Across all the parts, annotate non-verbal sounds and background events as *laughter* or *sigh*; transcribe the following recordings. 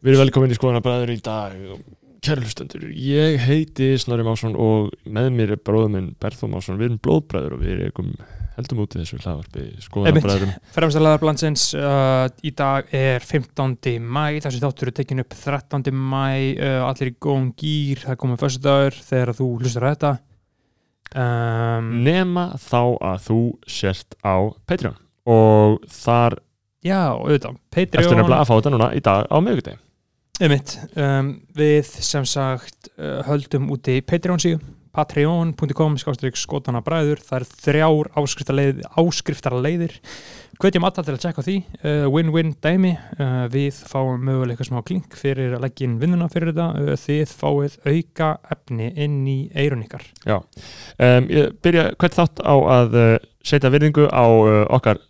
Við erum velkomin í skoðanabræður í dag. Kæra hlustendur, ég heiti Snorri Másson og með mér er bróðum minn Berþó Másson, við erum blóðbræður og við erum heldum út í þessu hlaðvarpi skoðanabræðurum Fremstæðlega blandsins uh, í dag er 15. mæ þessi þáttur er tekin upp 13. mæ uh, allir í góðum gýr það er komið fyrstu dagur þegar þú hlustar að þetta. Um, Nema þá að þú sért á Patreon. Og þar Já, auðvitað, Patreon nefnilega að fá þetta núna í dag á miðvikudegi Einmitt, um, við sem sagt uh, höldum úti Patreon síðu patreon.com skástrík skotana bræður það er þrjár áskriftarleiðir, áskriftarleiðir. Hvetjum alltaf til að tjekka því. Uh, win-win dæmi. Uh, við fáum mögulega eitthvað smá klink fyrir að leggja inn vinnuna fyrir þetta. Uh, þið fáið auka efni inn í eirun ykkar. Já, um, ég byrja hvert þátt á að uh, setja virðingu á uh, okkar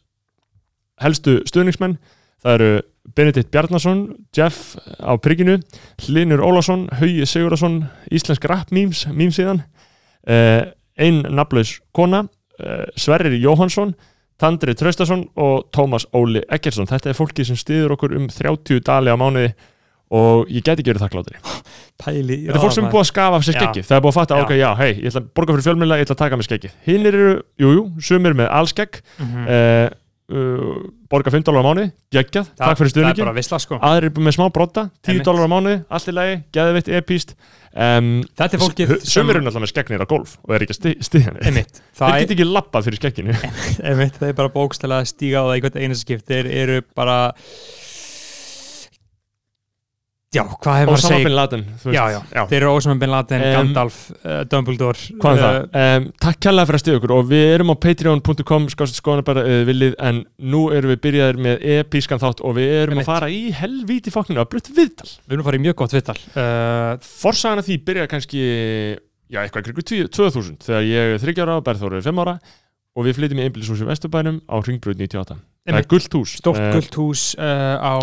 helstu stuðningsmenn. Það eru Benedikt Bjarnason Jeff á Prigginu Hlinur Ólásson, Hauji Sigurðarsson Íslensk rap memes, memes síðan uh, ein naflaus kona uh, Sverrir Jóhansson Tandri Traustason og Tómas Óli Eggersson þetta er fólki sem stiður okkur um 30 dali á mánuði og ég get ekki verið þakklátri Pæli, Þetta er fólk sem er búið að skafa af sér Já. skeggi Það er búið að fatta, Já. ok, já, hei, ég ætla að borga fyrir fjölmjöla Ég ætla að taka með skeggi Hinn eru, jú, jú, sumir með allskegg mm -hmm. uh, uh, Borga 5 dólar á mánuði, geggjað Takk fyrir það er stuðningi bara vissla sko. Aðrir eru með smá brotta, 10 Einmitt. dólar á mánuði Allt í lagi, geðvitt, epíst um, þetta er fólkið eru náttúrulega með skeggnir á golf Og er ekki að sti- stiðja neitt. Þeir það get ekki lappað fyrir skegginu. *laughs* Einmitt, þeir bara bókstæla að stíga á það í hvert einu skipt þeir eru bara já, hvað hefur maður að segja? Bin Laden veist. já, já, þeir eru Ósama Bin Laden, Em, Gandalf uh, Dumbledore Hvað er uh, það? Um, takk kærlega fyrir að stiða okkur og við erum á patreon.com skáðast skoðan bara uh, viljið en nú erum við byrjaðir með episkan þátt og við erum að fara í helvíti fókninu að brutt viðtal. Við erum að fara í mjög gott vittal uh, Forsagan af því byrjaði kannski já, eitthvað kringu 2000 þegar ég er 30 ára og Berþóru er 5 ára og við flytjum í einbílishúsi Vesturbænum á Ringbröð 98 Það er gullt hús. Stórt Eh, gullt hús uh, á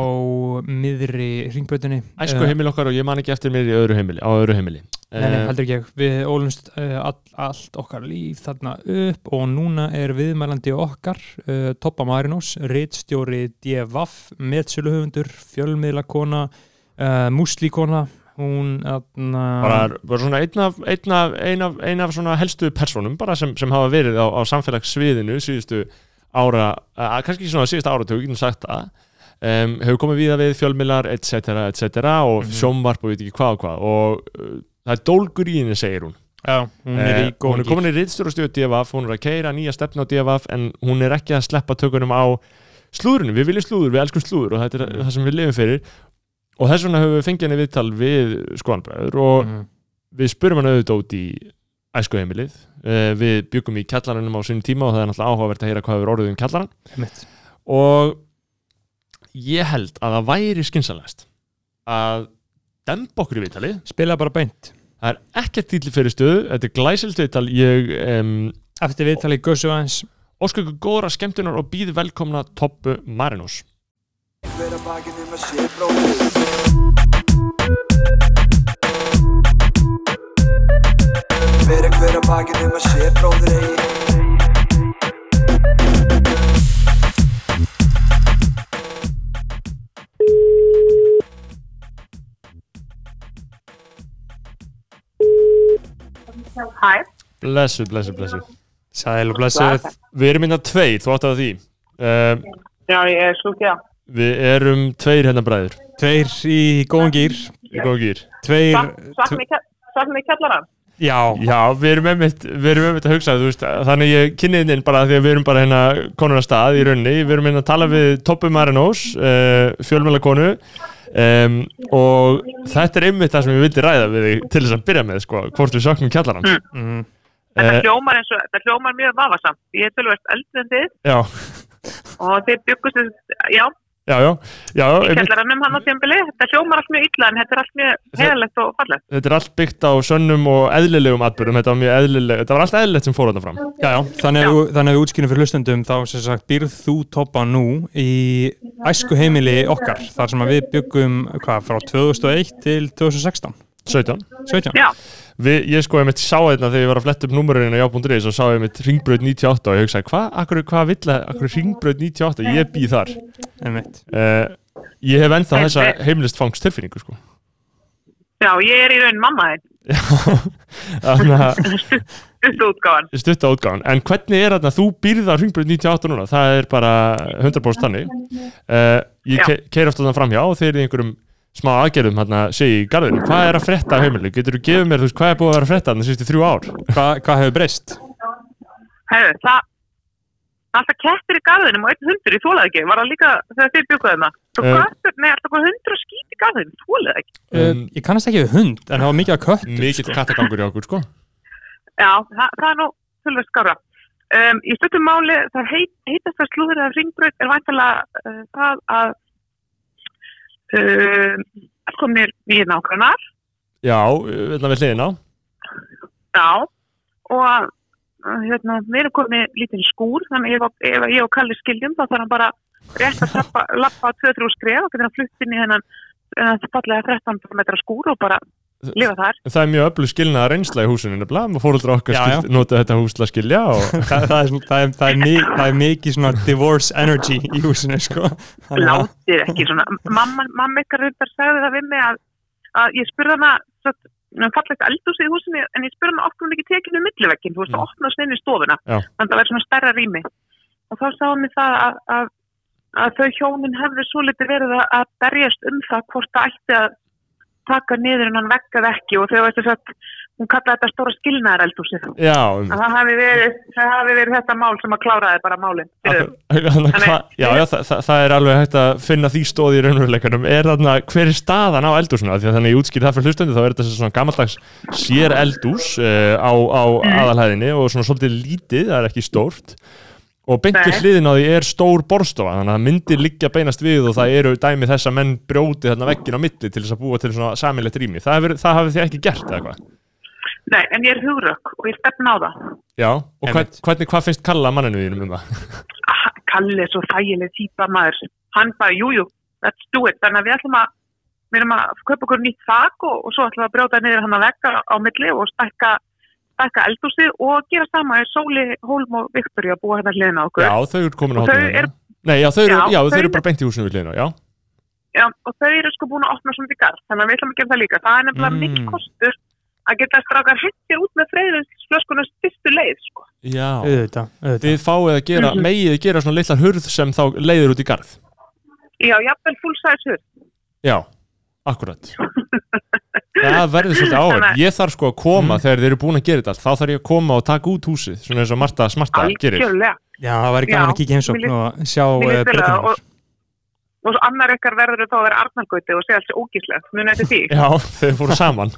miðri ringbröðinni Æsku heimil okkar og ég man ekki eftir mér öðru heimili, á öðru heimili. Nei, nei, Eh, heldur ekki ég. Við ólumst uh, all, allt okkar líf þarna upp og núna er viðmælandi okkar uh, Toppa Marinós, reitstjóri DFF, meðsöluhöfundur, fjölmiðlakona, uh, múslíkona, hún atna, bara, bara svona einn af, einn af, ein af, ein af svona helstu personum bara sem, sem hafa verið á, á samfélagssviðinu síðustu ára, að, kannski ekki svona síðustu áratug, getum sagt það um, hefur komið víða við fjölmilar etc, etc og Mhm. sjónvarp og veit ekki hvað og hvað og uh, það er dólgur í henni segir hún Já, hún er í Eh, hún er komin í rittstjórastöðu DFF, hún er að keira nýja stefna á DFF en hún er ekki að sleppa tökunum á slúðurinu, við viljum slúður, við elskum slúður og þetta er Mm. það sem við lifum fyrir og þess vegna höfum við fengið henni viðtal við skoðanbræður og Mhm. við spurum hann auðvitað út í æskuheimilið. Uh, við byggum í kjallaranum á sínum tíma og það er náttúrulega áhugavert að heyra hvað hefur orðið um kjallaran Einmitt. og ég held að það væri skynsalegast að demba okkur í viðtalið. Spila bara beint. Það er ekkert til fyrir stöðu. Þetta er glæsilt viðtal. Ég um, Eftir viðtali Gussu aðeins. óska ykkur góðra skemmtunar og býð velkomna Toppu Marinus Um bróðir Hver að bakið um að sé bróðir eigi Hæ, blessu, blessu, blessu Sæl og blessuð við erum hérna tveir, þú átt að því uh, já ég er ekki að við erum tveir hérna bræður Tveir í góðum gýr í góð gýr Tveir Sakna í kjallarann Já, Já, við erum einmitt, við erum einmitt að hugsa þú veist, þannig ég kynni þinn inn bara því að við erum bara hérna konur að stað í rauninni. Við erum hérna að tala við Toppu Marinós uh, fjölmjöla konu um, og þetta er einmitt það sem ég vildi ræða við til þess að byrja með sko, hvort við saknum kjallaran Mm. mm, Þetta Eh, hljómar eins og, þetta hljómar mjög vafasamt. Ég er tölvöld eldri en þið. Og þið byggust já, já, já, já kjallarannum hann á tímbili Þetta hljómar allt mjög illa en þetta er allt mjög heðalegt og fallegt. Þetta er allt byggt á sönnum og eðlilegum atbyrðum, þetta var mjög eðlileg þetta var allt eðlilegt sem fór þarna fram. Já, já, þannig að, þannig að við útskynum fyrir hlustendum þá sem sagt býrð þú toppa nú í æsku heimili okkar þar sem að við byggum hvað, frá 2001 til 2016 17 17 Já, við, ég sko einmitt sá þetta þegar ég var að fletta upp númurinn á já.is og sá einmitt ringbröð 98 og ég hugsaði, hvað, akkur, hvað vill að, akkur ringbröð 98, ég býð þar. Einmitt. Uh, ég hef ennþá þessa heimlist fangst tilfinningu sko. Já, ég er í raun mamma að stuttu útgáðan. stutta útgáðan, en hvernig er þetta þú býrða ringbröð 98 núna, það er bara 100% þannig. Uh, ég ke keir ofta þannig framhjá og þeir eru einhverjum smá aðgerðum hérna segi í garðinu, hvað er að frétta af heimilu getur þú gefið mér, þú veist, hvað er búið að vera að frétta þannig síðustu þrjú ár Hva, Hvað hefur breyst? Hefur, það, alltaf kettir í garðinum og einn hundur, ég þólaði ekki, var það líka þegar þið bjúkaði maður. Svo Eh. köttur, nei, alltaf að skýta í garðinum, þólaði ekki. Um, ég kannast ekki við hund, en það var mikið að kött mikill kattagangur í okkur sko Já, það, það er nú tölvöld skára. Um, í stuttum máli, það heit, heitast að slúður af ringbröð er væntalega uh, það að að komnir nýjir nákvæmnar, já, hérna við hliðina. Já, og uh, hérna, við erum komið lítinn skúr, þannig ef, ef ég og Kalli skiljum þá þarf hann bara rétt að lappa, lappa 2-3 skref og getur hann flutt inn í hennan uh, fallega 13 metra skúr og bara lifa þar. það er mjög öflug skilnaða reynsla í húsinu nefnilega, maður fóröldra okkar Já, skilt, nota þetta hús til að skilja og *laughs* það, það, er, það, er, það, er mikið, það er mikið svona divorce energy í húsinu sko. Látið ekki svona mamma, mamma ykkar reyndar sagði það við mig að, að ég spurði hana svo, fallegt eldhús í húsinu en ég spurði hana okkur hún ekki tekinu millivekkin þú veist að opna inn í stofuna Já. þannig að það verður svona stærra rými og þá sagði mér það að, að, að þau hjónin hefðu svo litið verið að, að berjast um það hvort það ætti að taka niður en hann vekkað ekki og þau veistu svo að hún kallaði þetta stóra skilnaðar eldhúsið já, að það hafi verið, það hafi verið þetta mál sem að kláraði bara málinn já, já það, það, það er alveg hægt að finna því stóð í raunveruleikunum er þarna, hver er staðan á að þannig ég útskýr það fyrir hlustöndi þá er þetta svona gammaldags sér eldús uh, á, á aðalhæðinni og svona svolítið lítið, það er ekki stórt og beint við Nei. hliðin á því er stór borstofa þannig að það myndir liggja beinast við og það eru dæmi þess að menn brjóti þarna veggin á milli til þess að búa til svona samilegt rými. Það, hefur, það hafið þið ekki gert eða hvað? Nei, en ég er hugrökk og ég stefna á það. Já, og hvern, hvernig, hvað finnst Kalla manninu þínum um það? Ah, Kalli er svo þægileg típa maður. Hann bara, jú, jú, let's do it. Þannig að við ætlum að við erum að kaupa okkur nýtt þak og, og svo ætlum við að brjóta niður hann að vekka á milli og stækka, stækka eldhúsi og gera sama er Sóli, Hólm og Viktoria að búa hérna hliðina á okkur Já, þau eru komin á hóttunum eru- Nei, já, þau eru, Já, já, þau þau eru bara beint í húsinu við hliðina, já Já, og þau eru sko búin að opna svona í garð þannig að við ætlum að gera það líka það er nefnilega Mm. mm. mikill kostur að geta strákar hendir út með freyðinsflöskunum styrstu leið sko. Já, auðvitað, auðvitað. þið fáið að gera, Mhm. megið að gera svona litla hurð sem þá leiðir út í garð Já, jafnvel full size hurð Já, akkurat. Það verður svolítið *laughs* að- Ég þarf sko að koma Mm. þegar þeir eru búin að gera þetta allt. þá þarf ég að koma og taka út húsið svona eins og Marta Smarta gerir. Algjörlega. Já, það væri gaman Já, að kíkja heimsókn og sjá uh, það breytingar. og, og svo annar ykkar verður þá að vera Arnargauti og segja alls ógíslegt, muni eftir því. Já, þeir fóru saman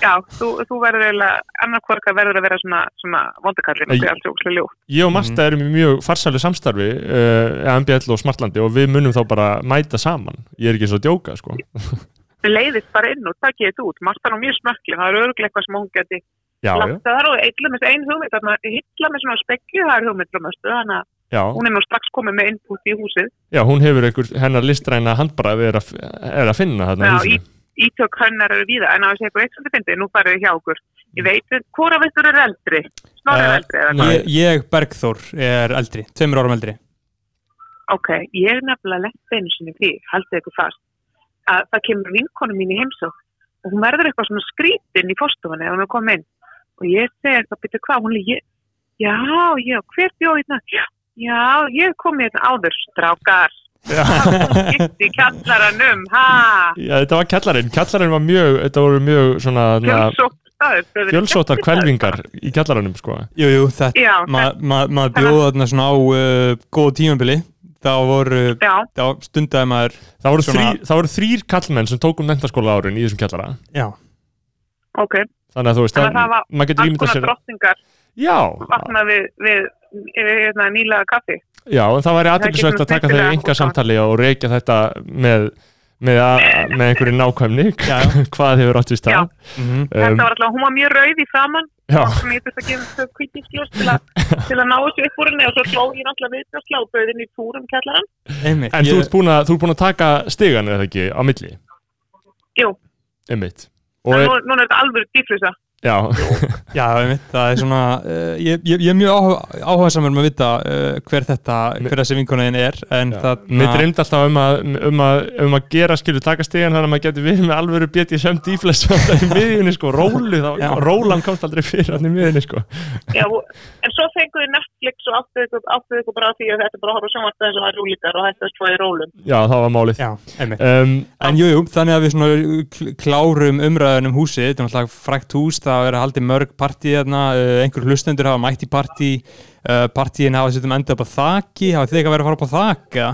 Já, þú, þú verður eiginlega, annar hvorka verður að vera svona, svona vondakallin og Nei. segja alls ógíslega ljótt Ég og Marta erum í mjög farsælu samstarfi uh, MBL og Smartlandi og við munum þá bara mæta saman. Ég er ekki eins og að djóka sko. Þið leiðist bara inn og takkið þetta út. Marta er nú mjög smökkli, það er örglega eitthvað sem hún geti það og eitthvað með ein hugmynd þarna, hitla með svona spekju, það er hugmynd frá möstu, þannig að já, hún er nú strax komið með input í húsið. Já, hún hefur einhver hennar listræna handbræði er, að- er að finna þarna í Já, húsinu ítök hennar eru víða, en á þessi eitthvað eitt sem þið nú farið þið hjá okkur ég veit, hvora veittur er eldri snorri er Eh, eldri, eða hvað? Ég, ég, Bergþór, er eldri, tveimur árum eldri. ok, ég er nefnilega lent einu sinni í því, haldið ykkur fast að það kemur vinkonu mín í heimsók og hún verður eitthvað svona skrítin í fórstofunni ef hún er komið inn og ég segi eitthvað, byrju hvað, hún er já, já, hver bjóð hérna já, já, ég kom hérna áður strákar. Gitt í kjallaranum ha, Já, þetta var kjallarinn, kjallarinn var mjög, þetta voru mjög svona na, fjölsótt fjölsóttar kvelvingar í kjallarannum sko. Jú, jú, þetta, já, ma- ma- maður bjóða þarna svona á uh, góð tímabili. Þá voru, þá stundaði maður, Það voru, Svona- þrý, það voru þrýr kallmenn sem tókum mentaskóla árin í þessum kjallara. Já, ok. Þannig að þú veist, Þannig að það var maður getur alls ímyndað konar sér drottningar Já, vakna við, við, við, við hérna, nýlega kaffi já, en það væri getur að taka þau í enga samtali og reykja þetta með, með, með einhverju nákvæmni Já. *laughs* hvað hefur átt í Já. stað mhm, Þetta um, var alltaf, hún var mjög rauð í Já, sem ég þurfti að gefa þau kvítingsljós til, að- *laughs* til að ná þessu upp úr henni og svo sló ég náttúrulega við og sláböðin í túrum kjallaran. einmitt. en þú ég- ert búin að, þú ert búin að taka stigan eða ekki á milli Jú, Einmitt. En er, nú, núna er þetta alveg dýflisa. Já, *laughs* Já, einmitt, það er svona uh, ég, ég, ég er mjög áhuga, áhugasamur með að vita uh, hver þetta, hver þessi vinkonaðin er en það mér dreymd alltaf um að, um að, um að gera skilur taka stíðan þannig að maður getur við með alvöru BDSM dýfles *laughs* í miðjunni sko, rólu þá, rólan komst aldrei fyrir hann í miðjunni sko. Já, en svo fenguðu Netflix og áttuðu ykkur, áttuðu ykkur bara á því að þetta er bara að horfa sjónvart þess að það er rúlíkar og hættast svo í rólum. já, það var málið. Já, um, En jú, jú, þannig að við svona kl- klárum umræðun um húsið, þetta er náttúrulega frækt hús, það að haldið mörg partí þarna, uh, einhver hlustendur hafa mætt í partí, uh, partíin hafa setjum endað upp á þaki, hafa þið eitthvað verið að fara upp á þak, eða?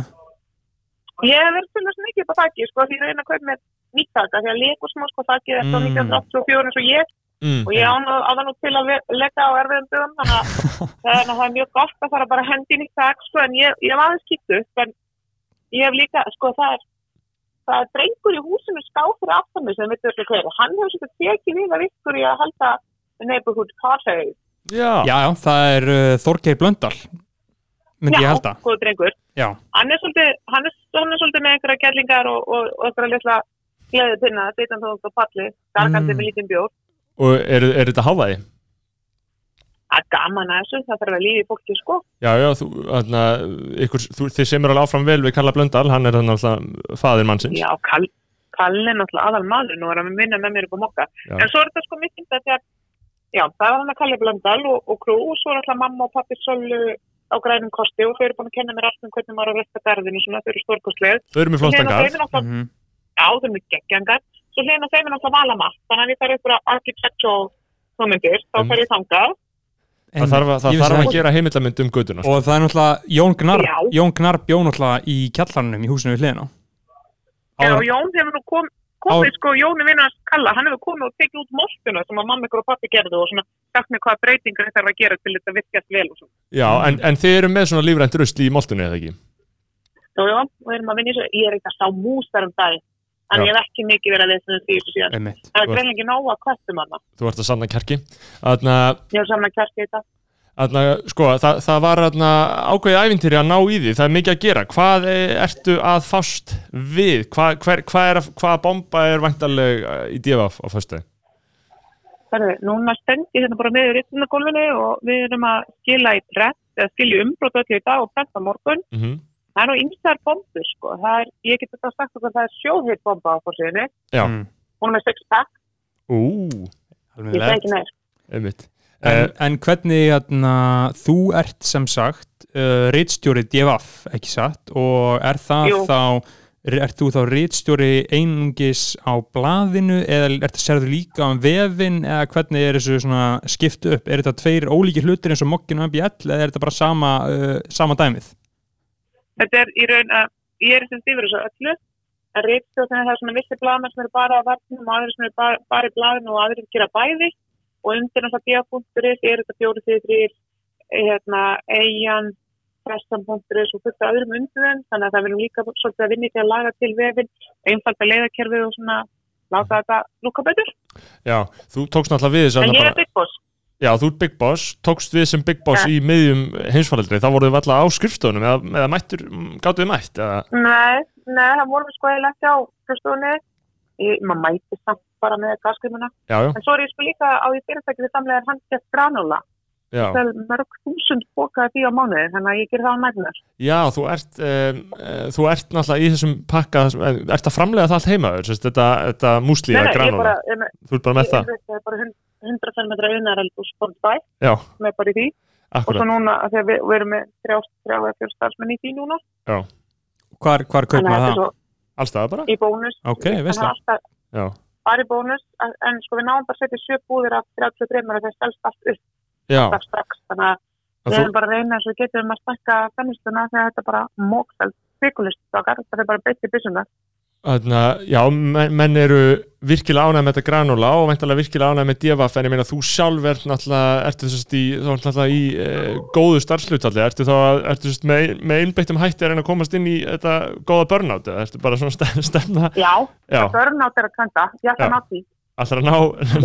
Ég hef verið til þess mikið upp á þakki, sko, því ég reyna að kaupa með nýtt þakka, því að leikur smá, sko, þakkið er frá Mm. 1984 eins og ég mm, og ég án á það nú til að leggja á erfiðum dögum, þannig að *laughs* það er, það er mjög gott að fara bara að hendi inn í þakk, sko, en ég, ég hef aðeins kýttu upp, en ég hef líka, sko, það er, það er drengur í húsinu ská fyrir aftan mig sem veitur ekki hver, og hann hefur svolítið tekið við að ykkur í að halda neighborhood party, já, Já, já, það er uh, Þorgeir Blöndal, myndi ég halda. góð drengur. Já, hann er svolítið, hann er, hann er svolítið með einhverja gællingar og, og, og einhverja litla gleði pinna, þetta þó á palli, gargandi Mm. með lítinn bjór. Og er, er þetta hávaði? Það er gaman að þessu, það þarf að lífi fólki sko. Já, já, þú, þarna, ykkur, þú, þið sem er alveg áfram vel við Karla Blöndal, hann er þannig alltaf faðir mannsins. Já, Kall, Kall er náttúrulega aðal maður nú er að minna með mér upp á mokka. Já. En svo er þetta sko mitt að þegar, já, það er hann að Kalli Blöndal og, og krú og svo er alltaf mamma og pappi Sölu á grænum kosti og þau eru búin að kenna mér allt um hvernig maður á að resta garðinu svona, þau eru stórkostlega. Þau eru með flottan með. Svo hlýna þeim er náttúrulega valamark, þannig að við þarf ykkur architectural hugmyndir, þá fer ég þangað. Það þarf, að- það Ég þarf að gera heimildamynd um göduna. Og það er náttúrulega Jón Gnarr, Já. Jón Gnarr bjó náttúrulega í kjallarnum í húsinu við hliðina. Já, Jón hefur nú kom, komið, sko, Jón er vinnast kalla, hann hefur komið og tekið út moltuna sem að mamma ykkur og pappi gerðu og svona sagt mér hvaða breytingar þetta þarf að gera til þetta virkast vel og svona. Já, en, en þið eru með svona lífrænt rusli í moltunni, eða ekki? Já, já, og erum að vinna í þessu, ég er eitthvað að sá mús þar um dag, en Já. ég hef ekki mikið verið að lesa um því þessu síðan. Einmitt. Það er Þú ert- greinlega ekki nóg að kvæstum hann. Þú ert að sanna kjarki. Þarna, Ég hef saman kjærst í þetta. þarna, sko, það, það var þarna, ákveðið æfintýri að ná í því, það er mikið að gera. Hvað er, ertu að fást við? Hvað, hver, hvað er, að- hvaða bomba er vantarleg í DFF á föstu? Þannig, núna stend ég hérna bara með í rittunagólfinu og við erum að skila í press, eða skilja umbrót öllu í dag og pressa morgun. Mm -hmm. Það er nú ymsar bombur, sko. Það er, ég get þetta sagt okkur, það er sjóðheit bomba á fórsíðinni. Já. Mm. Hún er með six pack, Ú, Alveg ég rétt. segi ekki meir. En, Eh, en hvernig atna, þú ert sem sagt uh, reitstjóri DFF, ekki satt og er það Jú. þá ert þú þá reitstjóri einungis á blaðinu eða ert það sérðu líka um vefin eða hvernig er þessu svona skipt upp er þetta tveir ólíki hlutir eins og mokkin og MBL eða er þetta bara sama, uh, sama dæmið? Þetta er í raun að, ég er sem stífur þessu öllu, að reitstjóðinu það er svona vissi blaðmenn sem eru bara á verðnum og aðrir sem eru bara, bara í blaðinu og aðrir gera bæði og undir náttúrulega dia.is er þetta fjóri því þrýr, hérna, eigin, pressan.is og fullt af öðrum undir þeim, þannig að það verðum líka svolítið að í því að laga til vefin, einfalda leiðakerfið og svona láta þetta lúka betur. já, þú tókst náttúrulega við þess En að ég bara, er Big Boss. Já, þú ert Big Boss, tókst við sem Big Boss Ja. í miðjum heimsfaraldri, þá voruð þið alltaf á skrifstofunum eða, eða mættur, gáttu þið mætt, eða? Nei, nei, það vorum við sko eiginlega ekki á skrifstofunni. Ég- Maður mæti samt bara með já, En svo er ég sko líka á því fyrirtæki við samlegar handgeft granula. Það er mörg þúsund bókaði því á mánuði, þannig að ég ger það á nægnar. Já, þú ert, um, þú ert náttúrulega í þessum pakka, eh, ert að framlega það allt heima, sérst, þetta, þetta bara, ég, þú ert bara með ég, það, ég, ég er bara 100 cm unnareld og sportbæ, já, með bara í því. Og svo akkurat, núna, af því að við, við erum með þrjá, þrjá eða fjór starfsmenn í því núna. Hvar, hvar kaup Þannig að maður þetta er það? svo allstað bara, í bónus. Ok, Þannig veist að það. alltaf já, bara í bónus, en, en sko við náum bara að setja sjö búðir af 33 og það stelst allt upp já, alltaf strax. Þannig að og við þú, erum bara að reyna eins og við getum að stakka fennistuna þegar þetta er bara mókstælt. Svikulist, það er bara beitt í byssuna. þarna, já, menn, menn eru virkilega ánægð með þetta granóla og veintalega virkilega ánægð með DFF, en ég meina þú sjálf ert náttúrulega, ertu þess í, þá ert náttúrulega í uh, góðu starfslutalli, ertu þá, að- ertu þess með, með einbeittum hætti að reyna að komast inn í þetta góða eða ertu bara svona ste- stefna, Já, já, börnátt er að kanta, ég ætla að ná því. alltaf að ná,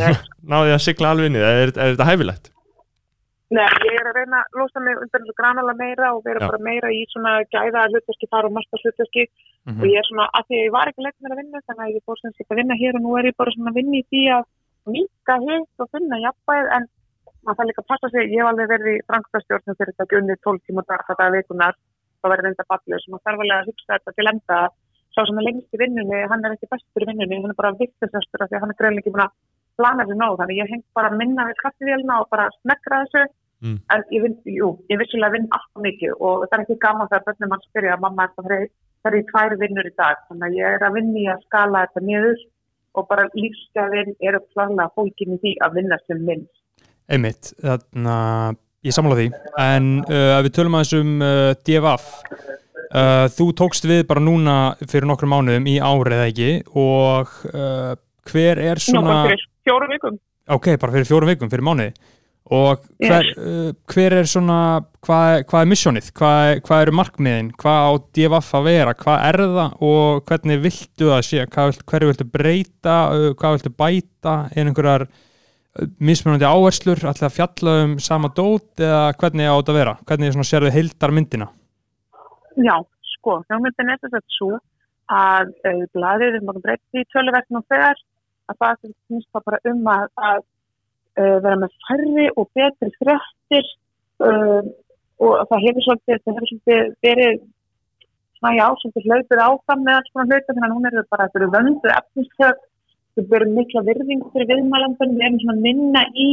*laughs* ná því að sigla alveg inn í það, er, er þetta hæfilegt? Nei, ég er að reyna að losa mig undan þessu granalega meira og vera Já. bara meira í svona gæða hlutverki, fara og marka hlutverki. Mhm. og ég er svona, að því að ég var ekki leitt með að vinna þannig að ég fór sem sagt að vinna hér og nú er ég bara svona að vinna í því að mýka hitt og finna jafnvæð en maður þarf líka að passa sig, ég hef alveg verið í frangstastjórnum fyrir þetta gunni 12 tíma dag þetta vikunar, það verður reynda ballur sem maður þarf alveg að hugsa þetta til enda. Að sá sem er lengst í vinnunni, hann er ekki bestur í vinnunni, hann er bara viktisastur af því að hann er greinlega ekki búin að plana þessu nóg, þannig ég heng bara minna við kaffivélina og bara smekkra þessu Mm. en ég vinn, jú, ég vissulega vinn alltaf mikið og það er ekki gaman þegar bönnum mann spyrja að mamma er það er í tvær vinnur í dag þannig að ég er að vinna í að skala þetta niður og bara lífsgæðin eru klarlega fólkin í því að vinna sem minnst. Einmitt, þarna, ég samla því en uh, ef við tölum aðeins um uh, DFF uh, þú tókst við bara núna fyrir nokkrum mánuðum í árið ekki og uh, hver er svona bara fyrir fjórum vikum. ok, bara fyrir fjórum vikum, fyrir mánuði og hver, uh, hver er svona hvað, hvað er missjónið, hvað, hvað eru markmiðin, hvað á DFF að vera? Hvað er það? Og hvernig viltu það sé, hverju viltu breyta? Uh, hvað viltu bæta? Er einhverjar uh, mismunandi áherslur? Ætla að fjalla um sama dót eða hvernig á þetta vera, hvernig svona sérðu heildar myndina Já, sko, hugmyndin er þess að svo að blæðið við mátum breyta í töluverknum þegar að það finnst það bara um að, að uh, vera með færri og betri fréttir uh, og það hefur svolítið, það hefur svolítið verið svona já, svolítið hlaupið áfram með alls konar hluta þannig að hún er bara að vera vöndu efnistöð, við berum mikla virðing fyrir viðmælandun, við erum svona minna í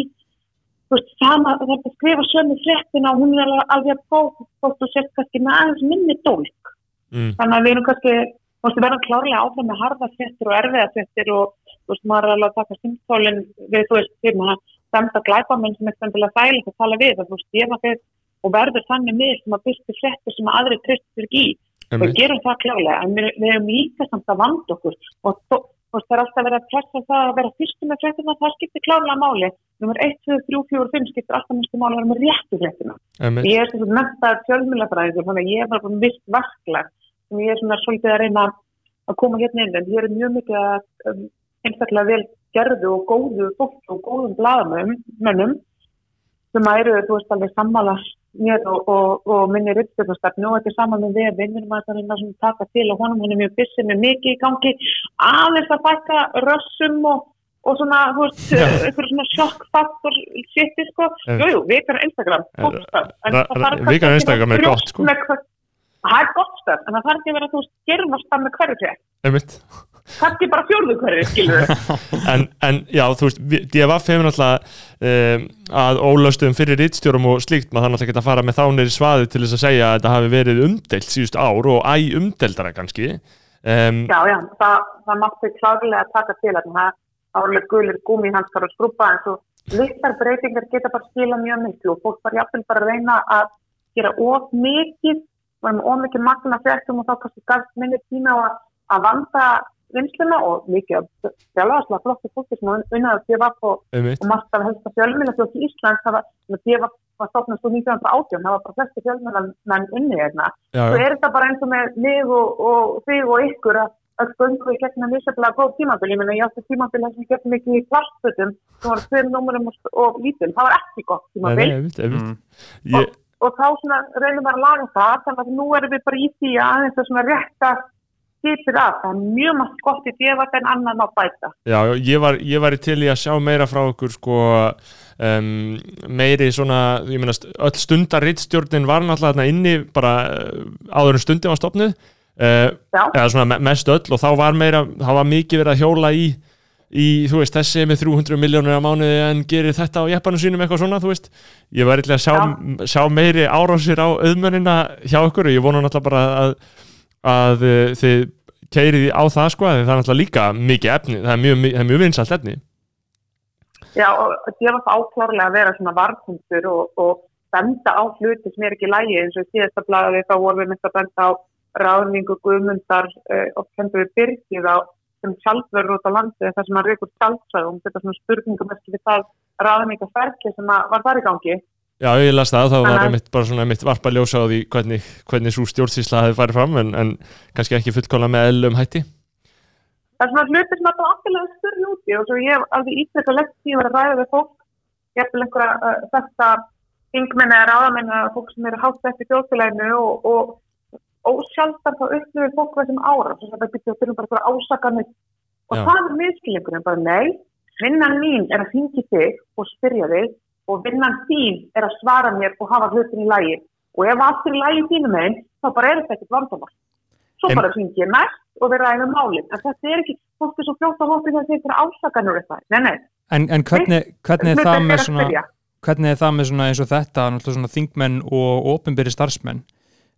þú veist, sama, það er að skrifa sömu fréttina og hún er alveg að bók þótt og sért kannski með aðeins minni dólk mm. þannig að við erum kannski þú veist, við verðum klárlega áfram með harða fréttir og erfiða fréttir og þú veist, maður er alveg að taka simtólin við, þú veist, fyrir maður stemta glæpamenn sem er stemtilega þægilegt að tala við og þú veist, ég var fyrir og verður þannig miður sem að byrstu fréttir sem aðri tristur í. Og við gerum það klárlega, en við, við erum líka samt að vanda okkur. Og þú veist, það er alltaf verið að pressa það að vera fyrstu með fréttina, það skiptir klárlega máli. Nummer 1, 2, 3, 4, 5 skiptir alltaf mestu máli að vera með réttu Einmitt. ég er svona mentaður fjölmjölafræðingur þannig að ég er bara búin viss verklag. Sem ég er svona svolítið að reyna að koma hérna inn en ég er mjög mikið að um, einstaklega vel gerðu og góðu fólk og góðum blaðamönnum sem að eru, þú veist, alveg sammála mér og, og, og minni rittstjórnastefnu og þetta er saman með vinnum að reyna að taka til og honum hann er mjög byssið með mikið í gangi aðeins að bæta rössum og, og svona, þú veist, eitthvað svona sjokkfaktor shiti, sko, Eh. jú, jú, vikar Instagram, gott stöð en það þarf vikar Instagram er gott, sko. það er gott stöð, en það þarf ekki að vera, þú veist, gerumast það með hverju. Kannski bara fjórðu hverju, skilur *laughs* en, en já, þú veist, DFF hefur náttúrulega um, að ólöstum fyrir rittstjórum og slíkt, maður þarf náttúrulega ekki að fara með þánir svaði til þess að segja að þetta hafi verið umdelt síðust ár og æ umdeltara kannski. Um, Já, já, það, það mátti klárlega taka til að það árlega gulir gúmi hans þarf að skrúpa en svo litlar breytingar geta bara skila mjög miklu og fólk var jafnvel bara að reyna að gera of mikið var með of mikið magna fréttum og þá kannski gafst minni tíma að, að vanda vinsluna og mikið að sjálfaðslega flottu fólki sem unnaði að gefa og, og margt af helsta fjölmjöla þjótt í Íslands það var, sem að gefa var stofnast úr 1918 það var bara flesti fjölmjöla menn inni hérna svo er þetta bara eins og með mig og, og þig og ykkur að öll göngu í gegnum vissulega góð tímabil, ég meina ég átti tímabil þar sem ég getur mikið í plastfötum sem var tveir númurum og, og lítil, það var ekki gott einmitt Mm. ég, og þá svona reynum við að laga það þannig að nú erum við bara í því að að svona rétta skipið af, það er mjög margt gott í djöfat en annan á bæta. Já, ég var, ég var til í að sjá meira frá okkur sko um, meiri svona, ég meina st- öll stundar rittstjórnin var náttúrulega þarna inni bara uh, áður en stundin var stopnuð uh, Já. eða svona me- mest öll og þá var meira, þá var mikið verið að hjóla í í, þú veist, þessi með 300 miljónur á mánuði en gerir þetta á jeppanum sínum eitthvað svona, þú veist, ég var eitthvað að sjá, sjá meiri árásir á auðmennina hjá okkur og ég vona náttúrulega bara að, að uh, þið keirið á það sko, það er náttúrulega líka mikið efni, það er mjög, það er mjög vinsalt efni. Já, og og djöfat áklárlega að vera svona varpuntur og, og benda á hluti sem er ekki lægi eins og síðasta blaði þá vorum við myndið að benda á ráðningu guðmundar uh, og kendur við byrgið á sem sjálfverður út á landi þar sem hann reykur sjálfsagum þetta svona spurningum eftir það ráðningaferki sem að var þar í gangi Já, ég las það, þá var að- einmitt bara svona einmitt varpa að ljósa á því hvernig, hvernig svo stjórnsýsla hefði farið fram en, en kannski ekki fullkóla með ellum hætti. Það er svona hluti sem að það ákveðlega styrri úti og svo ég hef alveg ítrekka lett því að vera að ræða við fólk ég hef einhverja uh, þetta yngmenn eða ráðamenn eða fólk sem eru hátt eftir þjóðfélaginu og, og ósjálfstar þá upplifir fólk þessum ára byrja að byrja bara fyrir ásakanir. Og Já. það er miskilingurinn bara nei, vinnan mín er að hringi þig og spyrja þig og vinnan þín er að svara mér og hafa hlutin í lægi og ef allt er í lægi þínum einn þá bara er þetta ekkert vandamál. Svo En- bara hringi ég næst og við ræðum málin. En þetta er ekki, fólk er svo fljótt að hópa þegar þeir og eitthvað, nei, nei. En, en hvernig, hvernig, er svona, hvernig er það með svona eins og þetta, þingmenn og ofinbyrri starfsmenn?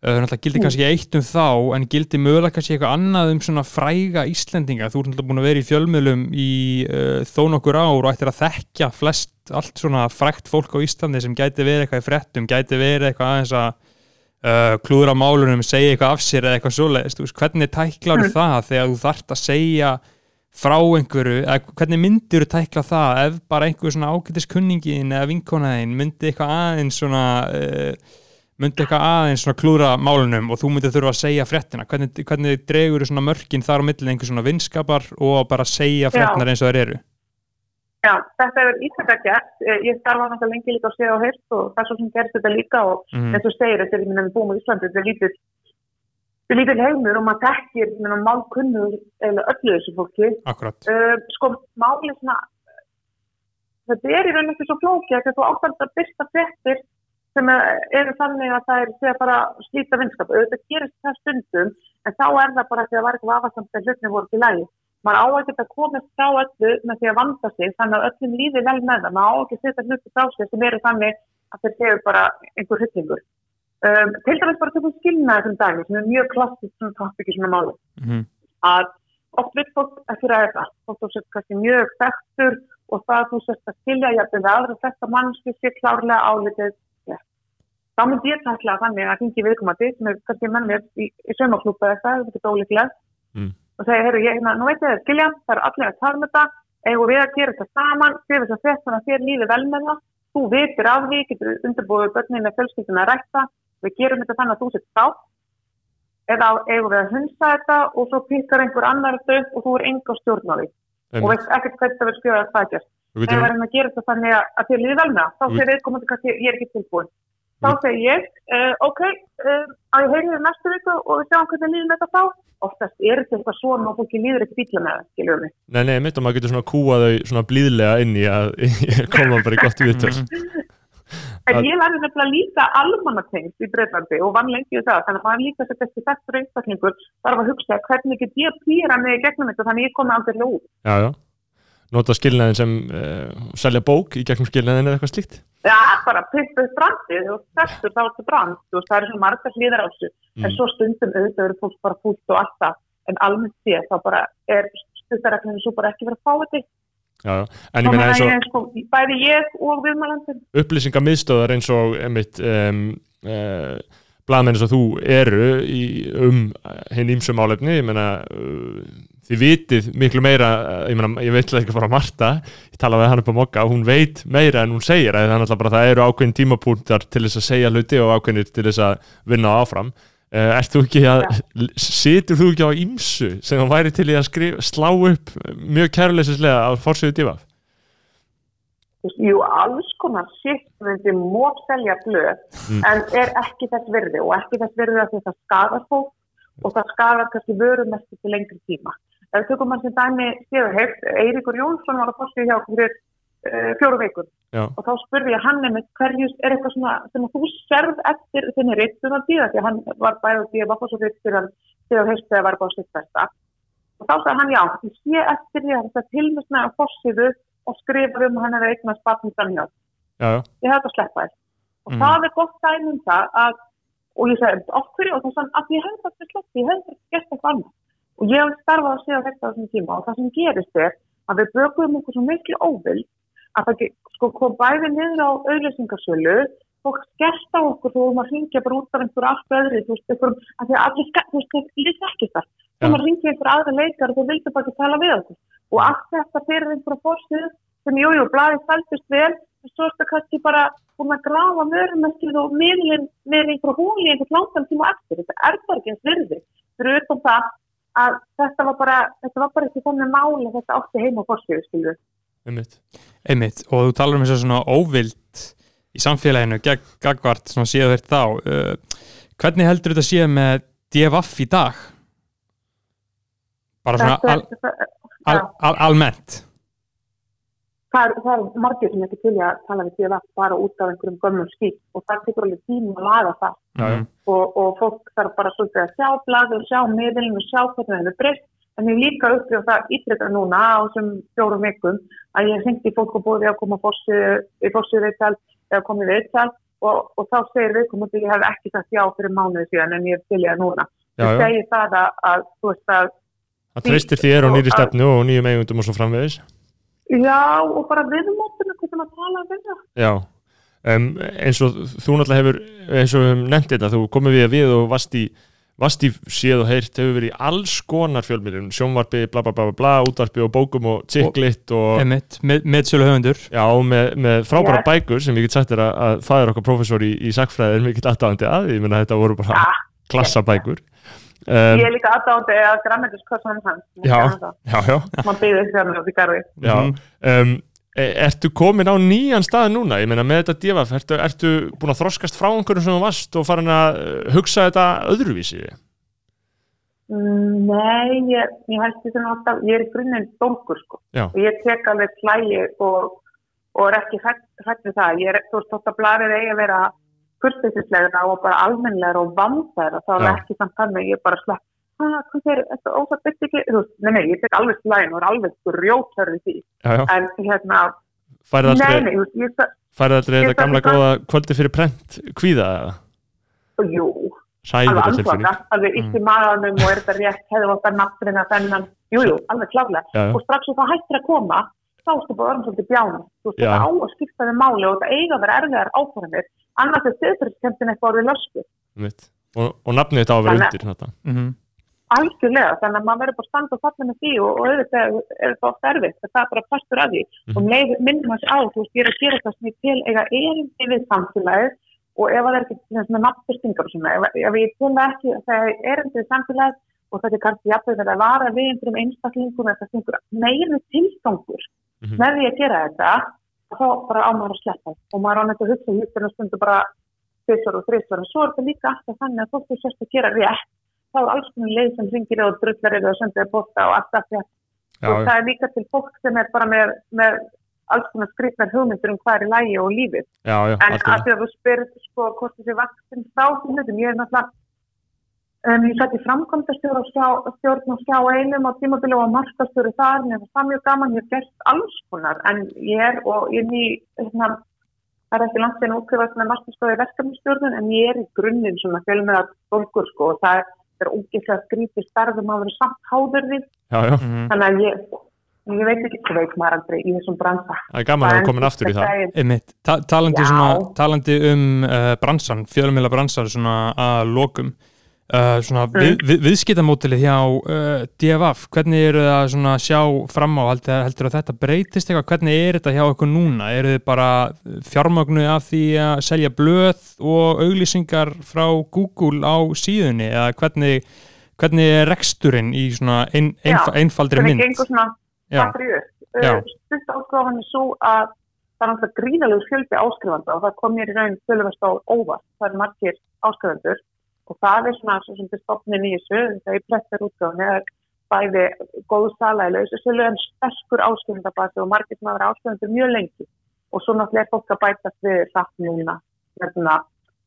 Uh, náttúrulega gildi kannski eitt um þá, en gildi mögulega kannski eitthvað annað um svona fræga Íslendinga. Þú ert náttúrulega búin að vera í fjölmiðlum í uh, þó nokkur ár og ættir að þekkja flest allt svona frægt fólk á Íslandi sem gæti verið eitthvað í fréttum, gæti verið eitthvað aðeins að uh, klúðra málunum, segja eitthvað af sér eða eitthvað svoleiðist. Hvernig tæklar Mm. það þegar þú þarft að segja frá einhverju, eða hvernig myndir þú tækla það ef bara einhver svona ágætis kunningin eða vinkonaðin myndi eitthvað aðeins svona uh, myndi eitthvað aðeins svona klúra málunum og þú myndir þurfa að segja fréttina hvernig, hvernig dregur þú svona mörkin þar á millin einhver svona vinskapar og bara segja fréttinar eins og þær eru Já, þetta hefur íþekka gert. Eh, Ég starfa náttúrulega lengi líka á séð og heyrst og það er svo sem gerst þetta líka og mm. eins og segir þetta er minna við búum í Íslandi, þetta er lítið er lítið heimur og maður minna málkunnur eða öllu þessu fólki. Uh, sko, máli svona þetta er í raun ekki svo flóki að þú áttast að byrsta fréttir sem eru þannig að það er sé að bara slíta vinskap. Auðvitað gerist það stundum en þá er það bara því að það var eitthvað afasamt að hlutni voru til lægi. Maður á ekki að komast frá öllu með því að vanda sig þannig að öllum lífi vel með það. Maður á ekki að setja hluti frá sig sem eru þannig að þeir séu bara einhver hryllingur. Um, til dæmis bara tökum skilnaði þessum dæmi sem er mjög klassist svona topic í svona máli mm. að oft vil fólk ekki ræða það þótt þú sett kannski mjög þekktur og það að þú sett að skilja jafnir við aðra þetta mannski sé klárlega álitið yeah. Þá myndi ég takla þannig að hringi viðkomandi sem er kannski mennir í, í sömaklúpa eða það, þetta er ólíklegt Mm. og segja, heyrðu, ég, hérna, nú veit ég að skilja það eru allir að tala með þetta eigum við að gera þetta saman, fyrir þess að frétt þannig að þér lífi vel með það þú vitir af því, getur undirbúið börnin með fjölskylduna að rætta, við gerum þetta þannig að þú sett þá eða eigum við að hunsa þetta og svo pýttar einhver annar þetta upp og þú er enga stjórn á því og veist ekkert hvernig það verður skjöða að það gerst. Við getum- það er að gera þetta þannig að- þér líði vel með það, þá Við- segir viðkomandi kannski ég er ekki tilbúin. Þá segir ég, uh, ok, uh, að ég heyri þér næstu viku og við sjáum hvernig líðum þetta þá. Oftast er þetta eitthvað svona og fólki líður ekki bíla með það, skiljum við. Nei, nei, mitt og maður getur svona kúað þau svona blíðlega inn í að *laughs* koma bara í gott viðtöl Mhm. En Að- ég lærði nefnilega líka almannatengt í Breitlandi og vann lengi við það, þannig að maður líka sem þessi þessur einstaklingur þarf að hugsa hvernig get ég pýra í gegnum þetta þannig að ég komi aldrei út. Já, já Nota skilnaðin sem uh, selja bók í gegnum skilnaðin eða eitthvað slíkt? Já, bara pippa upp brandið og þessur þá þetta brand, þú veist, það eru svona margar hlýðar á þessu, en Mm. svo stundum auðvitað eru fólk bara fúlt og alltaf, en almennt sé þá bara er stuttarreglunum svo bara ekki verið að fá þetta. Já, en ég meina eins og sko, bæði ég og viðmælandin, upplýsingamiðstöðar eins og einmitt um, uh, blaðmenn eins og þú eru í, um hinn ímsum málefni. Ég meina uh, þið vitið miklu meira uh, ég meina ég veit ekki að fara að Marta ég tala við hann upp á mokka og hún veit meira en hún segir bara það eru ákveðin tímapúntar til þess að segja hluti og ákveðinir til þess að vinna áfram uh, ert þú ekki að situr þú ekki á ímsu sem hann væri til í að skrif, slá upp mjög kæruleysislega á þú veist, jú, alls konar sitt myndi mót selja blöð, Mm. en er ekki þess virði og ekki þess virði að þetta skadar fólk og það skadar kannski vörumesti til lengri tíma. Ef tökum hann sem dæmi séu heilt, Eiríkur Jónsson var að fórstu hjá okkur fyrir uh, fjóru veikur Já. og þá spurði ég hann einmitt hverjus er eitthvað svona sem að þú serð eftir þinni reyttum að díða því að hann var bæðið að díða var reytt fyrir hann þegar heilt þegar var bara sitt besta. Og þá sagði hann já, ég sé eftir því að þetta tilmestna á fórsíðu og skrifa um að hann að eignast batnum Já, já, ég hef þetta að sleppa þér. Og Mhm. það er gott dæmi um það að, og ég af hverju? Og það sann að ég hef þetta sleppt, ég hef þetta gert eitthvað annað og ég hef starfað að segja þetta á þessum tíma og það sem gerist er að við bökum okkur svo miklu óvild að það sko, kom bæði niður á auðlýsingarsölu fólk skerst á okkur þú erum að hringja bara út af einhverju allt öðru þú veist, einhverjum, að því að allir ska- þú veist, það lýst ekki það þú erum að hringja einhverju aðra leikar og þú vildi bara ekki tala við okkur. Og allt þetta fyrir einhverju fórsið sem jú, jú, blaðið fæltist vel en svo er þetta kannski bara búin að grafa mörgumestlið og miðlinn með einhverju hóli í einhvern langan tíma eftir. Þetta er bara ekki eins virði. Fyrir utan það að þetta var bara þetta var bara ekki þannig máli að þetta átti heima á fórsíðu skilur einmitt. Einmitt, og þú talar um þess að svona óvild í samfélaginu gegn gagvart svona séð þeir þá. Uh, hvernig heldur þetta séð með DFF í dag? Bara svona al, al, al, almennt það er, það er margir sem ekki til að tala við DFF bara út af einhverjum gömum skýt og það tekur alveg tíma að laga það. Mhm. og, og fólk þarf bara svolítið að sjá blað og sjá miðlinn og sjá hvernig það er breyst en ég líka upplifað það ítrekka núna á þessum fjórum vikum að ég hengti fólk og búið að koma í fórsið viðtal eða komið viðtal og, og þá segir viðkomandi að ég hef ekki sagt já fyrir mánuði síðan en ég hef til í að núna Já, ég já. segi það að, að þú veist að Það treystir þér og nýri stefnu og nýjum eigundum og svo framvegis já og bara viðmóttum hvernig maður tala við það Já, um, eins og þú náttúrulega hefur, eins og við höfum nefnt þetta, þú komið við við og varst í, varst í séð og heyrt, hefur verið í alls konar fjölmiðlum, sjónvarpi, bla bla bla bla, bla útvarpi og bókum og tikklitt og, Einmitt, með, með sölu höfundur já, með, með frábæra Já. bækur sem ég get sagt þér að, að fæður okkar prófessor í, í sakfræði er mikill aðdáðandi að, ég menna þetta voru bara Ja. klassabækur. Ég Um, er líka aðdáðandi að grammetiskössan hans já, já, já, maður býður þér upp í garfi já. Mhm. Um, e- ertu komin á nýjan stað núna? Ég meina með þetta divaf, ertu, ertu búin að þroskast frá einhverjum sem þú varst og farin að uh, hugsa þetta öðruvísi? Mm, Nei, ég, ég held því sem alltaf, ég er í grunninn stólkur sko Já. og ég tek alveg slægi og, og er ekki hrætt við það. Ég er, þú veist, þótt að blarið eigi að vera kurtisislega og bara almennlega og vandæra, þá er það ekki samt þannig, ég bara slepp, hvað er þetta ósatt byrst ekki, nei, nei, ég tek alveg slægin og er alveg grjótörði því, Já, já. en hérna, Færið aldrei, þetta gamla góða kvöldi fyrir prent kvíða eða? jú, alveg þetta tilfinning? alveg illt í maðanum og er þetta rétt, hefði átt að nafnina þennan, jú, jú, alveg já. og strax og það hættir að koma þá ertu bara orðin svolítið bjána þú þetta á að skipta þið máli og þetta eiga að vera erfiðar ákvarðanir annars er stöðfyrirskemtin eitthvað orðið lösku. Og, og nafnið þetta á að vera undir þetta. Mhm. algjörlega, þannig að maður verður bara að standa og falla með því og, og auðvitað er þetta oft erfitt það er bara pastur að því Mhm. og leið, minnum hans á, þú veist, ég er að gera það sem ég til eiga erindi við samfélagið og ef það er ekki svona nafnbyrtingar og svona, ef, ef ég til það ekki að það er erindi við samfélagið og þetta er kannski jafnveg að vara við einhverjum einstaklingum eða það einhver meiri tilgangur Mhm. með því að gera þetta þá bara á maður að sleppa. Og maður á nættu að hugsa hlutina stundu bara þessar og þrissar og svo er þetta líka alltaf þannig að fólk er sérst að gera rétt. Þá er alls konar leið sem ringir og drullar eða sendið að posta og allt það Já, og það er líka til fólk sem er bara með, með alls konar skrifnar hugmyndir um hvað er í lægi og lífið. Já, já, en að því að þú spyrir sko hvort þessi þessum hlutum ég er náttúrulega um, ég sætti framkvæmdastjór og sjá, stjórn og sjá einum á tímabili og markastjóri þar mér var það mjög gaman, ég hef gert alls konar en ég er og ég er ný hérna, það er ekki langt en útkrifast með markastóri verkefnastjórnun en ég er í grunninn svona fjölmjöða stólkur sko og það er ógeðslega skrítið starfum að vera samt háður við Já, já. Mhm. þannig að ég, ég veit ekki hvað veit maður aldrei í þessum bransa Það er gaman að það komin aftur í það. Einmitt, Ta talandi, svona, talandi um uh, bransan, fjölumila bransar svona að lokum uh, svona Mm. við, við, viðskiptamótilið hjá uh, DFF, hvernig eru það svona að sjá fram á, heldur, heldur að þetta breytist eitthvað, hvernig er þetta hjá ykkur núna? Eru þið bara fjármögnu af því að selja blöð og auglýsingar frá Google á síðunni? Eða hvernig hvernig er reksturinn í svona ein, Já, einf einfaldri hvernig mynd? gengur svona Já. patriot Já. stutt áskráðan er svo að það er náttúrulega gríðalegu fjöldi áskrifanda og það kom mér í raun fjöluvert á óvart. Það er margir áskrifandur og það er svona svo sem þið í þessu það er pressar útgáðan eða bæði góðu sala í lausu sölu en sterkur áskrifandabasi og margir sem hafa verið áskrifandur mjög lengi. Og svo náttúrulega er fólk að bætast við satt núna. Hérna,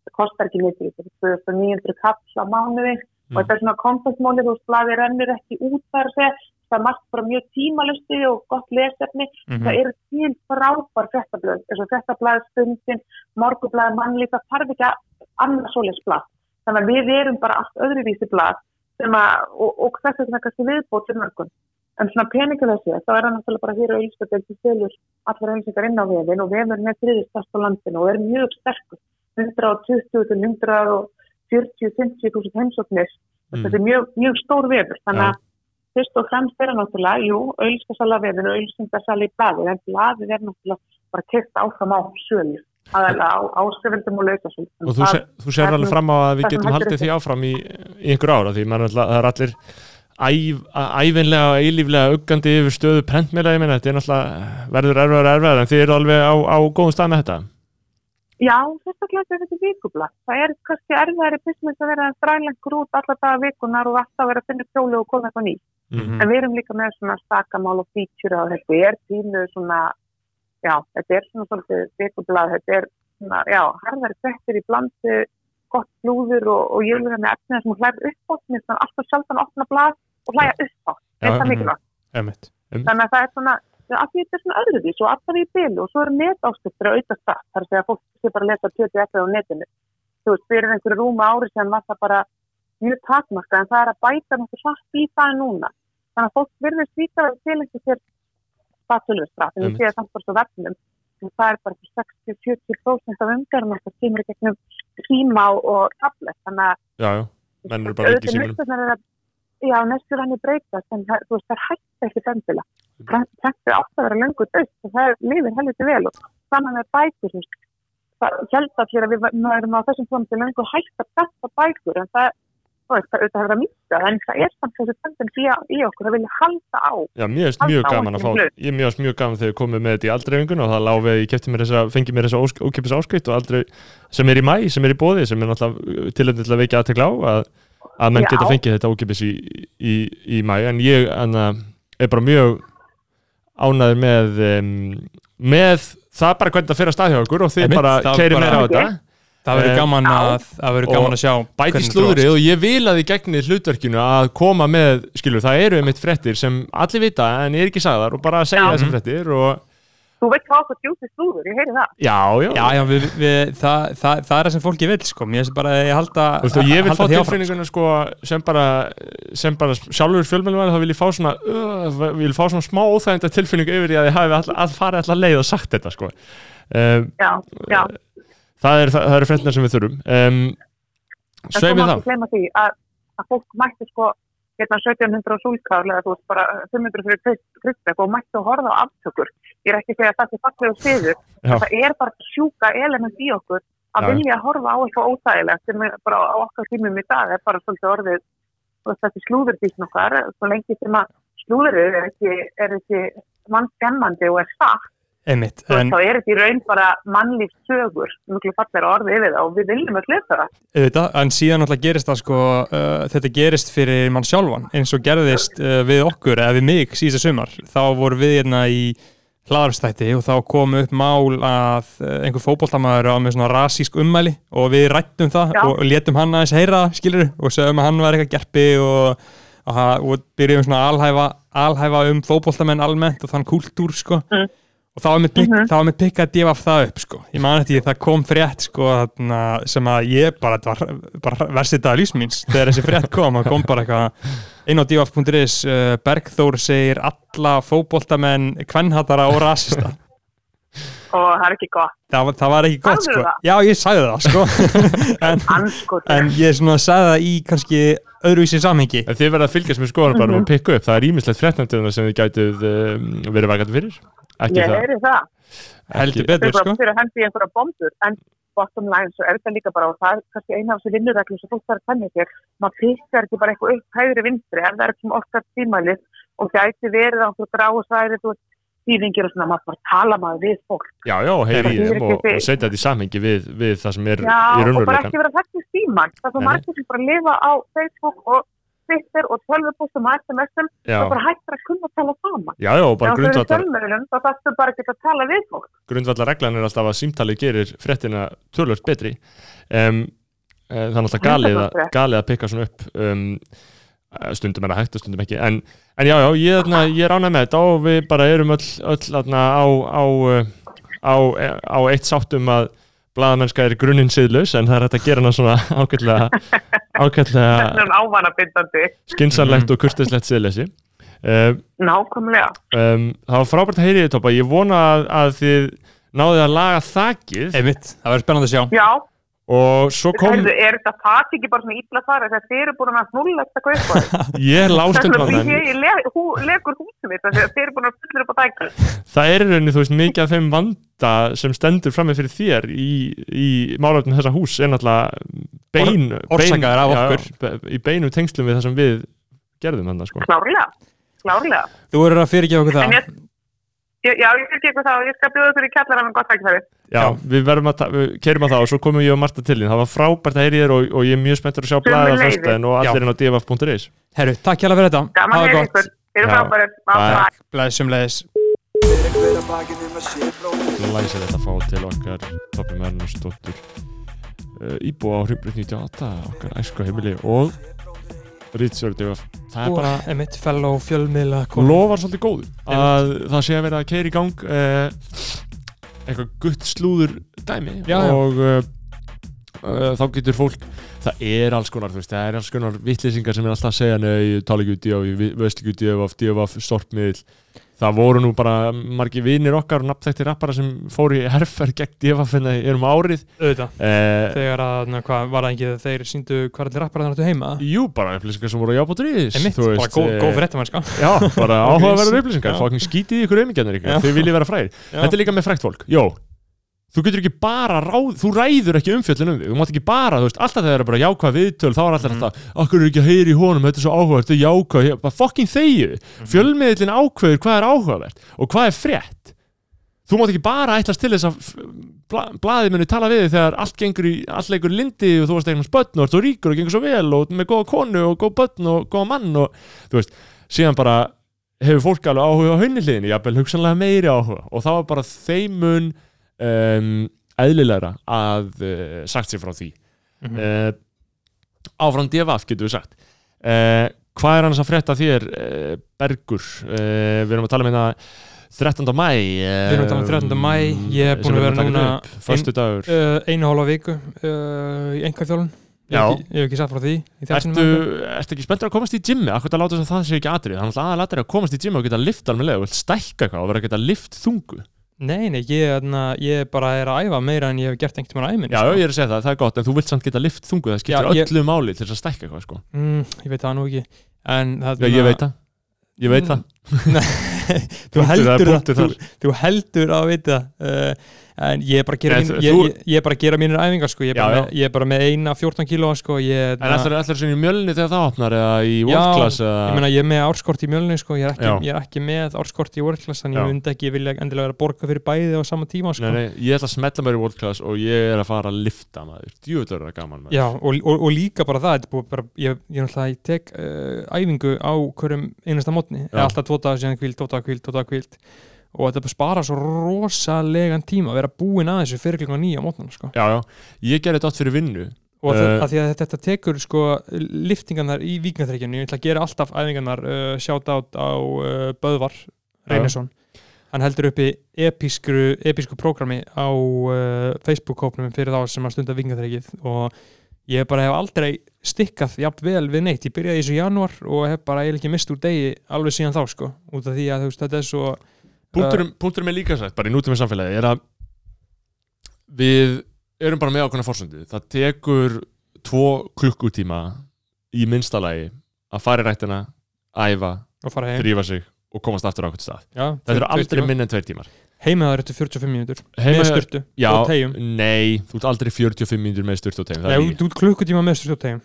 það kostar ekki mikið þetta er 2900 kall á mánuði. Og þetta er svona kontaktmálið og slaði rennir ekki út þar að segja það er margt bara mjög tímalusti og gott lesefni. Mhm. það eru til frábær fréttablöð eins og fréttablað stundin, morgublað mannlíf, það þarf ekki að annars þannig að við erum bara allt öðruvísi sem að, og, og þess vegna kannski viðbót til mörgum. En svona peningalessi, þá er það náttúrulega bara hér á Ílskapel til stelur allar auðvitað inn á vefin og vefur með þriðistast á landinu og er mjög sterkur. 120 til 140-50.000 heimsóknir. Mm. þetta er mjög, mjög stór vefur. Þannig að fyrst og fremst er það náttúrulega, jú, auðvitaðsala vefin og auðvitaðsala í blaði en blaðið er náttúrulega bara kert áfram á sölu aðalega á áskrifendum og laukasölu Og þú, se- þú sér alveg fram á að við getum haldið því áfram í, í einhver ára því náttúrulega- það er allir æf, æfinlega og eilíflega uggandi yfir stöðu prentmiðla, ég meina, þetta er náttúrulega verður erfiðar erfiðar en þið eru alveg á, á góðum stað með þetta Já, sérstaklega þegar þetta er vikubla. Það er kannski erfiðari business að vera þrælengur út alla daga vikunar og alltaf vera að finna kjólu og koma eitthvað nýtt. Mhm. En við erum líka með svona stakamál og feature og þetta er tínu svona, já, þetta er svona svolítið vikublað, þetta er svona, já, harðari frettir í blandi, gott blúður og, og ég vil með efnið sem hún hlæður upp á, finnst það alltaf sjálfan að opna blað og hlæja upp á. Það mhm. mikilvægt? Þannig að það er svona, að því þetta er svona öðruvís og alltaf í bylu og svo eru netáskiptir að auka það, þar að segja að fólk sé bara að lesa 20 eftir á netinu. Þú veist, fyrir einhverju rúma ári sem var það bara mjög takmarka en það er að bæta nokkuð svart í það núna. Þannig að fólk líka að til einhver sér spatulvistrat, en ég sé það samt bara svo vefnum, en það er bara 60-70% af umgjörnum það kemur í gegnum síma og, tablet, þannig að Já, næstur hann er breytast en það, veist, það er hægt ekki bendila. Þetta er átt að vera löngu döst og það lifir helviti vel og saman með bækur, það held að fyrir að við erum á þessum tónum til löngu hægt að besta bækur en það, þú veist, það hefur að mýta en það er samt þessi tendens í, í okkur að vilja halda á. Já, mér finnst mjög gaman að fá ég mjög, mjög gaman þegar ég komið með þetta í aldreifingun og það lág við, ég kefti mér þessa, fengi mér þessa ósk, ókipis áskrift og aldrei sem er í mæ, sem er í bóði, sem er náttúrulega tilhengið til að veikja aðtekla á að, að menn Já. geta fengið þetta ókipis í, í, í mæ, en ég anna, er bara mjög ánæður með um, með það bara hvernig það fyrir að staðhjá okkur og þið Einmitt, bara það keiri bara- meira á þetta Það verður Eh, gaman, það verður Og gaman að sjá bæti slúðrið og ég vil að þið gegnið hlutverkinu að koma með, skilur, það eru einmitt frettir sem allir vita en er ekki sagðar og bara að segja Já. þessar frettir og Þú veit hvað okkur djúsi slúður, ég heyri það. já, já, Já, já, við, við, það, það, það er það sem fólki vil sko. Mér finnst bara að ég halda Þú veist, og ég vil halda fá því tilfinninguna sko, sem bara, sem bara sjálfur fjölmjölumæður, þá vil ég fá svona uh, vil fá svona smá óþægenda tilfinningu yfir því að ég hafi all, all, farið allar leið og sagt þetta sko. um, Já, já. Það, er, eru frettina sem við þurfum um, sveimið því að, að fólk mætti sko hérna 1700 á súlkál eða þú veist bara 500 fyrir kristbek og mætti að horfa á aftökur. Ég er ekki að segja að það er fallegu sviður. Já. Það er bara sjúka element í okkur að Já. vilja horfa á eitthvað óþægilegt sem er bara á okkar tímum í dag er bara svolítið orðið þessi slúðurdísn okkar svo lengi sem að slúðurinn er ekki, er ekki mannskemmandi og er satt Einmitt, en, þá er þetta í raun bara mannlífs sögur mjög fallir orðið yfir það og við viljum að lesa það. auðvitað, en síðan náttúrulega gerist það sko, uh, þetta gerist fyrir mann sjálfan eins og gerðist uh, við okkur eða við mig síðasta sumar þá voru við hérna í hlaðarstætti og þá kom upp mál að uh, einhver fótboltamaður á með svona rasísk ummæli og við rættum það Já. og létum hann aðeins heyra skilur og sögum að hann var eitthvað gerpi og, og, byrjum svona að alhæfa, alhæfa um fótboltamenn almennt og þann kultúr sko Mm. Og þá var mitt pikk, Mhm. þá var mitt pikk að djöfa það upp sko. ég man eftir því það kom frétt sko, þarna, sem að ég bara, var bara versið þetta lífsmýns þegar þessi frétt kom, það kom bara eitthvað inn á djöfa.is uh, Bergþór segir alla fótboltamenn kvennhatara og rasista og það er ekki gott. það, var- það var ekki gott Sagðirðu sko. það? já ég sagði það sko. *laughs* en, en ég svona sagði það í kannski öðruvísi samhengi En þið verða að fylgjast með skoðanablaðum og pikka upp, það er ímislegt fréttnættina sem þið gætuð um, verið vakandi fyrir ekki Ég það heyri það. heldur ekki, betur sko. fyrir að hendi einhverja bombur, en bottom line, svo er þetta líka bara, og það er kannski eina af þessu vinnureglum sem fólk þarf að kenna sér, maður pikkar ekki bara eitthvað upp hægri vinstri, ef það er ekki okkar tímælið og gæti verið á einhverju gráusværi, þú veist, þýðingir og svona, maður bara tala maður við fólk. Já, já, heyri Það þýðir og, og setja þetta í samhengi við, við það sem er Já, í og bara raunveruleikan ekki vera þetta í síman. Það er svo margir sem bara lifa á Facebook og Twitter og tölvupústum og SMS-um, það bara hættir að kunna tala saman. já, já, bara grundvallar, þá þarfstu bara ekki að tala við fólk. grundvallar reglan er alltaf að símtalið gerir fréttina tölvöld betri um, það er alltaf galið, að- 100%. galið að pikka svona upp um, eh, stundum er það hægt og stundum ekki en, en já, já, ég, ég er ánægð með þetta og við bara erum öll, öll þarna, á, á, uh, á, á eitt sáttum að blaðamennska er grunninn siðlaus en það er hægt að gera hana svona *laughs* er *laughs* ávanabindandi. skinsanlegt og kurtislegt siðleysi. Uh, Nákvæmlega. um, það var frábært að heyri þið Toppa. Ég vona að, að þið náðið að laga þakið. Einmitt, það verður spennandi að sjá. Já, og svo kom Heyrðu, er þetta fat ekki bara svona illa fara þegar þið eru búin að snulla þetta kaupa *laughs* ég á því það. ég le, hú, legur húsum mitt þegar þið eru búin að fullur upp á dækju það er í rauninni þú veist mikið af þeim vanda sem stendur frammi fyrir þér í, í málöfnum þessa hús er náttúrulega bein, Or- orsakaðir af já, okkur. já, be- í beinum tengslum við það sem við gerðum hann sko. Klárlega, klárlega. Þú verður að fyrirgefa okkur það. Ég- Já, ég skal gera það og ég skal bjóða í kjallara með gott tækifæri. Já, við verðum að, við kerum að það og svo komum ég og Marta til þín, það var frábært að heyri þér og, og ég er mjög spenntur að sjá blæða föstudaginn og allir inn á dfaf.is Herru, takk hjá fyrir þetta Gaman að gott. ykkur. Þið eru Já. frábærir. Bye. Bye. Blæsum leiðis Fyrir Læsir þetta fá til okkar toppum Ernarsdóttur uh, íbúa á Hrimbrið 98 okkar æsku heimili og Rítsjörg dfaf það er bara emitt fellow fjölmiðla lofar svolítið góð að það sé að vera að keira í gang uh, eitthvað gutt slúður dæmi. Já, já. og uh, uh, þá getur fólk það er alls konar, þú veist, það er alls konar vittlýsingar sem er alltaf að segja neða ég tala ekki út í og ég veist ekki út í og DFF stortmiðl það voru nú bara margi vinir okkar og nafnþættir rappara sem fóru í herfer gegn það erum árið. Auðvitað. Uh, Þegar að, na, hvað, var það ekki þegar þeir síndu hvað allir rappar þannig að heima? Jú, bara upplýsingar sem voru á jábútrís Emitt, bara góð, góð fyrir þetta mannska Já, bara *laughs* áhugaverðar upplýsingar, Já. fokkin skítið ykkur aumingjarnir ykkur, þið viljið vera fræðir Þetta er líka með frækt fólk, jó Þú getur ekki bara ráð, þú ræður ekki umfjöllin um þig Þú mátt ekki bara, þú veist, alltaf þegar það er bara jákvæð viðtöl Þá er alltaf Mhm. alltaf, okkur er ekki að heyri í honum Þetta er svo áhugavert, þetta er jákvæð hér." Bara fokkin þegju, Mhm. fjölmiðlinn ákveður hvað er áhugavert Og hvað er frétt Þú mátt ekki bara ætlast til þess að bla, Blaðið muni tala við þegar allt gengur í Allt leikur lindi og þú varst eignast börn Og svo ríkur og gengur svo vel og með góða konu Og góða börn og góða mann og þú veist, síðan bara hefur fólk alveg áhuga á hunniliðinni jafnvel hugsanlega meiri áhuga og það var bara þeimun um, eðlilegra að uh, sagt sér frá því Mhm. uh, áfram DFF getur við sagt uh, hvað er annars að frétta þér Bergur við erum að tala um hérna 13. mæ Við erum að tala um 13. maí, ég er búinn að vera núna uh, Einu hálfa viku í enga þjólun Ég hef ekki, sagt frá því þættinum. ertu ekki spenntur að komast í gymmi? Akkur að láta þess að það sé ekki atrið Þannig að aðalatri að komast í gymmi og geta lift alveg og stækka eitthvað og vera að geta lift þungu Nei, nei, ég, na, ég bara er að æfa meira en ég hef gert einhvern veginn á æminni Já, ég er að segja það, það er gott, en þú vilt samt geta lift þungu, það skiptir Já, ég- öllu máli til þess að stækka eitthvað, sko. mm, Ég veit það nú ekki En það, Já, ég veit það, ég veit það. *laughs* *laughs* Þú Punktur, það er heldur það, punktur þú, þar. þú heldur að vita uh, En ég er bara að gera, mín, þú- ég, ég, er bara að gera mínir æfingar sko. ég, er Já, bara já. með, ég er bara með eina 14 kílóa sko. ég, En ætlar ætlar svona í mjölni þegar það opnar eða í Já, World Class eða... ég meina ég er með árskort í mjölni sko. ég, er ekki, Já. ég er ekki með árskort í World Class þannig Já. ég myndi ekki vilja endilega vera að borga fyrir bæði á sama tíma sko. Nei, nei, ég ætla að smetla mér í World Class og ég er að fara að lifta maður. Djúvöldur er það gaman maður. Já, og, og, og líka bara það er búið bara, ég, ég, náttúrulega, ég tek uh, æfingu á hverjum einasta mótni Já. alltaf dagar síðan kvíld, dagar kvíld, dagar kvíld og þetta spara svo rosalegan tíma að vera búin að þessu fyrir klokkan nýja á mótnana sko. Já, já, ég gerði þetta átt fyrir vinnu. og Eh. uh, að því að þetta, þetta tekur sko, liftingarnar í víknaþreikinu ég ætla að gera alltaf æfingarnar uh, sjátt át á uh, Böðvar Reynesson hann heldur uppi episku, episku prógrami á Facebook-kópnum fyrir þá sem að stunda víknaþreikið og ég bara hef aldrei stikkað jafn vel við neitt, ég byrjaði í þessu janúar og hef bara eiginlega ekki mist úr degi alveg síðan þá sko, út af því að veist, þetta er svo Punkturum er líka sagt, bara í nútum í samfélagi, er að við erum bara með ákveðna fórsöndu. Það tekur tvo klukkutíma í minnstalagi að fara í rættina, æfa, þrýfa sig og komast aftur á okkur stað. Já, Þetta eru aldrei tveir- minni en tveir tímar. heimaðar eftir 45 mínútur Heima- með styrtu Já, og tegjum nei, þú ert aldrei 45 mínútur með sturt og tegum. Nei, út, út klukkutíma með styrtu og tegjum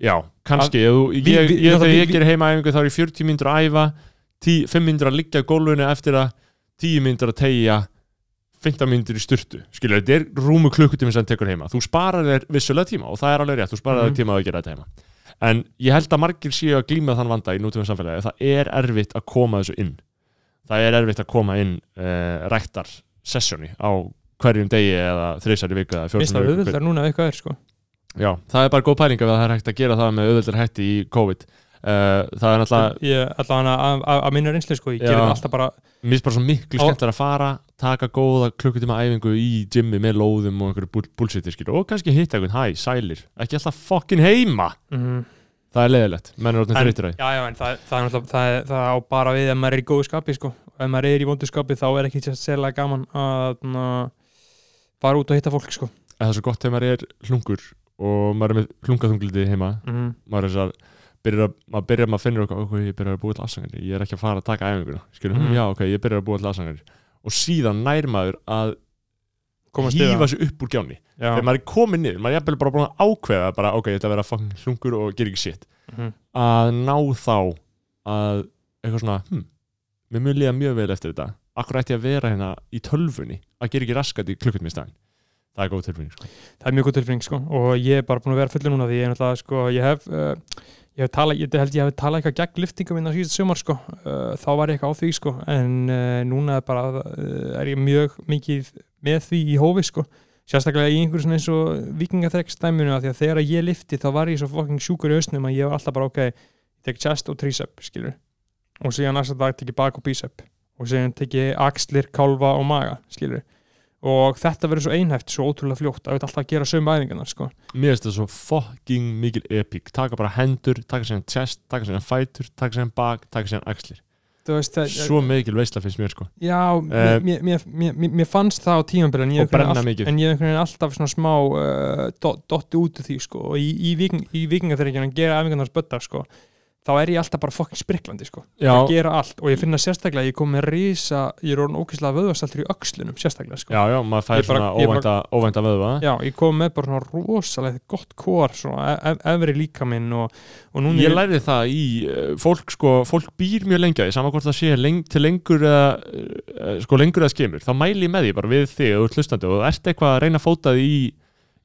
Já, kannski. Þú- Vi- Ég, vi- ég, það- þegar vi- ég ger heimaæfingu þá er ég 40 mínútur að æfa, 10 5 mínútur að liggja gólfinu eftir að 10 mínútur að tegja 15 mínútur í styrtu. Skilur, þetta er rúmu klukkutími sem tekur heima. Þú sparar þér vissulega tíma og það er alveg rétt, þú sparar þér Mhm. tíma að gera þetta heima. En ég held að margir séu að glíma þann vanda í nútíma samfélagi. Það er erfitt að koma þessu inn. Það er erfitt að koma inn uh, ræktar sessjóni á hverjum degi eða þreysar í viku eða það eitthvað er sko Já, það er bara góð pæling ef það er hægt að gera það með auðvöldar hætti í COVID Það er ætla hana að, minna reynslu sko Ég gerir alltaf bara mér finnst bara svo miklu skemmtilega að fara taka góða klukkutíma æfingu í gymmi með lóðum og einhverju bull- bullshiti og kannski hitta einhvern, hæ, sælir ekki alltaf fokkin heima? Mm, það er leiðilegt, menn er orðin þreytir að Já, já, en það, það er náttúrulega það, það á bara við ef maður er í góðu skapi sko. Ef maður er í vondu skapi þá er ekki sérlega gaman að fara út og hitta fólk sko. En það er svo gott þegar maður er hlungur og maður er með hlungaþungliti heima. Mm. maður er þess að byrjar að, byrjar maður finnur okkur, ok, ég byrjar að búa til afsangar ég er ekki að fara að taka æfinguna, skilur, Mhm. já, ok, ég byrjar að búa til afsangar og síðan nær maður að hýfa sig upp úr gjánni Já, þegar maður er komin niður, maður er jafnvel bara búin að ákveða bara, ok, ég ætla að vera fucking hlungur og gera ekki shit. Mhm. að ná þá að eitthvað svona, hm mér mun líða mjög vel eftir þetta. Akkur ætti að vera hérna í tölfunni að gera ekki raskat í klukkutum í staðin það er góð tilfinning sko. það er mjög góð tilfinning sko. Og ég er bara búin að vera fullur núna því ég sko ég hef uh, ég hef talað, ég held ég hef talað eitthvað gegn liftingum minna síðust sumar sko. Þá var ég eitthvað á því sko. En núna er bara er ég mjög mikið með því í hófi sko. Sérstaklega í einhverjum eins og vikingaþrekkstæminu að því að þegar ég lifti þá var ég svo fucking sjúkur í hausnum að ég var alltaf bara ok, ég tek chest og tricep skilur og síðan næsta dag tek ég bak og bicep og síðan tek ég axlir, kálfa og maga skilur og þetta verður svo einhæft svo ótrúlega fljótt að við alltaf að gera sömu æfingarnar sko. mér finnst það svo fucking mikil epic. Taka bara hendur, taka sér chest taka sér fætur, taka sér bak, taka sér axlir. Þú veist, svo mikil veisla finnst mér sko. Já, Eh, mér, mér, mér, mér, fannst það á tímambili en ég en veginn alltaf svona smá uh, dot- dotti út úr því sko. Og í, í, í vikingaþreikjana gera æfingarnar spötta sko þá er ég alltaf bara fucking spriklandi sko. Já, að gera allt og ég finna sérstaklega ég kom með rísa, ég er orðin ókvæslega vöðvastaltur í öxlunum sérstaklega sko. Já, já, maður fær Ég bara- svona ég óvænta, óvænta vöðva. Já, ég kom með bara svona rosalega gott kór, svona ef, efri líka minn og, og núna Ég lærði það í uh, fólk sko, fólk býr mjög lengi að því, saman hvort það sé leng, til lengur eða uh, sko lengur eða skemur, þá mæli ég með því bara við þig og hlustandi og þú ert eitthvað að reyna að fóta því í,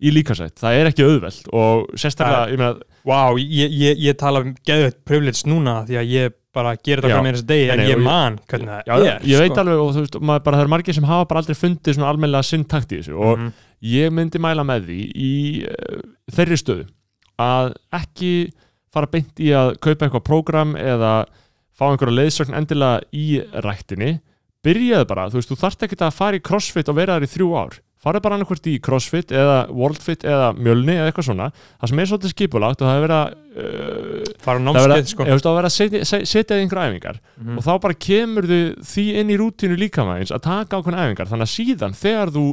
í líkasætt, það er ekki auðvelt og sérstaklega, ég meina Vá, ég, ég, ég tala um geðveitt privilege núna því að ég bara gera þetta frá mér þessi degi en ég ég- man hvernig það já, er. ég veit sko. alveg og þú veist, maður bara það er margir sem hafa bara aldrei fundið svona almennilega sinn takt í þessu og Mhm. ég myndi mæla með því í uh, þeirri stöðu að ekki fara beint í að kaupa eitthvað prógram eða fá einhverja leiðsögn endilega í ræktinni. Byrjaðu bara, þú veist, þú þarft ekki að fara í crossfit og vera þar í þrjú ár farið bara annarkvort í crossfit eða worldfit eða mjölni eða eitthvað svona það sem er svolítið skipulagt og það er verið að uh, fara námskeið sko. veist, það er verið að setja, se- setja þig einhverja æfingar Mhm. og þá bara kemur því inn í rútínu líkamæðins að taka ákveðna æfingar þannig að síðan þegar þú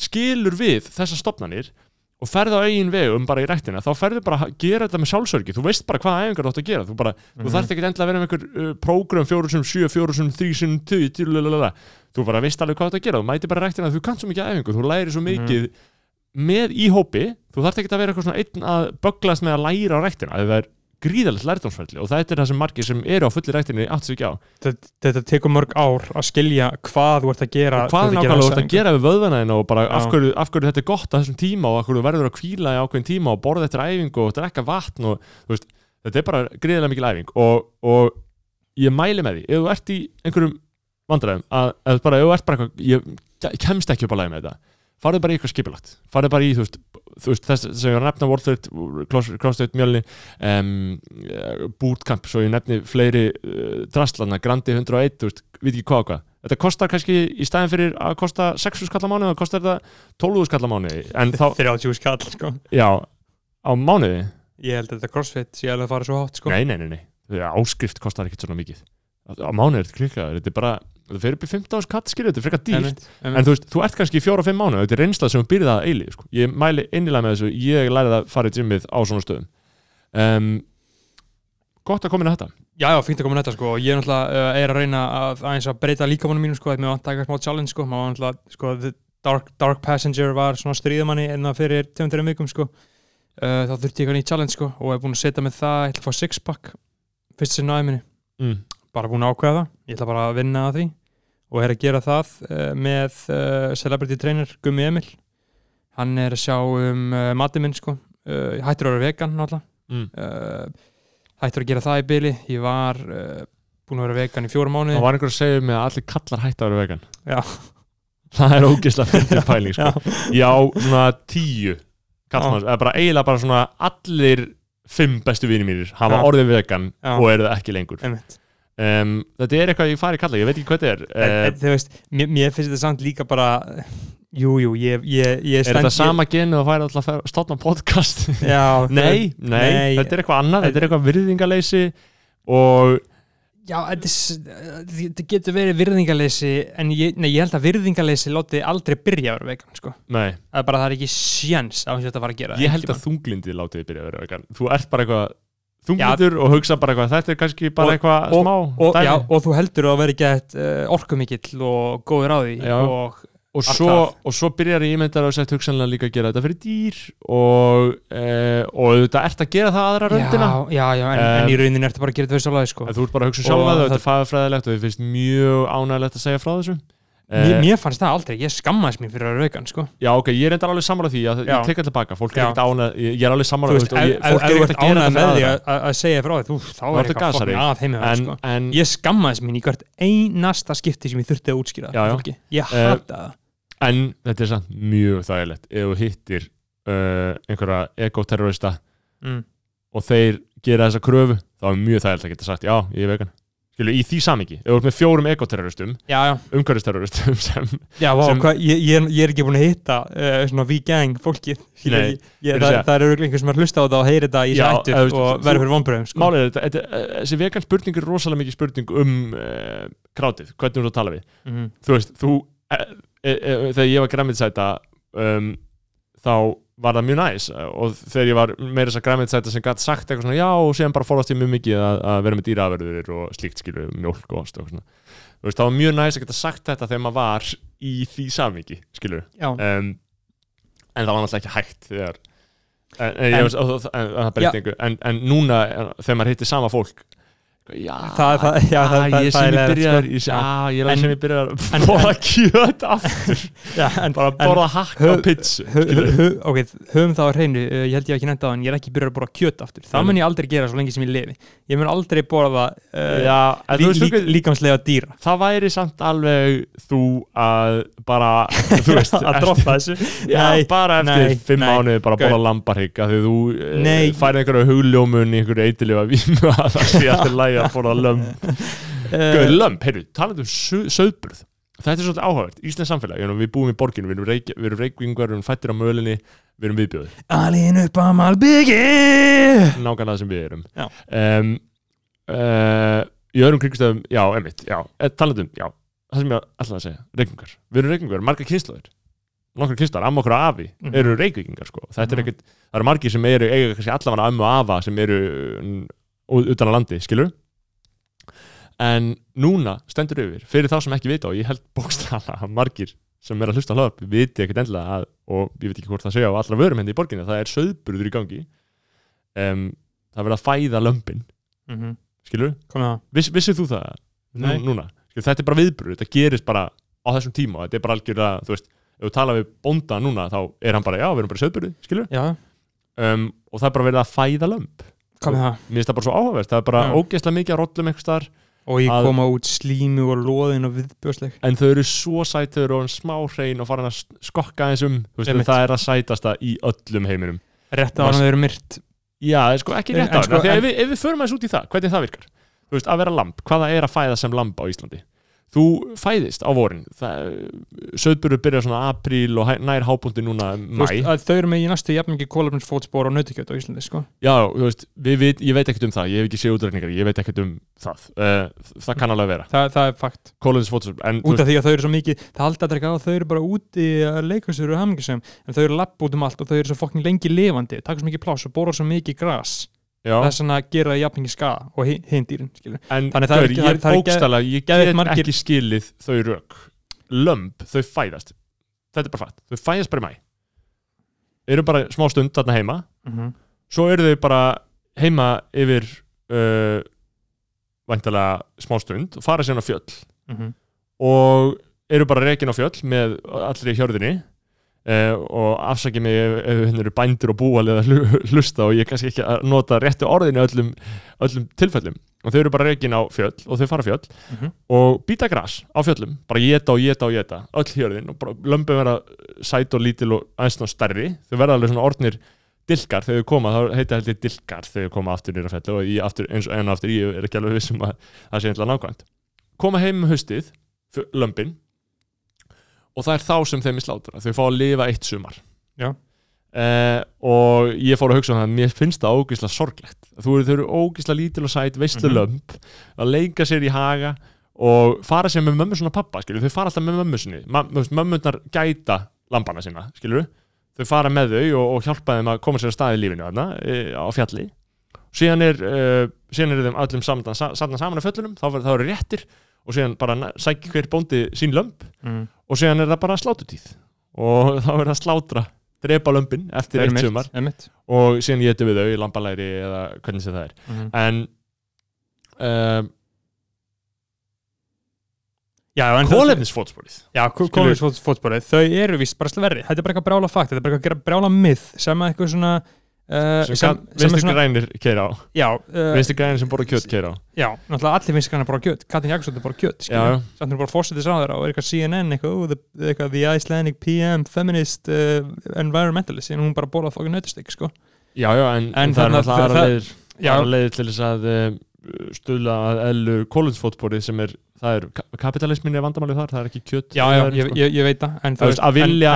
skilur við þessar stopnarnir og ferð á eigin vegum bara í rættina þá ferðu bara að gera þetta með sjálfsörgi þú veist bara hvaða æfingar þú átt að gera þú, bara, Mhm. þú þarft ekki endilega að vera með einhver uh, prógram fjóru sem sjö, fjóru sem þrý sem tíu þú bara veist alveg hvað þú átt að gera þú mæti bara rættina þú kannt svo mikið æfingu þú læri svo mikið með í hópi þú þarft ekki að vera eitthvað svona einn að böglast með að læra rættina það er gríðalegt lærdómsferðli og þetta er það sem margir sem eru á fulli rættinni átt sig ekki á. Þetta, þetta tekur mörg ár að skilja hvað þú ert að gera og hvað að nákvæmlega þú ert að gera við vöðvana þína og bara af hverju, af hverju þetta er gott á þessum tíma og af hverju þú verður að kvíla í ákveðin tíma og borða eftir æfingu og drekka vatn og veist, þetta er bara gríðilega mikil æfing og, og ég mæli með því ef þú ert í einhverjum vandræðum að, að bara, ef þú ert bara eitthvað ég kemst ekki upp að lægi með þetta farðu bara í eitthvað skipulagt. Farðu bara í, þú veist, þú veist þess sem ég var að nefna Worldfit, CrossFit mjölni um, bootcamp svo ég nefni fleiri uh, drastlana, Grandi 101, þú veist, við ekki hvað hvað. Þetta kostar kannski í staðin fyrir að kosta 6 skall á mánuði, þá kostar þetta 12 skall á mánuði, en þá, *laughs* 30 skall sko. já á mánuði, ég held að þetta crossfit sé alveg að fara svo hátt sko. nei, nei, nei, nei. Áskrift kostar ekkert svona mikið. Á mánuði er þetta klikkaður, þetta er bara það fer upp í 15 skall, skilur, þetta er frekar dýrt. En þú veist, þú ert kannski í fjóra og fimm mánu Þetta er reynslað sem þú byrðið að eilíð sko. Ég mæli innilega með þessu, ég lærið að fara í gymmið á svona stöðum. Um, Gott að koma inn að þetta. Já, já, fínt að koma með þetta sko og ég er náttúrulega uh, er að reyna að að breyta líkamannum mínum sko, að mér vant að taka smá challenge sko, maður var náttúrulega sko, The Dark, Dark Passenger var svona stríðamanni enna fyrir 2-3 vikum sko. Uh, þá þurfti ég eitthvað nýtt challenge sko og er búin að setja með það, ég ætla að fá sixpack fyrst sinna á æminni, mm. bara búin að ákveða það ég ætla bara að vinna að því og er að gera það uh, með uh, celebrity trainer Gummi Emil hann er að sjá um uh, matið minn sko, uh, hættur að vera vegan náttúrulega Mm. uh, hættur að gera það í byli ég var búin að vera vegan í fjóra mánuði Það var einhver að segja mig að allir kallar hætta að vera vegan Já. *laughs* Það er ógeðslega fyrir *laughs* pæling sko. Já. Svona tíu kallar, eða bara eiginlega bara svona allir fimm bestu vinir mínir hafa Já. orðið vegan Já. og eru það ekki lengur Einmitt. Um, Þetta er eitthvað ég fari kalla, ég veit ekki hvað þetta er en, en, veist, mér, mér finnst þetta samt líka bara jújú, jú, ég, ég, ég Er þetta sama genu og færi alltaf að stofna podcast? já, *laughs* Nei, nei, Nei. þetta er eitthvað annað, þetta er eitthvað virðingaleysi og já, þetta þetta getur verið virðingaleysi en ég, nei, ég held að virðingaleysi láti aldrei byrja að vera vegan sko. nei, það er bara það er ekki sjens á þess að fara að gera ég held að þunglindið látið þið byrja að vera vegan Þú ert bara eitthvað þunglindur og hugsa bara eitthvað þetta er kannski bara Og- eitthvað og, smá og, já, og þú heldur að vera ekki uh, orkumikill og góður á því Já. og og svo, og svo byrjar ég myndar að sett hugsanlega líka að gera þetta fyrir dýr og, uh, og þetta ert að gera það aðra röndina. Já, já, já, en, Um, en í rauninni ertu bara að gera þetta fyrir sjálfæði sko. en þú ert bara að hugsa Og sjálfa það, það- þetta er fagfræðilegt og þið finnst mjög ánægilegt að segja frá þessu mér, Eh, mér fannst það aldrei, ég skammaðist mér fyrir að vegan sko. Já, ok, ég er enda alveg sammála því að ég tekka tilbaka, fólk er ekkert ánæg ég, er alveg veist, og ef ég- ef- fólk er ekkert að þetta með því að, að að segja frá því þá er eitthvað fokkin að en, sko. ég skammaðist mín í hvert einasta skipti sem ég þurfti að útskýra Já, já. ég Eh, hata það. en þetta er samt mjög þægilegt. Ef þú hittir uh, einhverja ekoterrorista mm. og þeir gera þessa kröfu þá er mjög þægilegt að geta sagt já, ég er vegan Skilu, í því samingi, ef þú ert með fjórum ekoterroristum umhverfisterroristum *laughs* sem já vá, Sem- hvað, ég, ég, er- ég er ekki búin að hitta uh, svona V-gang fólki Nei, ég, ég, ég að það, það er örugglega einhver sem er hlusta á það og heyri þetta í veist, og verður fyrir vonbröðum sko. málið er þetta, þetta, eh, þessi vegan spurning er rosalega mikið spurning um uh, krátið, hvernig þú tala við Mhm. þú veist, þú e, e, e, þegar ég var græmitsæta um, þá var það mjög næs. Og þegar ég var meira þess að græmitsæta sem gætt sagt eitthvað svona já og síðan bara forðast ég mjög mikið að, að vera með dýraverður og slíkt skilur, mjólk og ost og svona. Þú veist, það var mjög næs að geta sagt þetta þegar maður var í því samviki, skilur um, en það var náttúrulega ekki hægt þegar en, en, En- en, en, en, núna þegar maður hittir sama fólk já, Það- það- já, það- að, það- ég það sem er ég byrjar sko. ég sé, Já. ég er En- sem ég byrjar að borða kjöt aftur *laughs* já, en, bara borða hakka Hö- á pizzu ok, höfum það á hreinu uh, ég held ég ekki nefnt á en ég er ekki byrjað að borða kjöt aftur það Nei. mun ég aldrei gera svo lengi sem ég lifi ég mun aldrei borða já, hvað- líkamslega dýra það væri samt alveg þú að bara *laughs* þú veist að droppa þessu Já, bara eftir fimm mánuði bara borða lambarhygg því þú Nei. uh, færið einhverju hugljómun í einhverju eitilega vímu *laughs* að það sé alltaf lægi að borða lömb. *laughs* Gauð, uh, lömb, heyrðu, talandi um sauðburð. Þetta er svolítið áhugavert, Íslands samfélag Við búum í borginu, við erum, reik, við erum reikvingar Við erum fættir á mölinni, við erum viðbjóður alin upp á Malbyggi Nákvæmlega það sem við erum. Um, uh, Í öðrum kringustöðum, já, einmitt já, eh, talandi um, já, það sem ég ætlaði að segja Reikvingar, við erum reikvingar, margar kynslaðir Nokkar kynslaðar, amma okkur og afi Mhm. eru reikvingar sko. Þetta er Mhm. ekkert, það eru margir sem eru eiga kannski allavega amma og afa sem eru mm, utan á landi, skilur en núna stendur yfir, fyrir þá sem ekki vita og ég held bókstala að margir sem er að hlusta hlaðarp viti ekkert endilega að, og ég veit ekki hvort það segja á allra vörum henni í borginni það er söðburður í gangi. Um, það verða að fæða lömpin Mhm, skilur, komið það? Viss, vissið þú það? Nú, núna, skilur, þetta er bara viðburður þetta gerist bara á þessum tíma þetta er bara algjörlega, þú veist, ef þú tala við bónda núna, þá er hann bara, já, við erum bara í söðburði skilur, um, og það er bara verið að fæða lömp mér finnst það bara svo áhugavert, það er bara ógeðslega mikið að rollum einhvers staðar og ég koma út slímu og loðin og viðbjóðsleg. En þau eru svo sætur og smá hrein og farin að skokka eins um. Það er að sætasta í öllum heiminum. Rétt á hann að þau eru myrt. Já, sko ekki En- rétt en á sko, sko, ef, en- við, ef við förum aðeins út í það, hvernig það virkar. Þú veist, að vera lamp, hvaða er að fæða sem lamp á Íslandi þú fæðist á vorin. Söðburður byrjar svona apríl og nær hábúndi núna um mæ að þau eru með í næstu jafningi kólefnisfótspor og nautikjöt á Íslandi sko. já, veist, við, ég veit ekkert um það. Ég hef ekki séð útrækningar, ég veit ekkert um það. Uh, það kann alveg vera. Þa, það er fakt. En út af því að þau eru svo mikið það haldi að drega á þau eru bara úti að leika sér og hamingisum en þau eru lapp út um allt og þau eru svo fokkin lengi lifandi taka svo mikið pláss og bóra svo mikið gras það er svona að gera það jafningi skada og hi- hinn dýrin skilur En það er ekki- ég bókstala, ég get margir- ekki skilið þau rök. Lömb, þau fæðast. Þetta er bara fatt, þau fæðast bara í mæ Eru bara smá stund þarna heima. Mm -hmm. Svo eru þau bara heima yfir uh, Væntalega smá stund og fara sérna fjöll. Mhm. Og eru bara rekin á fjöll með allri hjörðinni Uh, og afsakið mig ef, ef henni eru bændur og búalið að hlusta og ég kannski ekki að nota réttu orðinu öllum, öllum tilfellum. Og þau eru bara rekin á fjöll og þau fara fjöll Mhm. og býta gras á fjöllum. Bara geta og geta og geta, öll hjörðin og bara lömbum vera sæt og lítil og aðeins ná stærri, þau verða alveg svona orðnir dilkar þegar þau koma, þá heita heldur dilkar þegar þau koma aftur nýra fjallu og ég aftur, eins og enn aftur, ég er ekki alveg vissum að það sé eitthvað nákvæmt. Koma heim um haustið, lömbin og það er þá sem þeim er slátra þau fá að lifa eitt sumar. Eh, og ég fór að hugsa um það mér finnst það ógislega sorglegt þú eru, þau eru ógislega lítil og sæt veistlu Mhm. lömb að leika sér í haga og fara sér með mömmu svona pappa skilur, þau fara alltaf með mömmu sinni mömmunar gæta lampana sína skilur, þau fara með þau og, og hjálpa þeim að koma sér að staði í lífinu þarna, e, á fjalli síðan er, uh, síðan er þeim öllum saman, sa, saman á fjöllunum þá, þá eru réttir og síðan bara sækir hver bóndi sín lömb mm. Og síðan er það bara slátutíð og *laughs* þá er það slátra drepa lömbin eftir eitt sumar. Einmitt. og síðan getum við þau í lambalæri eða hvernig sem það er. Mhm. en um, það- kólefnisfótsporið Já, kólefnisfótsporið, þau eru vist bara sverri, þetta er bara eitthvað brjála fakt, þetta er bara eitthvað brjála mið sem að eitthvað svona uh, sem, sem, sem, sem er vinstri svona, grænir keira á já, uh, vinstri grænir sem borða kjöt keira á já, náttúrulega allir vinstri grannar bara kjöt, Katrin Jakobsdóttir bara kjöt, já, já. samt hún bara fórsetið sáður og er eitthvað CNN, eitthvað, eitthvað the Icelandic PM feminist uh, environmentalist, en hún bara bólað fokkin nautastik, sko. já, já, en, En það er náttúrulega aðra leiðir til þess að um, stuðla að ellu kólefnisfótsporið sem er það er, ka- kapitalismin er vandamálið þar, það er ekki kjöt já, já, ég, sko. ég, ég veit það, að vilja,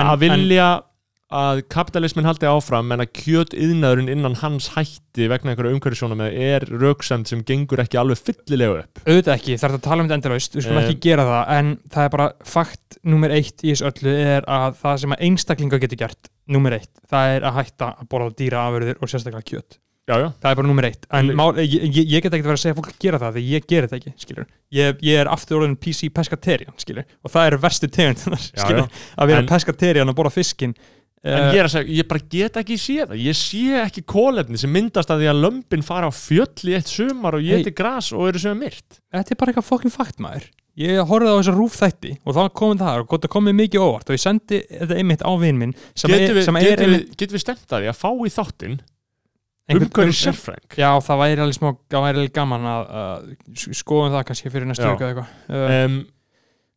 að, kapitalismin haldi áfram en að kjöt yðnaðurinn innan hans hætti vegna einhverja umhverfisjónum er röksemd sem gengur ekki alveg fyllilega upp. Auðvitað ekki, það er að tala um þetta endalaust við skulum Eh. ekki gera það, en það er bara fakt nummer eitt í þessu öllu er að það sem að einstaklinga getur gert nummer eitt, það er að hætta að borða dýra afurðir og sérstaklega kjöt. Já, já, það er bara nummer eitt, en mál, ég, ég, ég get ekki verið að segja að fólk að gera það, því ég gerir það ekki ég, ég er aftur orðin PC pescatarian, skilur, og það er verstu já. að vera pescatarian og borða fiskin en ég er að segja, ég bara get ekki sé það. Ég sé ekki kólefni sem myndast að því að lömbin fara á fjöll í eitt sumar og Hey. geti gras og eru sem er myrt. Þetta er bara eitthvað fokkin fakt maður. Ég horfði á þessa rúfþætti og þá komið það og gott að komið mikið óvart og ég sendi þetta einmitt á vinn minn er, við, getum einmitt við, getum við stemt að því að fá í þáttinn umhverju um- sérfræng Já, það væri alveg smá, það væri alveg gaman að, að skoðum það kannski fyrir næstu Já. viku eða eitthvað. Uh, um,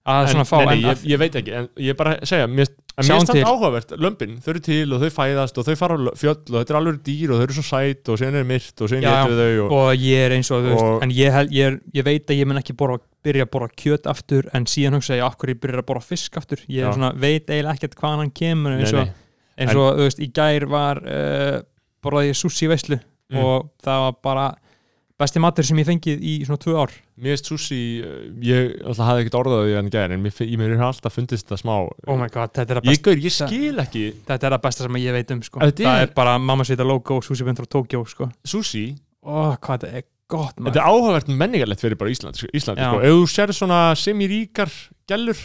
að en, svona fá nei, nei, en ég, að, ég veit ekki, en ég bara segja mér, en finnst þetta áhugavert, lömbin, þau eru til og þau fæðast og þau fara á fjöll og þetta er alveg dýr og þau eru svo sæt og síðan er myrt og síðan Já, getur þau og, og ég er eins og, veist, en ég, hel, ég, er, ég veit að ég mun ekki borða, byrja að borða kjöt aftur en síðan hugsa ég okkur ég byrja að borða fisk aftur? Ég er svona, veit eiginlega ekkert hvaðan hann kemur eins og, eins og þú veist, í gær var uh, borðaði ég sushi veislu Mm. og það var bara besti matur sem ég fengið í svona tvö ár mér finnst sushi, ég alltaf hafði ekkert orðað því hann gæri en mér, ég mér er alltaf fundist þetta smá oh my god, þetta er það ég, besta, gaur, ég skil ekki þetta er það besta sem ég veit um sko. Þetta er- það er bara mamma svita logo sushi bent frá Tokyo sko. sushi, ó, hvað þetta er gott maður þetta er áhugavert menningarlegt fyrir bara Ísland, Íslandi Já. sko. ef þú sér svona semi-ríkar gellur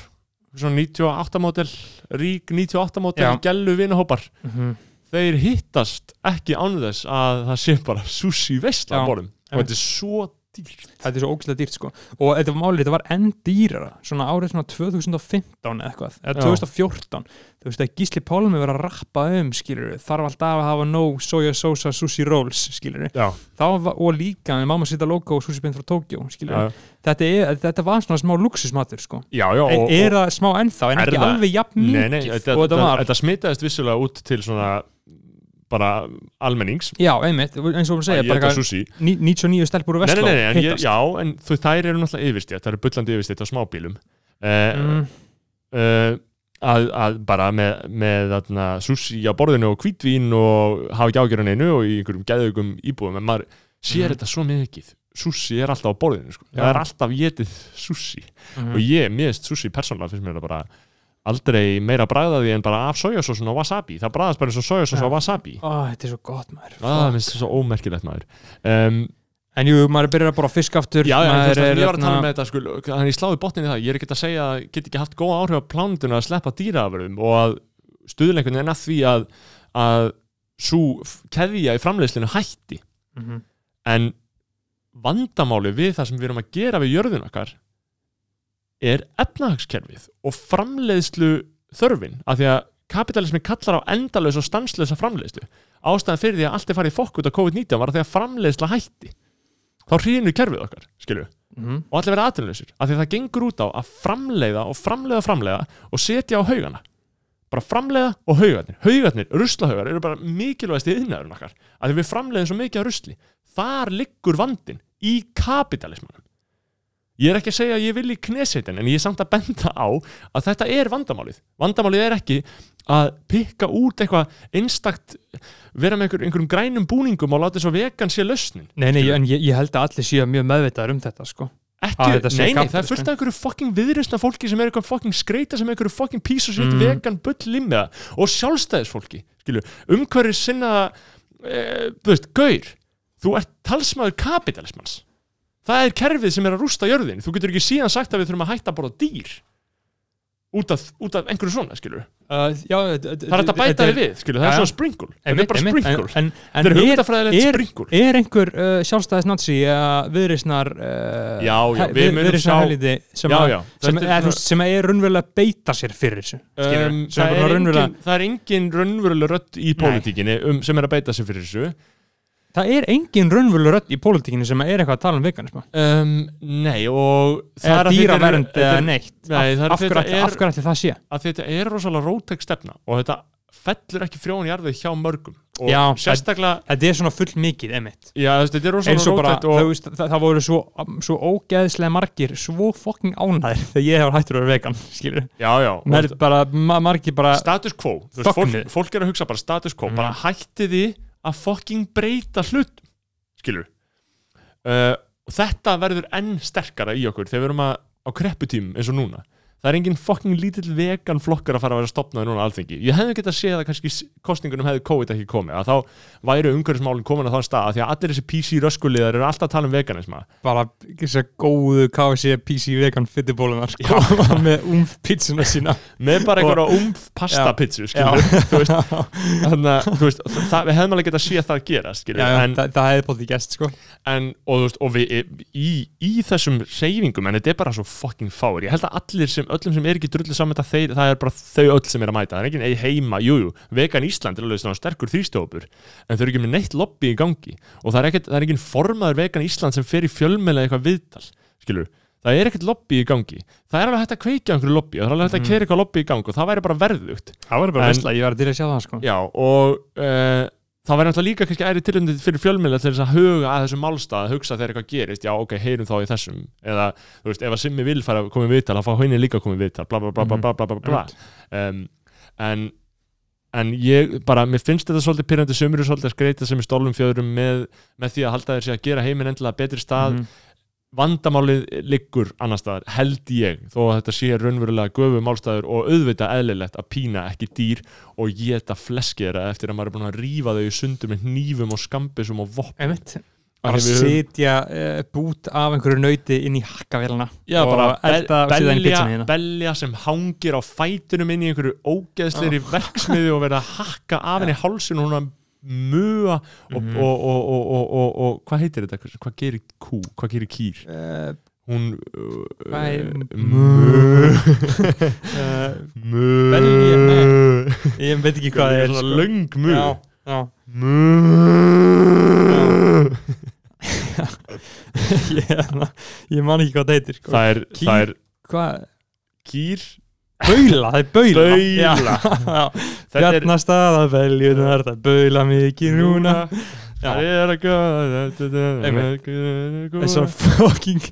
svona 98 mótel rík 98 mótel gellu vinahópar Mhm. þeir hittast ekki án þess að það sé bara sushi veistla á borðum og þetta er svo dýrt. Þetta er svo ógæslega dýrt sko. Og þetta var málið, þetta var enn dýrara svona árið svona 2015 eða eitthvað eða Já. 2014 þú veist að Gísli Pálmi verið að rappa um skilur þarf alltaf að hafa no soja sosa sushi rolls skilur já, og líka með mamma sita logo og sushi beint frá Tokyo skilur þetta, er, þetta var svona smá luxusmatur sko. Já, já er, og, er það smá ennþá en ekki alveg jafn mikið? og þetta, var þetta smitaðist vissulega út til svona bara almennings já, einmitt, eins og að segja ég bara þetta eitthvað sushi ní- 99 stelpur nei, Vestló nei, nei, en ég, hittast. já, en þú, þær eru náttúrulega yfirstjætt, það eru bullandi yfirstjætt á smábílum uh, mm, uh, að, að bara með, með þarna, sushi á borðinu og hvítvín og hafa ekki ágjörðan einu og í einhverjum geðugum íbúðum en maður sér Mhm. þetta svo mikið sushi er alltaf á borðinu sko. Það er alltaf getið sushi mm. og ég, mér finnst sushi persónulega finnst mér það bara aldrei meira bragðaði en bara af sojasósun og wasabi. Það bragðast bara eins og sojasós Já. og wasabi. Ó, þetta er svo gott maður. Það finnst það svo ómerkilegt maður. Um, En jú, maður er byrjað að borða fisk aftur Já, já, er ég var að tala hérna- með þetta sko, þannig ég sláði botnin í það, ég er ekki að segja að get ekki haft góða áhrif á plánundinu að sleppa dýraafurðum og að stuðleikunni en að því að, að svo keðja í framleiðslinu hætti. Mhm. en vandamáli við það sem við erum að gera við jörðun okkar er efnahagskerfið og framleiðslu þörfin, af því að kapitalismi kallar á endalaus og stanslösa framleiðslu. Ástæðan fyrir því að allt er farið fokk út á COVID-19 var að því að framleiðsla hætti. Þá hrýnur kerfið okkar, skilju Mhm. og allir vera aðtunleysir af því að það gengur út á að framleiða og framleiða og framleiða og setja á haugana. Bara framleiða og haugarnir. Haugarnir, ruslahaugar, eru bara mikilvægst í yðnaðurinn okkar, af því við framleiðum svo mikið af rusli. Þar liggur vandin í kapitalismanum ég er ekki að segja að ég vil í knesetin en ég er samt að benda á að þetta er vandamálið. Vandamálið er ekki að pikka út eitthvað einstakt vera með einhver, einhverjum grænum búningum og láta þess að vegan sé lausnin. Nei, nei, en ég, ég held að allir séu mjög meðvitaður um þetta sko. ekki, þetta nei, nei, það er fullt af einhverju fucking viðrýstna fólki sem er eitthvað fucking skreita sem er einhverju fucking piece of shit Mm. vegan bull limmiða og sjálfstæðisfólki skilju, umhverju sinna e, þú veist, gaur þú ert talsmaður kapitalismans það er kerfið sem er að rústa jörðin þú getur ekki síðan sagt að við þurfum að hætta að borða dýr út af, út af einhverju svona, skilur uh, já, það er hægt að bæta þig við, skilur, það er svona sprinkle. Þetta er bara en, þetta er er, hugmyndafræðilegt er- er einhver uh, sjálfstæðis nazi eða viðrisnar uh, Já, já, he- við munum viðreisnar sjá- helvíti sem, já, já, sem, þetta er sem er raunverulega beita sér fyrir þessu Um, það, er raunverulega- það er engin raunveruleg rödd í pólitíkinni um, sem er að beita sig fyrir þessu það er engin raunverulega rödd í pólitíkinu sem er eitthvað að tala um veganisma um, Nei, og það er er- dýravernd eða er- neitt. Nei, það er af, hverju er- ætli það sé? þetta er rosalega rótæk stefna og þetta fellur ekki frjón í arfið hjá mörgum. Og Já, sérstaklega þetta er svona full mikið emitt já, þetta er rosalega rótækt og... veist, það, það voru svo, svo ógeðslega margir svo fokking ánæðir *laughs* þegar ég hefur hættur að vera vegan skilur, já, já, Mer, og bara, ma margir bara status quo fólk, fólk er að hugsa bara status quo bara hætti því að fucking breyta hlut skilur uh, og þetta verður enn sterkara í okkur þegar við erum að, á krepputímum eins og núna það er engin fucking lítill vegan flokkar að fara að vera stopnaði núna alþengi ég hefði séð að kannski s- kosningunum hefði COVID ekki komið að þá væri umhverfismálin komin á þann stað að því að allir þessi PC röskuliðar eru alltaf að tala um veganisma. Bara þessar góðu KFC PC vegan fytibólunar sko, *laughs* með umf pizzuna sína. Með bara einhverja umf pasta pizzu skilur þú veist, *laughs* þannig að þú veist, það, við hefðum alveg getað séð það gera skilur, já, en, það, það hefði bótt í gest sko. en, og, þú veist, og við í, í þessum að öllum sem er ekki drullu saman þetta, það er bara þau öll sem er að mæta, það er enginn eigi heima, jújú jú, vegan Ísland er alveg sterkur þrýstjópur en þau eru ekki með neitt lobby í gangi. Og það er, ekkert, það er enginn formaður vegan Ísland sem fer í fjölmeila eitthvað viðtal skilur, það er ekkert lobby í gangi. Það er alveg hægt að kveikja einhverju lobby og það er alveg hægt að kera eitthvað lobby í gang og það væri bara verðugt. Það var bara En- veistla, ég var til að sjá það sko. Já, og uh, það væri náttúrulega líka kannski æri tilöndið fyrir fjölmiðla til þess að huga að þessum málstað, að hugsa þegar eitthvað gerist, já ok, heyrum þá í þessum. Eða, þú veist, ef að Simmi vil fara að koma í viðtal, þá fá henni líka að koma í viðtal bla bla bla bla bla bla bla, bla. Um, en en ég bara, mér finnst þetta svolítið pyrrandi sömur er svolítið að skreita sem í stólum fjöðurum með, með því að halda þér sig að gera heiminn endilega betri stað. Mhm. Vandamálið liggur annar staðar, held ég þó að þetta sé raunverulega göfu málstæður og auðvitað eðlilegt að pína ekki dýr og geta fleskera eftir að maður er búin að rífa þau í sundur með hnífum og skambisum og vopp Einmitt. Af bara höfum- setja uh, bút af einhverju nauti inn í hakkavélina Já, og bara elda síðan í pizzan hérna. belja sem hangir á fætunum inn í einhverju ógeðsleiri verksmiði og verða að hakka af henni hálsin og hún að mua og, Mhm. og, og, og, og, og, og hvað heitir þetta? Hvað gerir kú? Hvað gerir kýr? uh, Hún Mö uh, Mö Belja, ég veit ekki hvað það *laughs* er Svona sko. já, já. Mö ég, man ekki hvað það heitir sko. Það er, Kýr. Baula, það er baula. Baula. já, Þetta er Bjarnastaða veljunar, það baula mikið núna. Það er að góða þessar fucking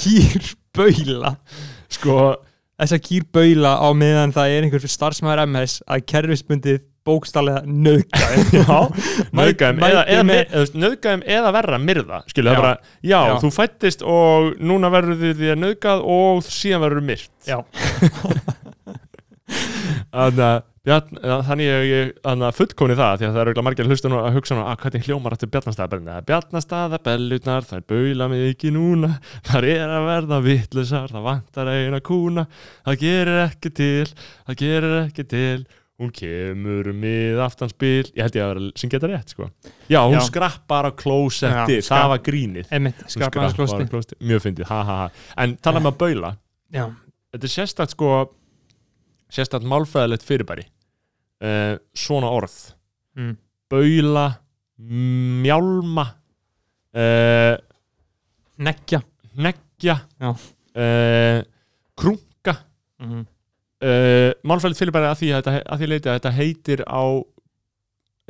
kýr baula. Sko, þessar kýr baula á meðan það er einhver starfsmæður MS að kerfisbundið bókstallega Nauðgæðum *laughs* Mæ- eða, verra myrða Skilu, það er bara, já, Já. þú fættist og núna verður þið nauðgað og síðan verður myrt. Já. *laughs* Þannig að þannig ég, ég fullkomni það því að það eru margir nú að hugsa að hvernig hljómar þetta Bjarnastaðabellina Bjarnastaðabellutnar, það er baula mig ekki núna það er að verða vittlusar það vantar eina kúna það gerir ekki til, það gerir ekki til. Hún kemur með aftanspil, ég held ég að vera sem geta rétt sko, já hún Já. skrappar á klósetti, það var grínið. Einmitt, hans á klósetti. mjög fyndið, ha ha ha. En tala með að baula. Þetta er sérstakt sko sérstakt málfræðilegt fyrirbæri uh, svona orð Mm. baula mjálma uh, neggja neggja Já. uh, krunka mm. uh, málfræðilegt fyrirbæri að því, að þetta, að því leiti að þetta heitir á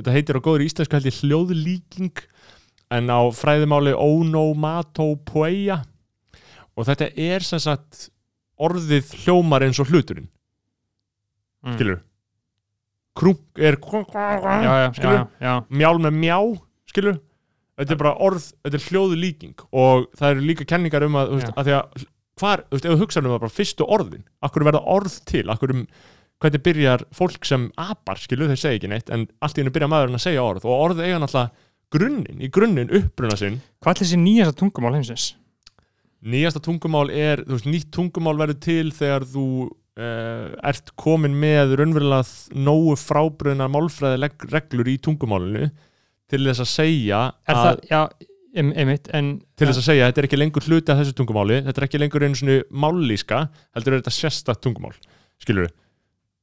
þetta heitir á góður íslensku held ég hljóðlíking en á fræðimáli onomatopoeia og þetta er sem sagt orðið hljómar eins og hluturinn Mm. skilur krunk er Já, já, skilur, já, já. mjál með mjá skilur, þetta er bara orð þetta er hljóðu líking og það eru líka kenningar um að, veist, að því að hvar, þú veist, ef þú hugsaður um það bara fyrstu orðin akkur verða orð til, akkur um hvernig byrjar fólk sem apar skilur, þeir segja ekki neitt, en allt í hennu byrja maðurinn að segja orð og orð eiga náttúrulega grunninn, í grunninn uppruna sinn. Hvað er þessi nýjasta tungumál heimsins? nýjasta tungumál er, þú veist, nýtt tungumál verður til þegar þú ert komin með raunverulega nógu frábröðnar málfræði reglur í tungumálinu til þess að segja er að, það, já, em- einmitt en til þess að segja að þetta er ekki lengur hluti af þessu tungumáli, þetta er ekki lengur einu svona mállíska, heldur er þetta sérstakt tungumál, skilur við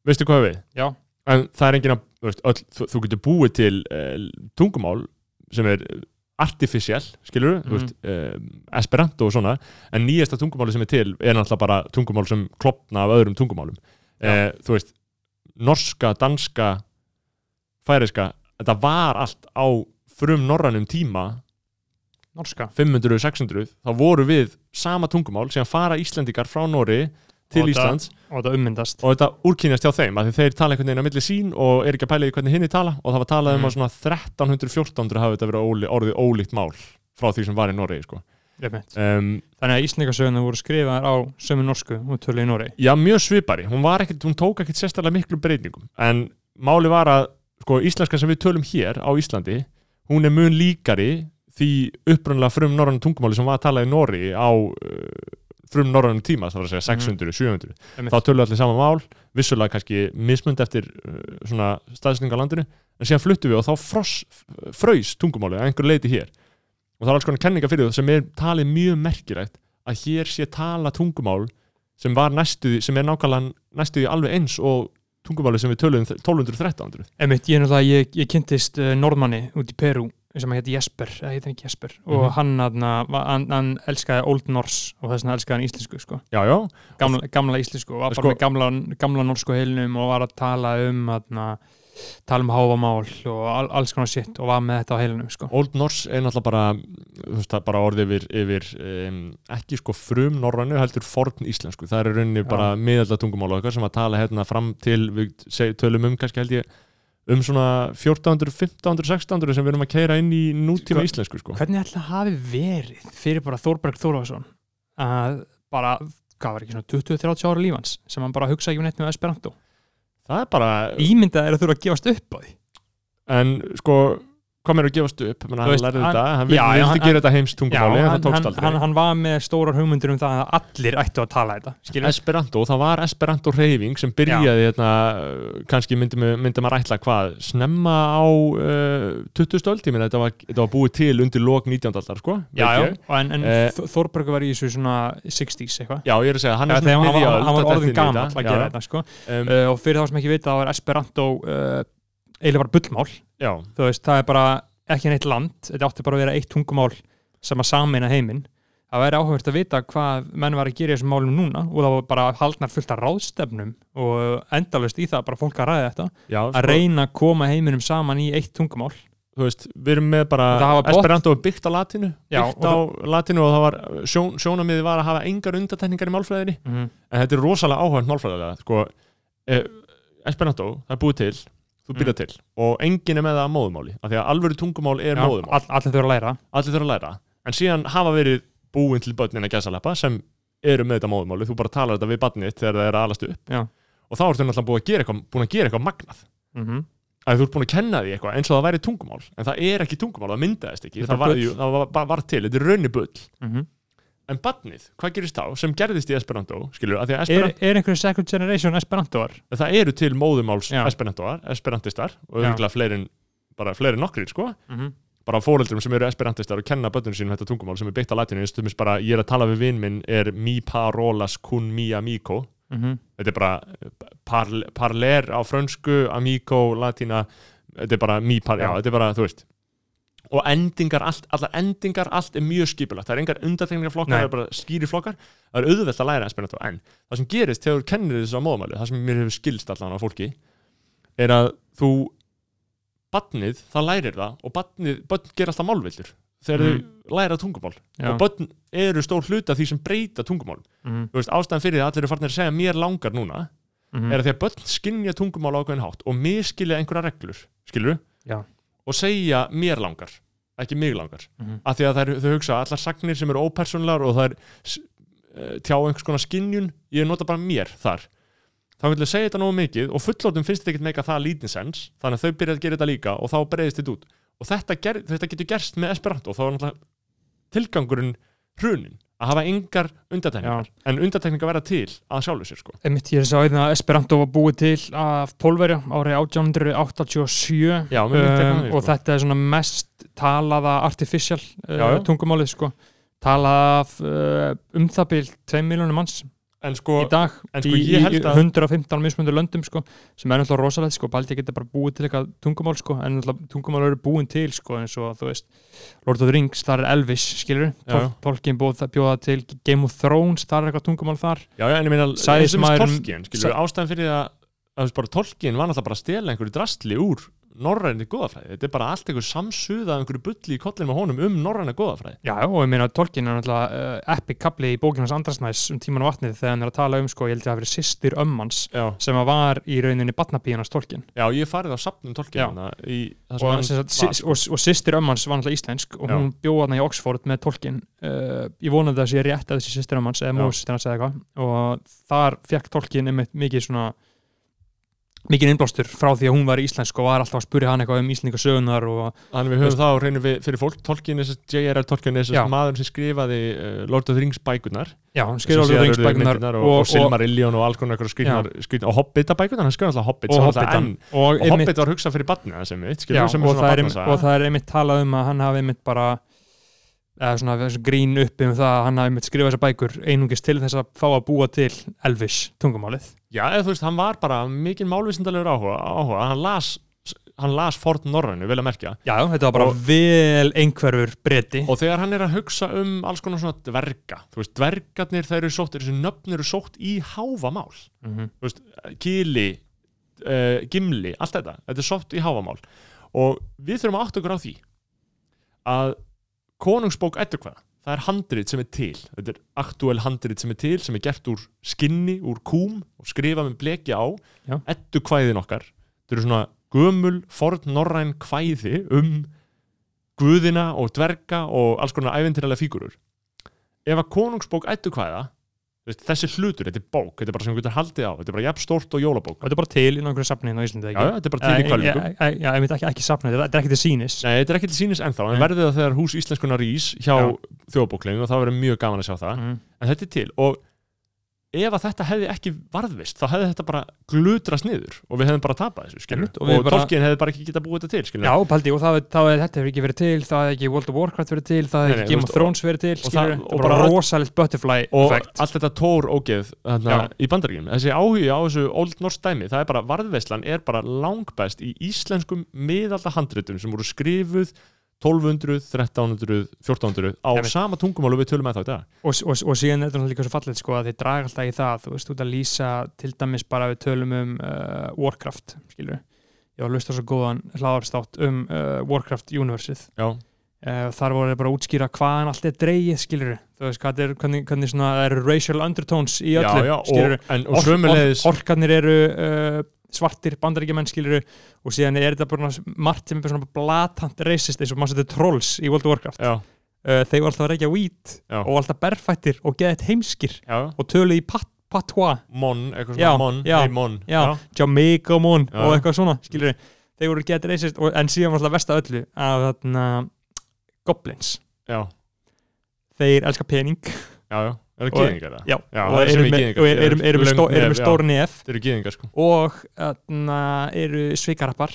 veistu hvað við? Já. en það er enginn að, þú þú, þú getur búið til uh, tungumál sem er artificial, skilur þú veist, uh, esperanto og svona, en nýjasta tungumáli sem er til er náttúrulega bara tungumál sem klopna af öðrum tungumálum. Uh, þú veist, norska, danska færiska, þetta var allt á frum norrænum tíma. Norska. 500, 600, þá voru við sama tungumál, síðan fara Íslendingar frá Nóri til Og Íslands. og þetta ummyndast. Og þetta úrkynjast hjá þeim, því þeir tala einhvern veginn á milli sín og er ekki að pæla í hvernig hinni tala. Og það var talað um Mhm. að svona 1300-1400 hafi þetta verið orðið ólíkt mál frá því sem var í Nóri sko. um, þannig að Íslandingasöguna voru skrifaðar á sömu norsku og tölu í Nóri Já, mjög svipari, hún, ekkit, hún tók ekkert sérstaklega miklu breytingum. En máli var að sko, íslenska sem við tölum hér á Íslandi hún er mun líkari því upprunlega frum norrann tungumáli sem var að tala í Nóri á uh, frum norrannum tíma, það var að segja 600, 700 Einmitt. þá tölum við allir sama mál vissulega kannski mismund eftir uh, svona staðsninga landinu en síðan fluttum við og þá fross, fröys tungumáli að einhver leiti hér. Og það er alls konar kenninga fyrir það sem er talið mjög merkilegt að hér sé tala tungumál sem var næstuði, sem er nákvæmlega næstuði alveg eins og tungumáli sem við töluðum 1200-1300 einmitt, ég, ég, ég kynntist uh, norðmanni út í Peru sem að hétt Jesper, eða heit hann ekki Jesper og Mhm. hann, hann, hann, hann elskaði Old Norse og þess vegna elskaði hann íslensku sko. já, já, gamla, gamla íslensku og var Sko- bara með gamla, gamla norsku heilinum og var að tala um hann, tala um háfamál og all, alls konar sitt og var með þetta á heilinum sko. Old Norse er náttúrulega bara veist, bara orðið yfir, yfir um, ekki sko frum norrannu heldur forn íslensku, það er rauninni bara miðalda tungumál og eitthvað sem að tala hérna fram til við tölum um kannski held ég um svona 1400, 1500, 1600 sem við erum að keira inn í nútíma Sko- íslensku sko. hvernig ætla að hafi verið fyrir bara Þórberg Þórvarsson að bara, hvað var ekki svona 20-30 ára lífans sem hann bara hugsa ekki um neitt með Esperanto það er bara, ímyndað er að þurfa að gefast upp á því en sko hvað mér að gefast upp, hann lærði þetta hann vildi, gera þetta heims tungumáli en það tókst aldrei. hann, hann var með stórar hugmyndir um það að allir ættu að tala þetta skilur Esperanto, það var Esperanto reyfing sem byrjaði hérna, kannski myndi, myndi maður ætla hvað, snemma á uh, 20 stöld, ég meina þetta var, þetta var búið til undir lok 19. aldar, sko já, já, en, en Eh, uh, Þórberg var í þessu svona 60s eitthvað. Já, ég er að segja, hann er Þegar hann, var- var orðin þetta. að gera þetta sko. um, uh, og fyrir þá sem ekki vita þá er Esperanto eiginlega bara bullmál. Já, þú veist, það er bara ekki neitt land þetta átti bara að vera eitt tungumál sem að sameina heiminn. Það væri áhugavert að vita hvað menn var að gera í þessum málum núna og það var bara haldnar fullt af ráðstefnum og endalust í það bara fólk að ræða þetta já, að sko, reyna að koma heiminum saman í eitt tungumál. Þú veist, við erum með bara Esperanto er byggt á latinu Já, byggt á latinu og það var sjón, sjónamiði var að hafa engar undatekningar í málfræðinni. Mm -hmm. en þetta er rosalega áhugand málfræðilega sko, eh, Esperanto, það er búið til þú Mm. byrjað til. Og enginn er með það að móðumáli af því að alvöru tungumál er móðumál all, allir þurfa að læra. Allir þurfa að læra. En síðan hafa verið búin til börnin að gæsa sem eru með þetta móðumáli þú bara talar þetta við barnið þegar það er að alast upp. Já. og þá ertu náttúrulega búin að gera eitthvað, að gera eitthvað magnað. Mm -hmm. að þú ert búin að kenna því eitthvað eins og það væri tungumál. En það er ekki tungumál, það myndaðist ekki. Það var, jú, það var, til, þetta er raunni bull. Mhm. En barnið, hvað gerist þá sem gerðist í Esperanto, skilur, að því að er, Esperanto er einhverju second generation Esperantoar það eru til móðumáls Já. Esperantoar, Esperantistar og Já. auðvitað fleirin bara fleiri nokkrir, sko mm -hmm. bara fóreldrum sem eru esperantistar og kenna börnunum sínum þetta tungumál sem er byggt á latinu eins og veist bara, ég er að tala við vinn minn er mi parolas kun mi amico þetta er bara eh, par, parler á frönsku amico, latina þetta er bara mi par, já, Já. þetta er bara, þú veist og endingar, allt, allar endingar allt er mjög skipulagt, það er engar undartekningarflokkar það er bara skýri flokkar, það er auðvelt að læra esperanto, en það sem gerist þegar þú kennir þessu á móðmæli, það sem mér hefur skilst allan á fólki, er að þú badnið, það lærir það og badnið, börn ger alltaf málvildur þegar Mm. þau læra tungumál. Já. og börn eru stór hluta því sem breyta tungumál. Mm. Þú veist, ástæðan fyrir því að allir eru farnir að segja mér langar núna -hmm. er að því að börn og segja mér langar ekki mig langar. Mhm. af því að þær, þau hugsa allar sagnir sem eru ópersonlegar og það er uh, tjá einhvers konar skinjun ég nota bara mér þar. Þá vil ég segja þetta nógu mikið og fullorðum finnst þetta ekkert meika það lítið sens þannig að þau byrja að gera þetta líka og þá breyðist þetta út. Og þetta, ger, þetta getur gerst með Esperanto og þá er náttúrulega tilgangurinn hrunin að hafa engar undatekningar en undatekningar verða til að sjálfu sér sko. Einmitt, ég sá einnig að Esperanto var búið til af Pólverja árið 1887 Já, um, og sko. þetta er svona mest talaða artificial uh, Já, já. tungumálið sko talað af uh, um það bíl 2 miljónum manns en sko, í dag en sko í, í að 115 mismundur löndum sko, sem er náttúrulega rosalegt sko, Baldi getur bara búið til eitthvað tungumál sko, en tungumál eru búin til sko, eins og þú veist Lord of the Rings, þar er Elvis, skilur já. Tolkien bjóða til Game of Thrones, þar er eitthvað tungumál þar já, já, en ég meina, Tolkien skilur, ástæðan fyrir að, að Tolkien var náttúrulega bara að stela einhverju drastli úr norræni góðafræði, þetta er bara allt einhver samsuða af einhverju bulli í kollin með honum um norræna góðafræði Já, og ég meina Tolkien er náttúrulega uh, epic kapli í bókinans Andrasnæs um tíman og vatnið þegar hann er að tala um, sko, ég held að það verið sýstir ömmans já, sem að var í rauninni batnabíjarnas Tolkien já, ég farið á safnum Já. Tolkien hana, í sem og, hann sko. og, og sýstir ömmans var náttúrulega íslensk og Já. hún bjóða hana í Oxford með Tolkien uh, ég vonandi að það sé rétt að þessi sýstir ömmans eða Mikið innblástur frá því að hún var íslensk og var alltaf að spyrja hann eitthvað um íslendinga sögunar Þannig við höfum það á reynu við, fyrir fólk Tolkien, þessi J.R.R. Tolkien, þessi Já. maður sem skrifaði uh, Lord of the Rings bækunar já, hann sem skrifa síðan alveg urðu ringsbækunar myndirnar og, og, og Silmarillion og alls konar skrýtnar, og Hobbita-bækunar, hann skrifaði alltaf Hobbit og enn- og, Hobbit var hugsað fyrir er er, barnasaga og það er einmitt talað um að hann hafi einmitt bara eða svona grín uppi um það að hann hafi einmitt skrifað þessar bækur einungis til þess að fá að búa til Elvis tungumálið. Já, eða þú veist, hann var bara mikið málvísindalegur áhuga, áhuga. Hann, las, hann las Ford Norrænu, vel að merkja. Já, þetta var bara Og- vel einhverfur breyti og þegar hann er að hugsa um alls konar svona dverga, þú veist, dvergarnir þeir eru sótt, þessi nöfn eru sótt í hávamál mm -hmm. þú veist, kili uh, gimli, allt þetta, þetta er sótt í hávamál og við þurfum að átta okkur á því að konungsbók eddukvæða, það er handrit sem er til. Þetta er aktuell handrit sem er til sem er gert úr skinni, úr kúm og skrifað með bleki á. Já. eddukvæðin okkar, þetta eru svona gömul, forn norræn kvæði um guðina og dverga og alls konar æventýralega fígurur ef að konungsbók eddukvæða veist, þessi hlutur, þetta er bók, þetta er bara sem við getur haldið á þetta er bara jafn stórt og jólabók. Og þetta er bara til í nákvæmlega safnið á Íslandi já, já, þetta er bara til í kvælingum Já, ég veit ekki, ekki safnið, þetta er ekki til sínis Nei, þetta er ekki til sínis ennþá, en verður það þegar hús íslenskunar rís hjá Já. þjóðbókleginu og það verður mjög gaman að sjá það. Mm. en þetta er til og ef að þetta hefði ekki varðvist þá hefði þetta bara glutrast niður og við hefðum bara tapað þessu, skilur Einmitt, og og, og bara- Tolkien hefði bara ekki getað búið þetta til, skilur Já, Paldi, og það, það, þetta hefur ekki verið til það hefur ekki World of Warcraft verið til það nei, ekki Game of Thrones verið til og skilur, það- það og bara bara- rosalegt butterfly og effect. allt þetta tór ógeð í bandaríkjum, þessi áhugi á þessu Old Norse dæmi, það er bara, varðveislan er bara langbæst í íslenskum miðalda handritum sem voru skrifuð 1200, 1300, 1400 á Einmitt. sama tungumálu við tölum með þá í dag. Og, og, og síðan er þetta líka svo fallið sko, að þeir draga alltaf í það, þú veist, út að lýsa til dæmis bara við tölum um uh, Warcraft, skilur ég var að lusta svo góðan hlaðarstátt um uh, Warcraft Universið uh, þar voru þeir bara að útskýra hvaðan allt er dreigið, skilur þú veist, hvað er, hvernig, hvernig svona það eru racial undertones í öllu, já, já skilur og, orkarnir eru uh, svartir bandaríkjumenn skiluru og síðan er þetta bara margt sem er svona blatant racist eins og maður setur trolls í World of Warcraft. Já, uh, þeir voru alltaf að reykja hvít Já. og alltaf berfættir og þetta heimskir já, og töluð í pat patois, Mon, eitthvað svona Mon, hey Mon. Jamaica mon og eitthvað svona skiluru, þeir voru racist og, en síðan var alltaf vest að öllu að þarna goblins, já, þeir elska pening. Já, já, eru Og- gyðingar það? já, Já, og það er gyðingar. og eru, eru, eru, með, Löng stó, eru nef, með já. stór nef. Þeir eru gyðingar sko. Og þarna, eru svikarappar.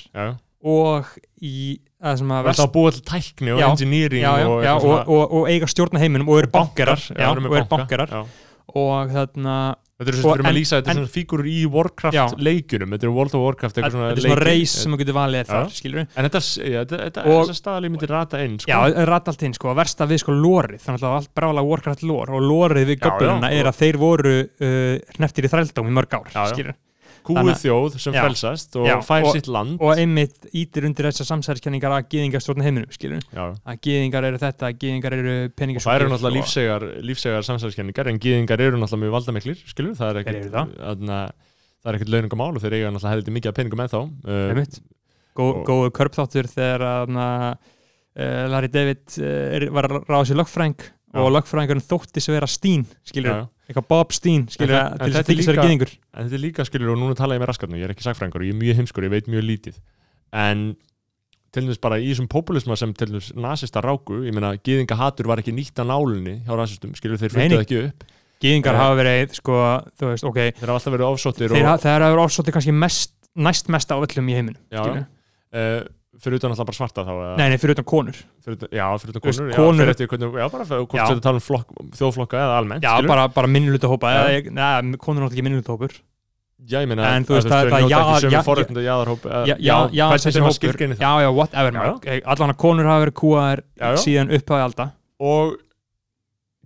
Og í að sem að Það er að búa til tækni og engineering og og, og, og eiga stjórna heiminum og eru bankarar. Og eru bankarar. Og þarna Þetta er Og svo fyrir en- að lýsa, þetta er svona fígurur í Warcraft Já. leikjunum, þetta er World of Warcraft þetta svona er svona reis sem þú getur valið þar, skilur við En þetta, þessa staðalíð myndir rata inn sko. Já, rætt allt inn, sko, að versta við sko lórið þannig að allt brála Warcraft lór og lórið við göfluna er að þeir voru uh, hneftir í þrældóm í mörg ár, Já, já. Kúið þjóð sem Já. frelsast og fær og- sitt land og einmitt ítir undir þessar samsæðiskenningar að gýðingar stjórna heiminum, að gýðingar eru þetta, að gýðingar eru Og peningar það eru náttúrulega lífsegar, lífsegar samsæðiskenningar en gýðingar eru náttúrulega mjög valdamiklir skilur, það er ekkert það. er ekkert launungamál og þeir eiga náttúrulega heldur mikið af peningum uh, einmitt Gó, og- góðu körpþáttur þegar að uh, Larry David uh, var að ráða sér lögfræng. Og lögfrængurinn þótti sem vera Stín skilur, eitthvað Bob Stín skilur, En til þess að þykist vera gýðingur En þetta er líka skilur og núna tala ég með raskatnum, ég er ekki sagfræðingur og ég er mjög heimskur, ég veit mjög lítið. En til dæmis bara í þessum populisma sem til dæmis nasista ráku, ég meina gýðingahatur var ekki nýtt á nálinni hjá rasistum, skilur þeir fundið ekki upp. Gýðingar Eh. hafa verið, sko, þú veist, ok. þeir hafa alltaf verið ofsóttir þeir, hafa verið ofsóttir kannski mest, næst mest á öllum í heiminum já, skilurðu. uh, fyrir utan alltaf bara svarta þá Nei, nei, fyrir utan konur. Fyrir utan, já, fyrir utan Þú veist, konur, konur- já, fyrir eftir hvernig, já, bara fyrir, hvort þetta tala um flokk, þjóðflokka eða almennt, Já, skilur bara, bara minnuluta hópa neða, konur er náttúrulega ekki minnuluta hópur já, ég meina, En þú veist, að það- já- ekki sömu já- forréttinda jaðarhóp eða- Já, já, já, þessi hópur? Já, já, whatever maður. Allan að konur hafa verið já. síðan upphafi alda og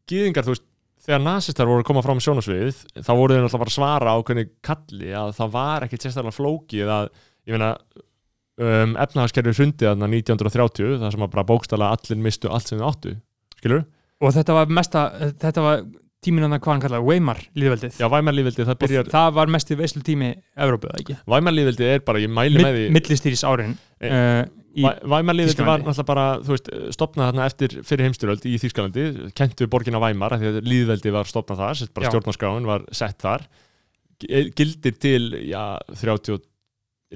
gýðingar, þú veist þegar nasistar voru að koma fram sjónasviðið þá voru þeir náttúrulega bara að svara á hvernig kalli að það var ekkit sérstaklega flókið að, ég meina um, efnahagskerfi hrundið þarna 1930 það sem að bara bókstala allir mistu allt sem þau áttu, skilur? og þetta var mesta, þetta var tíminn hann hvað hann kallaði, Weimar líðveldið Já, væmarlífildið, það og byrjar það var mesti veislu tími Evrópu, eða ekki? væmarlífildið er bara, ég mæli með því Millistýris árin E- uh, í, Væmarlífildið var Þýskalandi. náttúrulega bara, þú veist, stopnað þarna eftir fyrir heimstyröld í Þýskalandi, kent við borgina Væmar af því að líðveldi var stopnað þar, sett bara stjórnarskráin var sett þar G- gildir til, já, 30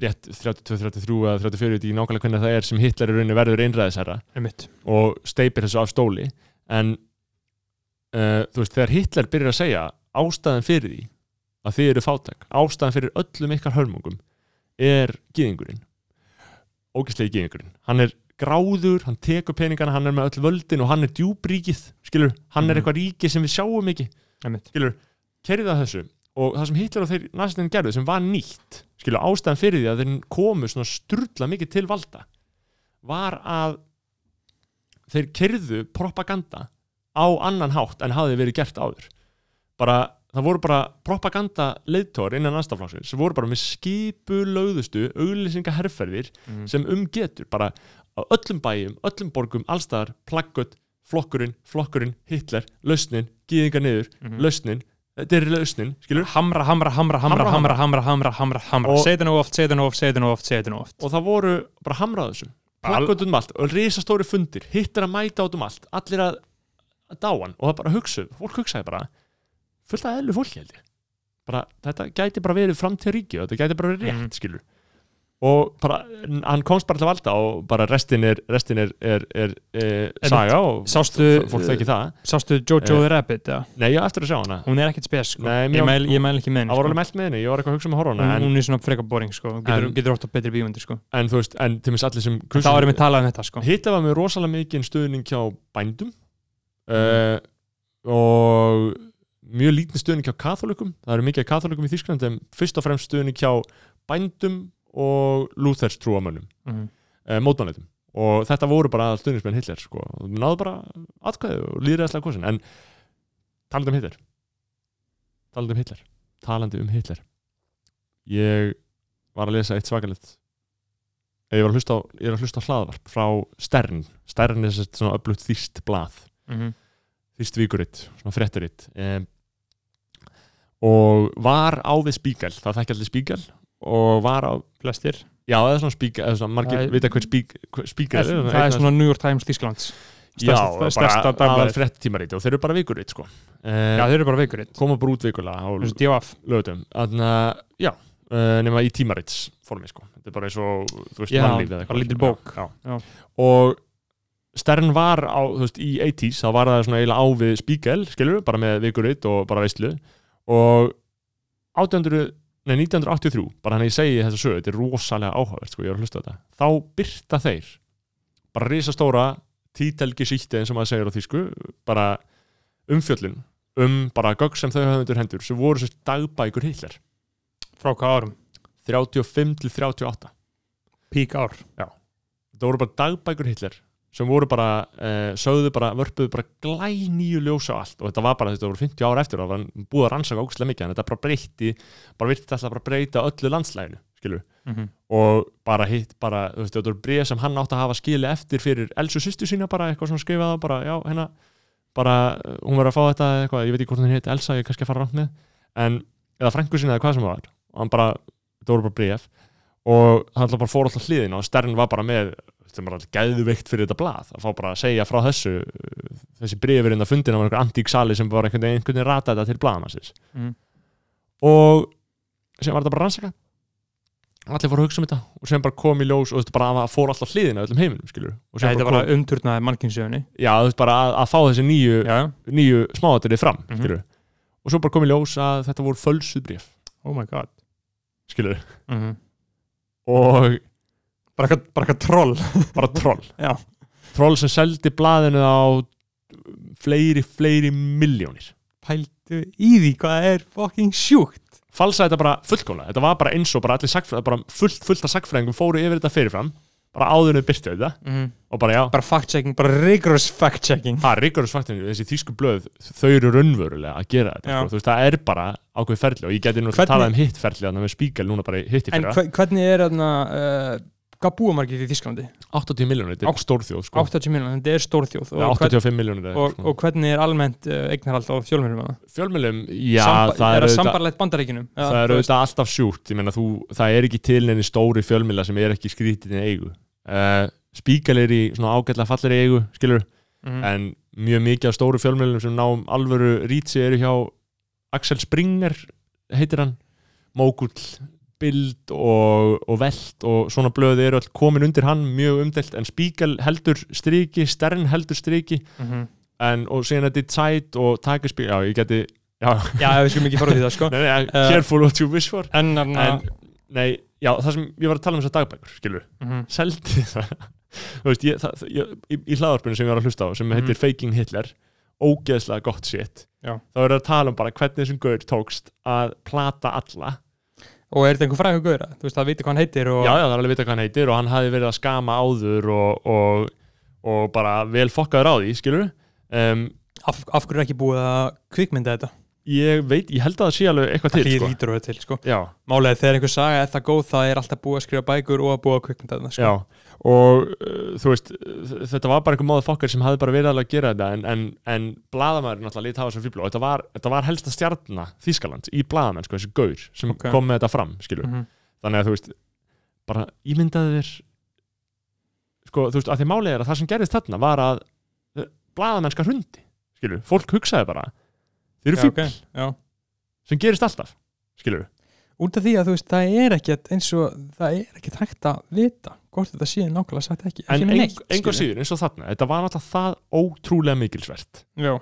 rétt 32, 33 eða 34 ég veit ekki nákvæmlega hvernig það er sem Hitler í rauninni verður einræðisherra. Og steipir þessu af stóli. En uh, þú veist, þegar Hitler byrjar að segja ástæðan fyrir því að þið eru fátæk, ástæðan fyrir öllum ykkar hörmungum er gýðingurinn ógæslegi gýðingurinn hann er gráður, hann tekur peningana hann er með öll völdin og hann er djúbríkið skilur, hann er Mhm. eitthvað ríki sem við sjáum ekki. Skilur, kerið að þessu og það sem Hitler og þeir næstin gerðu sem var nýtt skilur, ástæðan fyrir því að þeir komu svona sturla mikið til valda var að þeir kerðu propaganda á annan hátt en hafði verið gert áður bara, það voru bara propaganda leiðtór innan anstaflokksins sem voru bara með skipulögðustu auglýsingaherferðir Mhm. sem um getur bara á öllum bæjum, öllum borgum, allstaðar plaggött, flokkurinn, flokkurinn Hitler, lausnin, gýðingar niður Mhm. lausnin, þetta er lausnin skilur, hamra, hamra, hamra, hamra, Hamra, hamra, hamra, hamra, hamra, hamra Og- segðu nú oft, segðu nú oft, segðu nú oft, segðu nú oft og það voru bara hamrað þessu. Al- plaggött um allt og risastóri fundir. Hitler að mæta át um allt, allir að, að dá hann og það bara hugsuð, fólk hugsaði bara fullt að eðlu fólki held ég. Bara, þetta gæti bara verið framtíð ríki og þetta gæti bara verið rétt, Mhm. skilur og bara, hann komst bara til valda og bara restin er, restin er, er, er, saga og sástu, fólk þekki það sástu Jojo the Rabbit ja? Nei, ég eftir að sjá hana hún er ekkert spes sko. Nei, ég, mér- mæl, ég mæl ekki með Það var henni alveg meld með henni, ég var eitthvað að hugsa um að horfa sko. hana hún, en, hún er svona freka boring sko. getur, En- getur á betri bíumundir sko. en þú veist, en til mér allir sem þá erum við talað um þetta sko. Hitta var með rosalega mikið stuðning hjá bændum uh, og mjög lítið stuðning hjá katholikum það eru mikið katholikum í Þýsklandi en fyrst og fremst stuðning hjá bændum og Luthers trúamönnum Mhm. uh, mótmannleitum og þetta voru bara stuðningsmenn Hitler sko. og við náðu bara atkvæði og líðræðslega kosin en talandi um Hitler. Talandi um Hitler. Talandi um Hitler. Ég var að lesa eitt svakalegt ég var að hlusta á, ég er að hlusta á hlaðvarp frá Stern. Stern er svona öflugt þýst blað. Mhm. þýst víkuritt, svona frétturitt um, og var á við Spíkal, það þekki allir Spíkal og var á, flestir. Já er svona Spíkal eða svona margir er- vita hver Spík, hver Spíkal það, er svona New York Times Þísklands já, stærsta, bara fréttímarit og þeir eru bara vikuritt sko. Já uh, þeir eru bara veikuritt koma bara út vikulega á þessu DFF lögutum þannig að, já, uh, nema í tímarits formi sko, þetta er bara eins og þú veist, Já, mannlíf eða bara lítil bók. já, Já. og Stern var á, þú veist, í 80s þá var það svona eiginlega á við Spíkel skilur, bara með vikuritt og bara veistlu og 800 nei, 1983, bara hann ég segi þessa sögu, þetta er rosalega áhugavert sko, ég var að hlusta þetta. Þá byrta þeir bara risastóra títelgi sítti eins og maður segir á þýsku bara umfjöllun um bara gögg sem þau höfðu undir hendur sem voru sérst dagbækur Hitler. Frá hvað árum? 35 til 38 pík ár. Það voru bara dagbækur Hitler sem voru bara, uh, sögðu bara vörpuðu bara glænýju ljós á allt. Og þetta var bara, þetta voru 50 ára eftir og það var búið að rannsaka ógustlega mikið en þetta bara breytti bara virti alltaf bara breyta öllu landslæginu skilur mm -hmm. og bara hitt, bara, þú veist, þetta voru bregð sem hann átti að hafa skili eftir fyrir Elsu sýstu sína bara eitthvað svona skrifað bara, já, hérna bara, uh, hún verður að fá þetta eitthvað, ég veit ekki hvort hún heit Elsa, ég er kannski að fara rámt með en, eða frængu sína eða hvað sem var. Og hann bara, þetta voru bara bregð og hann alltaf bara fór alltaf hliðin og Stern var bara með, þetta er bara gæðveikt fyrir þetta blað, að fá bara að segja frá þessu þessi breyfurinn að fundina var einhver antík sali sem var einhvern veginn, rata þetta til blaðamansins Mm. og sem var þetta bara rannsaka allir fóru að hugsa um þetta og sem bara kom í ljós og þetta bara að fór alltaf hliðina öllum heiminum skilur og sem þetta bara kom, umturnaði mannkynnsjöðunni já, þú veist bara að, að fá þessi nýju, já, nýju smáatrið fram Mhm. skilur og svo bara kom í ljós að þetta voru fölsuð bréf. Oh my god. Skilur mm og bara eitthvað- troll. *laughs* Bara troll Já. troll sem seldi blaðinu á fleiri, fleiri miljónir pældu í því hvað er fucking sjúkt? Falsaði þetta bara fullkomlega. Þetta var bara eins og bara bara fullt, fullt af sagfræðingum fóru yfir þetta fyrirfram bara áður en þau byrstu þetta. Mm. og bara já, bara fact checking, bara rigorous fact checking er rigorous faktinni þessi þýsku blöð, þau eru raunverulega að gera þetta, sko. þú veist, það er bara ákveð ferli og ég geti nú að tala um hitt ferli þannig með spíkal núna bara í hitti en fyrra. hve- hvernig er þarna uh, hvað búa margir í Þísklandi? 80 miljónir, þetta er stórþjóð sko. 80 miljonar, þetta er stórþjóð. Og, hvern, 85 miljónir og, og hvernig er almennt uh, eignarhald á fjölmjörnum fjölmjölum, já, Samba, það er það sambarlegt bandaríkinum það er veist- auðvitað alltaf sjúkt ég meina þú, það er ekki til neini stóri fjölmila sem er ekki skrítið í eigu. Uh, spíkal er í svona ágætlega fallir eigu skilur, Mhm. en mjög mikið af stóru fjölmilum sem náum alvöru rítsi eru hjá Axel Springer heitir hann. Mógull, Bild og, og Velt og svona blöði eru all komin undir hann mjög umdelt en spíkal heldur striki Stern heldur striki. Mhm. en, og síðan er þetta Zeit og Takerspík já ég geti já, já, við skulum ekki fara út í það sko. *laughs* Nei, nei, Uh, careful what you wish for. en, en, en, nei, já, það sem ég var að tala um þessar dagbækur, skilur, mm seldi það. *laughs* Þú veist, ég, það, ég, í, í hlaðarpinu sem ég var að hlusta á, sem heitir Faking Hitler ógeðslega gott shit Já. þá er það að tala um bara hvernig þessum gaur tókst að plata alla og er þetta einhver frægur gauðra? þú veist, það viti hvað hann heitir og já, já, það er alveg vita hvað hann heitir og hann hafi verið að skama áður og, og, og bara vel fokkaður á því, skilur um, af, af hverju er ekki búið að kvikmynda þetta? ég veit, ég held að það sé alveg eitthvað til, sko til, sko já, Málega þegar einhver saga er það góð það er alltaf búið að skrifa bækur og að búið að kvikmynda þetta sko. Já, og uh, þú veist þetta var bara einhver móða fokkar sem hafði bara verið alveg að gera þetta en, en, en bladamæður náttúrulega lítið hafa sem fíbl og þetta var, þetta var helsta stjarnna Þýskaland í bladamenn, sko, þessi gaur sem Ok. kom með þetta fram, skilur Mhm. þannig að þú veist, bara ímyndaði þér sko, þú veist, að því málið er að það sem gerðist þarna var að bladamennska hrundi, skilur, fólk hugsaði bara þeir eru Já, fíbl, ok, já. sem gerist alltaf skilur, út af því að þú veist, það er ekkert eins og það er ekkert hægt að vita hvort þetta sé nákvæmlega sagt ekki, en ekki ein, neitt einhver síður eins og þarna, þetta var náttúrulega það ótrúlega mikilsvert. Já,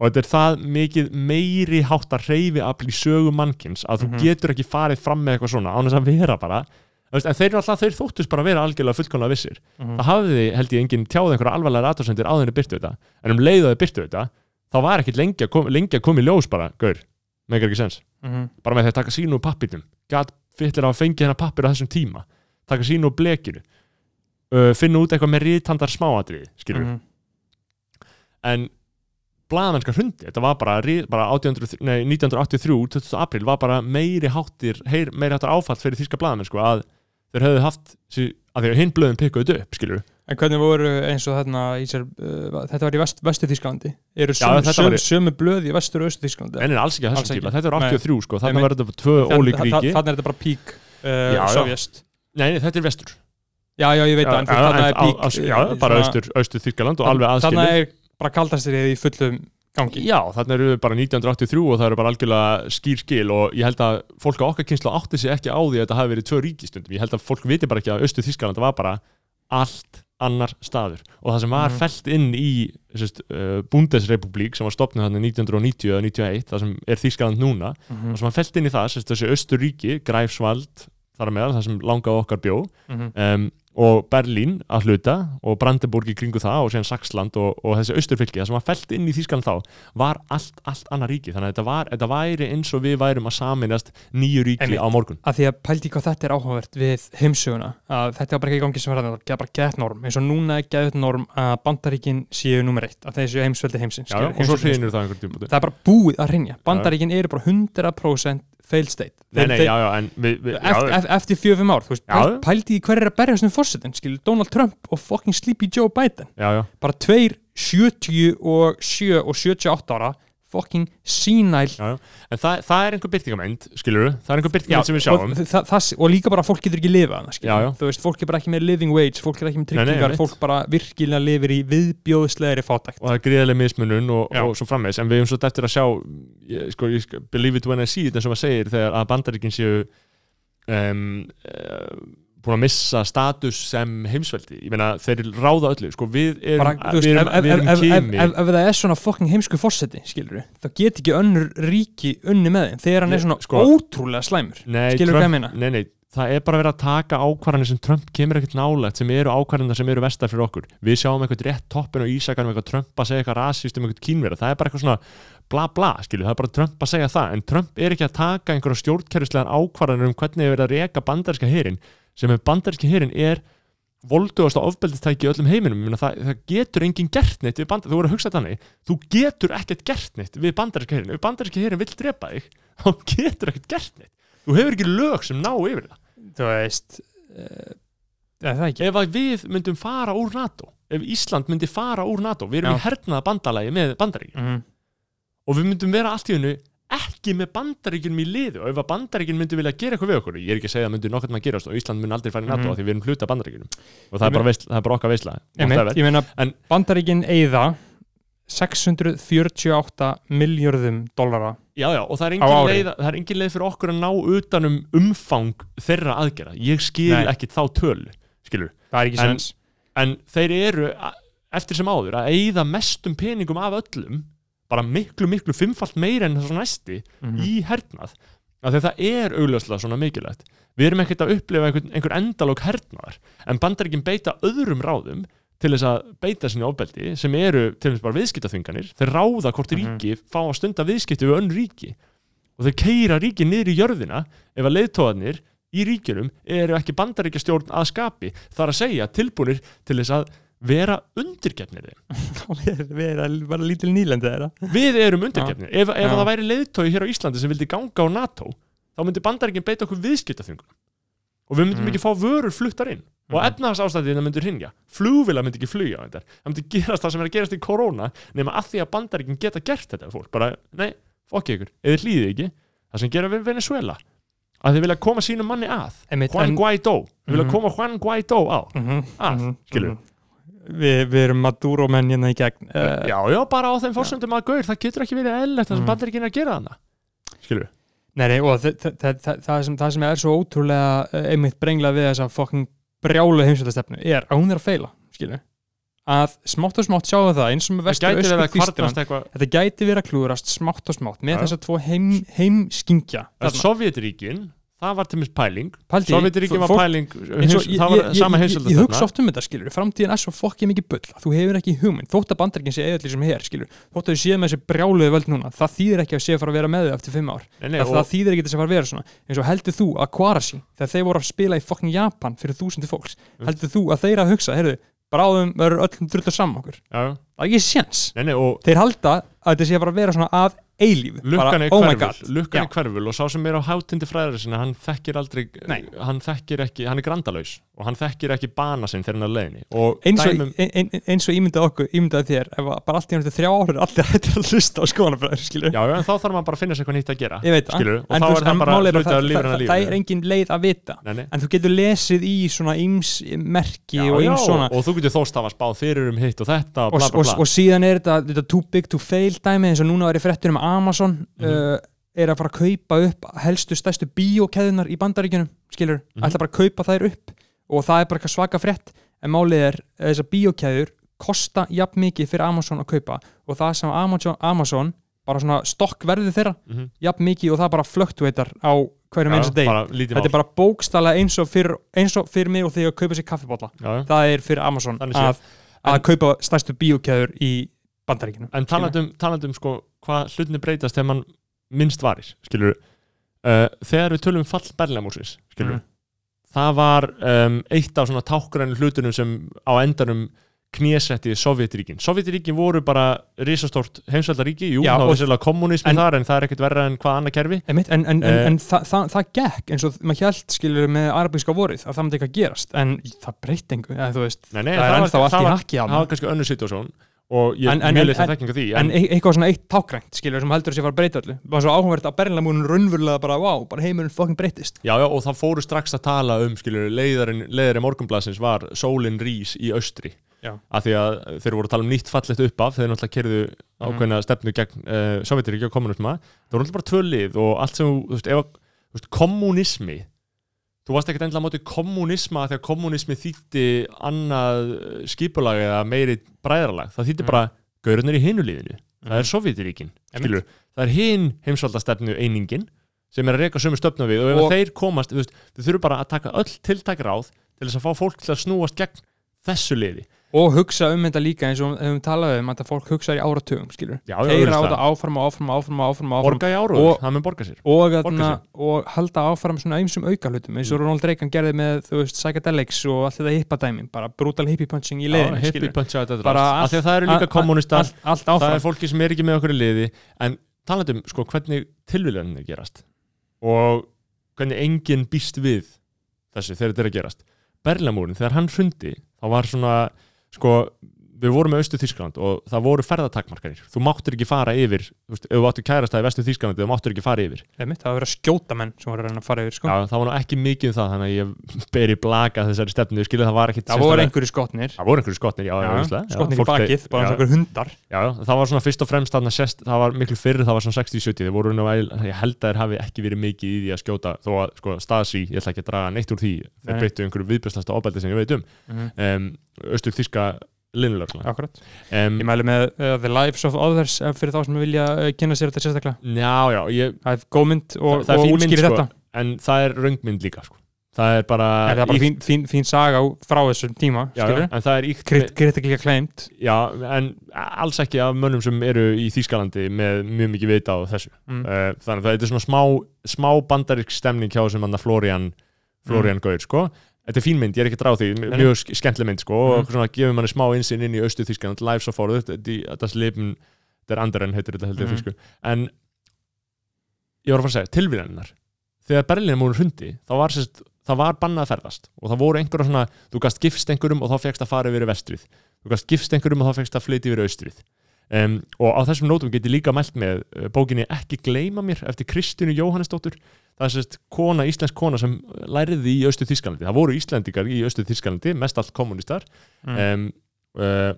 og þetta er það mikið meiri háttar reyfi afl í sögu mannkins að þú Mhm. getur ekki farið fram með eitthvað svona án þess að vera bara. En þeir, alltaf, þeir þóttust bara að vera algjörlega fullkomlega vissir. Mhm. það hafði, held ég, enginn tjáð einhverja alvarlega aðtóðsendir áður en þeir byrtu þetta. En um leið og þeir byrtu þetta þá var ekkit lengi að, kom, að koma í ljós bara, gaur, meikar ekki sens Mhm. bara með því að taka sínu úr pappirnum gat fyllir að fengi hennar pappir á þessum tíma. Taka sínu úr blekinu uh, finna út eitthvað með rítandar smáatriði skilur Mhm. en blaðamennska hrundi, þetta var bara, bara 1800, nei, 1983, 20. april var bara meiri háttir, heyr, meiri háttar áfall fyrir þýska blaðamenn sko, að þeir höfðu haft að að hinn blöðum pikkuðu upp, skilur En hvernig voru eins og þarna sér, uh, þetta var í vest, vestu Þísklandi eru Já, sömu, þetta sömu, sömu blöð í vestur og austu Þísklandi en er alls ekki að þessum tíma, þetta er 83 sko, þannig var þetta tvö ólík ríki, Þannig er þetta bara pík uh, Já, já. sovjast nei, nei, þetta er vestur Já, já, ég veit já, það, en þannig er á- já, uh, bara austur, austur Þýskaland og alveg Þannig aðskilið er bara kaldastrið í fullum gangi Já, þannig eru við bara 1983 og það eru bara algjörlega skýr skil og ég held að fólk á okkar kynslu átti sig ekki á því að þetta hafi verið tvö ríkistundum. Ég held að fólk viti bara ekki að Östu Þískaland var bara allt annar staður og það sem var Mhm. fellt inn í uh, Bundesrepublik sem var stopnið hann 1990 eða 91, það sem er Þískaland núna Mhm, og sem var fellt inn í það, þessi Östuríki, Greifswald þar með það sem langaði okkar bjó mhm. um, og Berlín að hluta og Brandenburg í kringu það og síðan Saxland og, og þessi austurfylki það sem var felt inn í Þýskaland þá var allt, allt annar ríki. Þannig að þetta, var, þetta væri eins og við værum að saminast nýju ríki Einmitt. á morgun. Að því að pældi hvað þetta er áhugavert við heimsöguna að þetta var bara ekki í gangi sem verða það er bara gett norm. Eins og núna er gett norm að bandaríkin séu nummer eitt að þessu heimsveldi heimsins já, skilur, og svo hrinur það einhver tímpúti það er bara búið að rinja bandaríkin eru bara 100% failed state. Nei, nei, já, já, en við, við, eftir, já, eftir, fjöfum ár, þú veist, pældi í hver er að berjast um fórsetin, skilur, Donald Trump og fucking Sleepy Joe Biden, bara tveir 70 og 7 og 78 ára fucking sínæl já, en það, það er einhver byrtingamend skilur það er einhver byrtingamend sem við sjáum. og, það, það, og líka bara fólk getur ekki skilur. Já, já. þú veist, fólk er bara ekki með living wage fólk er ekki með tryggingar, fólk bara virkilega lifir í viðbjóðslegri fátækt. Og það er gríðarlega mismunun og, og svo frammeins en við erum svo eftir að sjá ég, sko, ég, believe it when I see it eins og maður segir þegar að bandaríkin séu um, uh, búin að missa status sem heimsveldi. Ég meina þeir ráða öllu sko, við erum, erum, við erum ef, ef, ef, ef það er svona fucking heimsku fórseti, þá get ekki önnur ríki unni með þeim þegar hann er svona sko- ótrúlega slæmur. Nei, skilur hvað ég Trump- meina? nei, nei, það er bara verið að taka ákvarðanir sem Trump kemur ekkert nálægt sem eru ákvarðanir sem eru vestar fyrir okkur. Við sjáum eitthvað rétt toppin og ísakar um eitthvað Trump að segja eitthvað rasist um eitthvað kínverða það er bara eitthvað svona bla bla, skilju, það er bara Trump að segja það. En Trump er ekki að taka einhverja stjórnkerfislegar ákvarðanir um hvernig er verið að reka bandaríska herin sem er bandaríski herin er voldugast og ofbeldistæki í öllum heiminum. Meina, það, það getur enginn gert neitt við bandar, þú voru að hugsa þannig þú getur ekkert gert neitt við bandaríska herin ef bandaríska herin vill drepa þig *laughs* þá getur ekkert gert neitt. Þú hefur ekki lög sem ná yfir það. Þú veist uh, það ef við myndum fara úr NATO ef Ísland myndi fara úr NATO við erum Já. í hernaða bandalagi með bandaríkin. Mm. og við myndum vera allt í hennu ekki með bandaríkinum í liðu og ef að bandaríkin myndi vilja gera eitthvað við okkur ég er ekki að segja að myndi nokkert maður gerast og Ísland myndi aldrei fara í NATO Mhm. af því við erum hluta af bandaríkinum og það er bara, veist, það er bara okkar veisla. Ég meina En- bandaríkin eigða 648 miljörðum dollara já já og það er, leið, það er engin leið fyrir okkur að ná utanum umfang þeirra aðgera ég skil Nei. ekki þá tölu skilur það er ekki En- sens. en þeir eru eftir sem áður að eyða mestum peningum af öllum bara miklu miklu fimmfalt meira en þess næsti Mhm. í hernað. Af því að það er augljóslega svona mikilvægt. Við erum ekkert að upplifa einhver, einhver endalók hernaðar en bandaríkin beita öðrum ráðum til þess að beita sinni ofbeldi sem eru til þess bara viðskiptaþvinganir. Þeir ráða hvort Mhm. ríki fá að stunda viðskipti við önn ríki. Og þeir keira ríki niður í jörðina ef að leiðtóðanir í ríkjunum eru ekki bandaríkjastjórn að skapi. Þar að segja tilbúinir til þess að vera undirgefnir *laughs* við erum bara lítil nýlendi þeirra. Við erum undirgefnir. Ef, ef það væri leiðtói hér á Íslandi sem vildi ganga á NATO þá myndi bandaríkin beita okkur viðskiptaþvingunum. Og við myndum Mm. ekki fá vörur fluttar inn. Og Mhm. efnahagsástæðina myndur hringja. Flugvila myndi ekki flugja það myndi gerast það sem er að gerast í korona nema að því að bandaríkin geta gert þetta fólk. Bara, nei, fokki ykkur, eða hlýði ekki. Það sem gera við Venezuela að þið vilja koma sínum manni að. Juan Guaidó, þið vilja Mhm. koma Juan Guaidó á. Mhm, Að, mhm, skilurðu. mhm. Við, við erum Maduro menn hérna í gegn. Uh, já, já, bara á þeim fórsöndum að gaur, það getur ekki verið eðlilegt það sem Mhm. bandaríkin er að gera þarna. Skilur Nei, nei, og þa- þa- þa- þa- það, sem, það sem er svo ótrúlega uh, einmitt brengla við þessa fokking brjálu heimsvældastefnu er að hún er að feila, skilju að smátt og smátt sjáum við það eins og með að kvartast Þýskaland eitthvað þetta gæti verið að klúrast smátt og smátt með Já. þessa tvo heim, heimskingja að Sovjetríkin, það var til mér pæling. Sovjetríkin var pæling það var sama ég, ég, hugsa oft um þetta skilur framtíðin er svo fokkið mikið bull að þú hefur ekki hugmynd. Þótt að bandaríkin sé eðallir sem hér skilur þótt að þú séð með þessi brjáluðu völd núna það þýðir ekki að sé að fara að vera með þau eftir fimm ár. Nei, nei, það, þýðir ekki að fara að vera svona. Eins og heldur þú að Kwarasi þegar þeir voru að spila í fokkin Japan fyrir þúsundi fólks Mm. heldur þú að þeir að hugsa heyrðu, bráðum verður öllum drullt saman okkur? Já, það er ekki séns. Nei, nei, og þeir halda að þetta sé að fara að vera svona að eilífu lukkan er oh hverful. Er hverful og sá sem er á hátindi fræðar sinna, hann þekkir aldrei Nei. hann þekkir ekki, hann er grandalaus og hann þekkir ekki bana sinn þegar hann er leiðinni. Eins og, dæmum, ein, ein, eins og ímyndað okkur, ímyndað þér ef að bara allt í náttúrulega þrjá ára allir *laughs* hættir að hlusta á skoðanabræður skilur já, en þá þarf maður bara að finna sér eitthvað nýtt að gera veit það skilur, og En þá er það bara er hluti það- af lífrana það- það lífinu er engin leið að vita. Nei, en þú getur lesið í svona íms merki Já, og íms svona. og þú getur þóst hafa spáð fyrir um hitt og þetta og síðan er þetta, too big to fail dæmi eins og núna var ég fréttur um Amazon Mhm. uh, er að fara að kaupa upp helstu stærstu bíókeðunar í bandaríkjunum skilur, Mhm. ætla bara að kaupa þær upp og það er bara eitthvað svaka frétt en málið er að þessar bíókeður kosta jafn mikið fyrir Amazon að kaupa og það sem Amazon, Amazon bara svona stokk verði þeirra Mhm. jafn mikið og það bara fluktuitar á hverjum eins og deg þetta er bara bókstala eins og fyrir, eins og fyrir mig og því að kaupa sér já. það er fyrir Amazon að, að kaupa stærstu bíókeður í bandaríkinu en talandum, talandum sko hvað hlutinni breytast þegar mann minnst varir skilur uh, þegar við tölum um fall Berlamúsins skilur Mhm. það var um, eitt af svona tákgrænu hlutunum sem á endanum knésetti Sovjetríkin Sovjetríkin voru bara risastórt heimsveldaríki, jú, Já, það var sérlega kommunismi en- þar en það er ekkert verra en hvað annað kerfi. En, en, en, Eh. en þa, þa, það gekk eins og maður hjælt skilur með arabíska vorið að það myndi eitthvað gerast. En það eða, þú veist, nei, nei, það er ennþá allt það í hakki það var kannski önnur situasjón og ég En- mjög en- litla en- þekking á því en en, e eitthvað svona eitt tákrænt skilur sem heldur að sé að fara að breyta öllu bara svo áhugavert að Berlinlamúnin raunverulega bara wow, bara heimurinn fucking breytist já, já, og það fóru strax að tala um skilur, leiðarinn, leiðarinn morgunblasins var sólin rís í austri Já. af því að þeir voru að tala um nýtt fallegt upp af þeir náttúrulega kerðu Mhm. ákveðna stefnu gegn uh, Sovjetiríki og kommunisma það voru náttúrulega bara tvö lið og allt sem þú veist, ef, þú veist, kommunismi þú varst ekkert endilega á móti kommunisma þegar kommunismi þýtti annað skipulag eða meiri bræðralag, það þýtti Mm. bara gaurunir í hinu lífinu, það Mhm. er Sovjetiríkin skilur, það er hinn heimsvaldastefnu einingin sem er að reyka sömu stöfna við og ef Og- þeir komast, þú veist, þau þurfum bara að taka öll tiltæk ráð til þess að fá fólk til að snúast gegn þessu liði og hugsa um þetta líka eins og hefum talað um að fólk hugsa í áratugum skilur auðvitað. þetta áfram og áfram og áfram áfram, áfram borga í ára, Og- það mun borga sér og, Borga sig. og halda áfram svona einsum auka hlutum eins og Mm. Ronald Reagan gerði með þú veist, psychedelics og allt þetta hippadæmi bara brutal hippie punching í leiðinu skilur. Bara því að það eru líka Allt- allt, allt það er fólki sem er ekki með okkur í liði en talandi um sko hvernig tilvílanir gerast og hvernig enginn býst við þessu þegar þetta er að gerast Berlamúrin, þegar hann fundi þá var svona, sko við vorum með Östu Þískland og það voru ferðatakmarkanir. Þú máttur ekki fara yfir þú veist, ef þú áttu kærasta í Vestu Þískland þú máttur ekki fara yfir. Einmitt, það var að skjóta menn sem voru að reyna að fara yfir sko. Já, það var nú ekki mikið um það þannig að ég *laughs* beri blaka þessari stefnu skilja það var það voru einhverju skotnir. Það voru einhverju skotnir, já, já, já, skotnir í bakið, bara eins og einhver hundar. Já, það var svona fyrst og fremst sest, það var miklu fyrr, það var svona 60-70 þeir voru nú, að- ég held að þeir hafi ekki verið mikið í því að skjóta, þó að sko Stasi ég ætla ekki að draga neitt úr því, þeir Nei. beittu einhverju viðbjörnslasta ofbeldi sem ég veit um. Mhm. um, austur þíska linnulögla Akkurat. um, ég mæli með uh, The Lives of Others eh, fyrir þá sem vilja uh, kynna sér þetta sérstaklega Já, já, ég, það er góð mynd og, Það- og útskýri sko. þetta en það er röngmynd líka sko. það er bara, En það er bara ýkt- fín, fín, fín saga frá þessum tíma já, já, en það er íkt Krit, kritiklega kleimt Já, en alls ekki af mönnum sem eru í Þýskalandi með mjög mikið vita á þessu mm. uh, þannig að það er svona smá, smá bandarisk stemning hjá sem hann að Florian Florian Gaur, sko Þetta er fín mynd, ég er ekki draga því, mjög sk- skemmtileg mynd sko, Mhm. og svona gefur manni smá insinn inn í austu Þýskaland, Lives of Forward das Leben der anderen heitir þetta heldur Mhm. mm. en ég var að fara að segja, tilvíðaninnar þegar Berlín múin hundi, þá var sérst það var bannað að ferðast og það voru einhverja svona þú gast gifst einhverjum og þá fegst að fara yfir vestrið þú gast gifst einhverjum og þá fegst að flytja yfir austrið um, og á þessum nótum get ég líka mælt með uh, bókinni Ekki gleyma mér eftir Kristínu Jóhannesdóttur. Það er sérst kona, íslensk kona sem læriði í austu Þískalandi, það voru Íslendingar í austu Þískalandi, mest allt kommunistar mm. um, uh,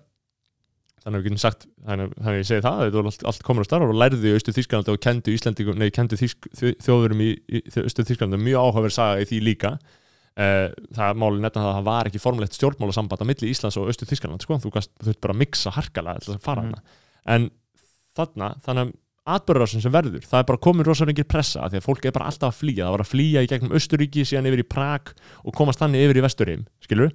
þannig að við getum sagt þannig, að ég segi það, þetta voru allt, allt kommunistar og læriði í austu Þískalandi og kendu nei, kendu þjó- þjóðurum í, í austu Þískalandi, mjög áhugaverð saga í því líka. Uh, það máli nefna það að það var ekki formlegt stjórnmálasamband á milli Íslands og austu Þískaland, sko, þú þú þurft bara að mixa harkalega til að fara hana en þarna, þannig að atbörðarsin sem verður, það er bara komin rosa rengir pressa því að fólk er bara alltaf að flýja, það var að flýja í gegnum Östuríki, síðan yfir í Prag og komast þannig yfir í Vesturheim, skilur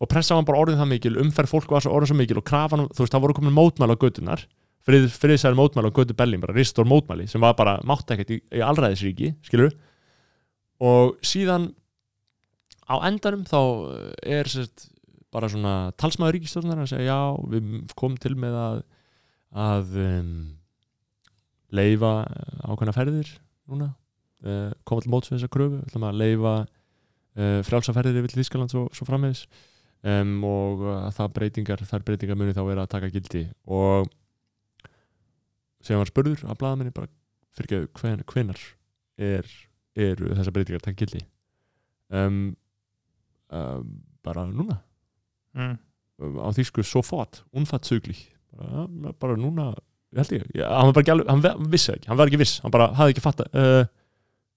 og pressa var bara orðin það mikil, umferð fólk var orðin svo mikil og krafan, þú veist, það voru komin mótmæli á götunar, frið, friðsæri mótmæli á götu Berlín, bara ristor mótmæli sem var bara mátt ekkert í, í allræðisríki, skilur og síðan á endanum þá er sérst, bara svona talsmaður ríkistofnar að segja já, við komum til með að að um, leifa ákveðna ferðir núna uh, koma til móts við þessa kröfu, ætlum að leifa uh, frjálsa ferðir yfir Þískaland svo, svo frammeðis um, og uh, það breytingar, þær breytingar muni þá vera að taka gildi. Og sem var spurður að blaðamenni bara fyrir ekki hven, hvenar er, eru þessar breytingar að taka gildi? Um, bara núna. Mm. á þýsku sofort, unfatsuglich bara, bara núna, held ég, ég hann bara alveg, hann hann vissi ekki, hann var ekki viss hann bara hafði ekki fatta uh,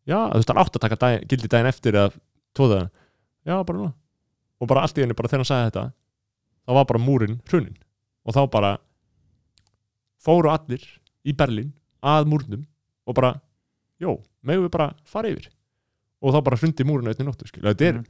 já, þú veist, hann átti að taka dag, gildi daginn eftir eða tvoðaðan, já, bara núna. Og bara allt í henni, bara þegar hann sagði þetta þá var bara múrin hrunin og þá bara fóru allir í Berlín að múrnum og bara, jó, megum við bara fara yfir? Og þá bara hrundi múrin auðvitað nóttu, skil, þetta er, Mm.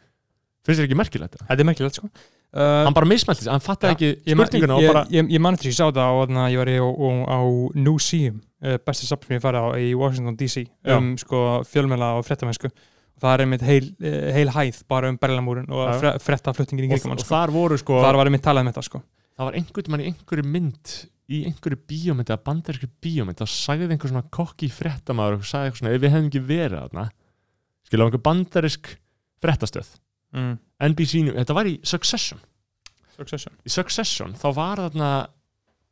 Finnst þér ekki merkilegt þetta? er merkilegt sko uh, hann bara mismælti sig, hann fattaði Já, ekki ég, spurninguna ég, og bara ég, ég, ég man eftir því, ég sá það á, þarna, ég var á, á, á New Seam uh, besta safn sem ég farið á í Washington DC um sko fjölmjöla og frettamennsku og það er einmitt heil, eh, heil hæð bara um Berlamúrin og Já. fre, frettaflutningin í og, kringum hann og sko. þar voru sko þar var einmitt talað um þetta sko það var einhvern mann í einhverju mynd í einhverju bíómynd eða bandarísku bíómynd þá sagði einhver svona kokki fréttamaður og sagði eitthvað svona, ef við hefum ekki verið þarna skilja á einhver bandarísk fréttastöð mm. NBC, þetta var í Succession Succession í Succession þá var þarna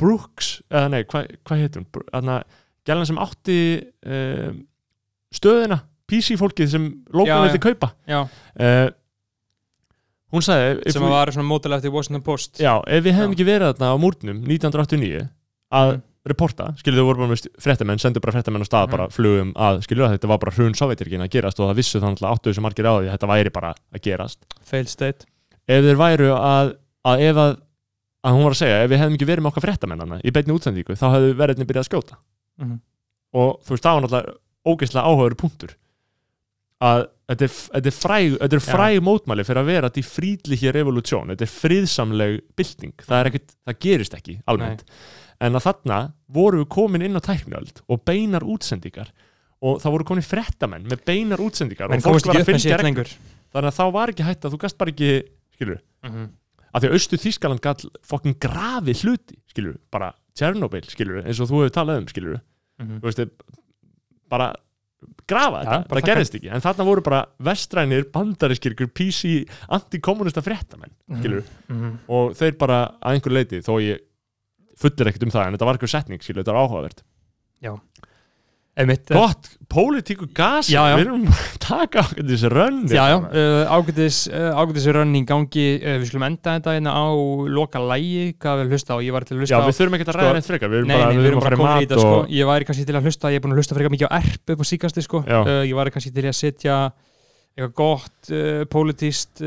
Brooks, eða nei, hvað hva Br- þarna, gælan sem átti um, stöðina PC fólkið sem vildi já. kaupa Já, uh, hún sagði sem var svona mótilega eftir Washington Post Já, ef við hefum Já. ekki verið þarna á múrnum 1989 að Mm. Reporta, skilur þau voru bara með fréttamenn, sendu bara fréttamenn á stað, Mhm. bara flugum að, skilur að þetta var bara hrun sovjetirkin að gerast og það vissu þannig að áttu þessu margir á því að þetta væri bara að gerast. Fail state. Ef þeir væru að, að ef að, að hún var að segja, ef við hefðum ekki verið með okkar fréttamennana í beinni útsendíku, þá hefðu verðinni byrjað að skjóta. Mhm. og þú veist, það var náttúrulega ógeðslega áhugaður punktur. Að þetta er, þetta er fræg, þetta er fræg mótmæli fyrir að vera því fríðlíki revolútsjón, þetta er friðsamleg bylting, það er ekkert, það gerist ekki almennt, en að þarna voru við komin inn á tækniöld og beinar útsendingar og það voru komin fréttamenn með beinar útsendingar menn og fólk var að reglum. lengur þannig að þá var ekki hægt að þú gast bara ekki skilur, Mhm. að því að austu Þískaland gall fokkin grafi hluti, skilur bara Tjernobyl, skilur eins og þú hefur talað um, skilur Mhm. þú veist, bara grafa þetta, bara það gerðist ekki en þarna voru bara vestrænir, bandariskir ykkur PC, antikommunista fréttamenn skilur, Mhm. og þeir bara að einhver leiti, þó ég fullir ekkert um það, en þetta var eitthvað setning, skilur, þetta var áhugavert Einmitt, eh, gott, pólitíku gas Já, já. við erum að taka okkur þessi rönn Já, já, uh, ágætis, uh, ágætis rönn í gangi, uh, við skulum enda þetta hérna á loka lægi, hvað við hlusta á, ég var til að hlusta já, á við þurfum ekki að sko- ræða neitt frekar við erum Nei, bara, nei, við erum að fara í þetta, sko. og Ég væri kannski til að hlusta, ég er búin að hlusta frekar mikið á erp upp á síkasti sko. Já. Ég væri kannski til að setja eitthvað gott pólitíst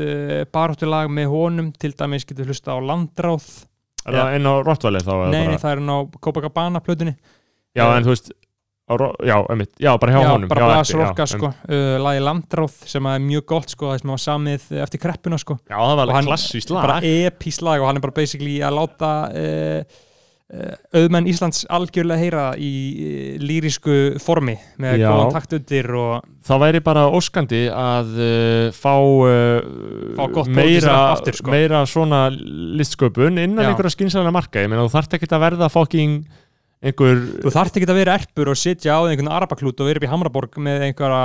baráttulag með honum til dæmis getur hlusta á landráð er það inn á Rottvæli þá Nei, bara, það er hann á Copacabana plötunni. Já, en þú veist Ro- já, einmitt, já, bara hjá Já, honum bara já, em- sko, uh, lagi landráð sem er mjög gott sko, það sem var samið eftir kreppuna sko. Já, það var Og hann- alveg klassískt lag. bara epís lag og hann er bara basically að láta uh, auðmenn Íslands algjörlega heyra í lýrisku formi með góðan takt undir og það væri bara óskandi að uh, fá, uh, Fá meira, aftur, sko. meira svona listsköpun innan Já. einhverja skynsæðana marka ég meina þú þarft ekki að verða fokking einhver þú þarft ekki að vera erpur og sitja á einhvern arabaklút og vera upp í Hamraborg með einhverja,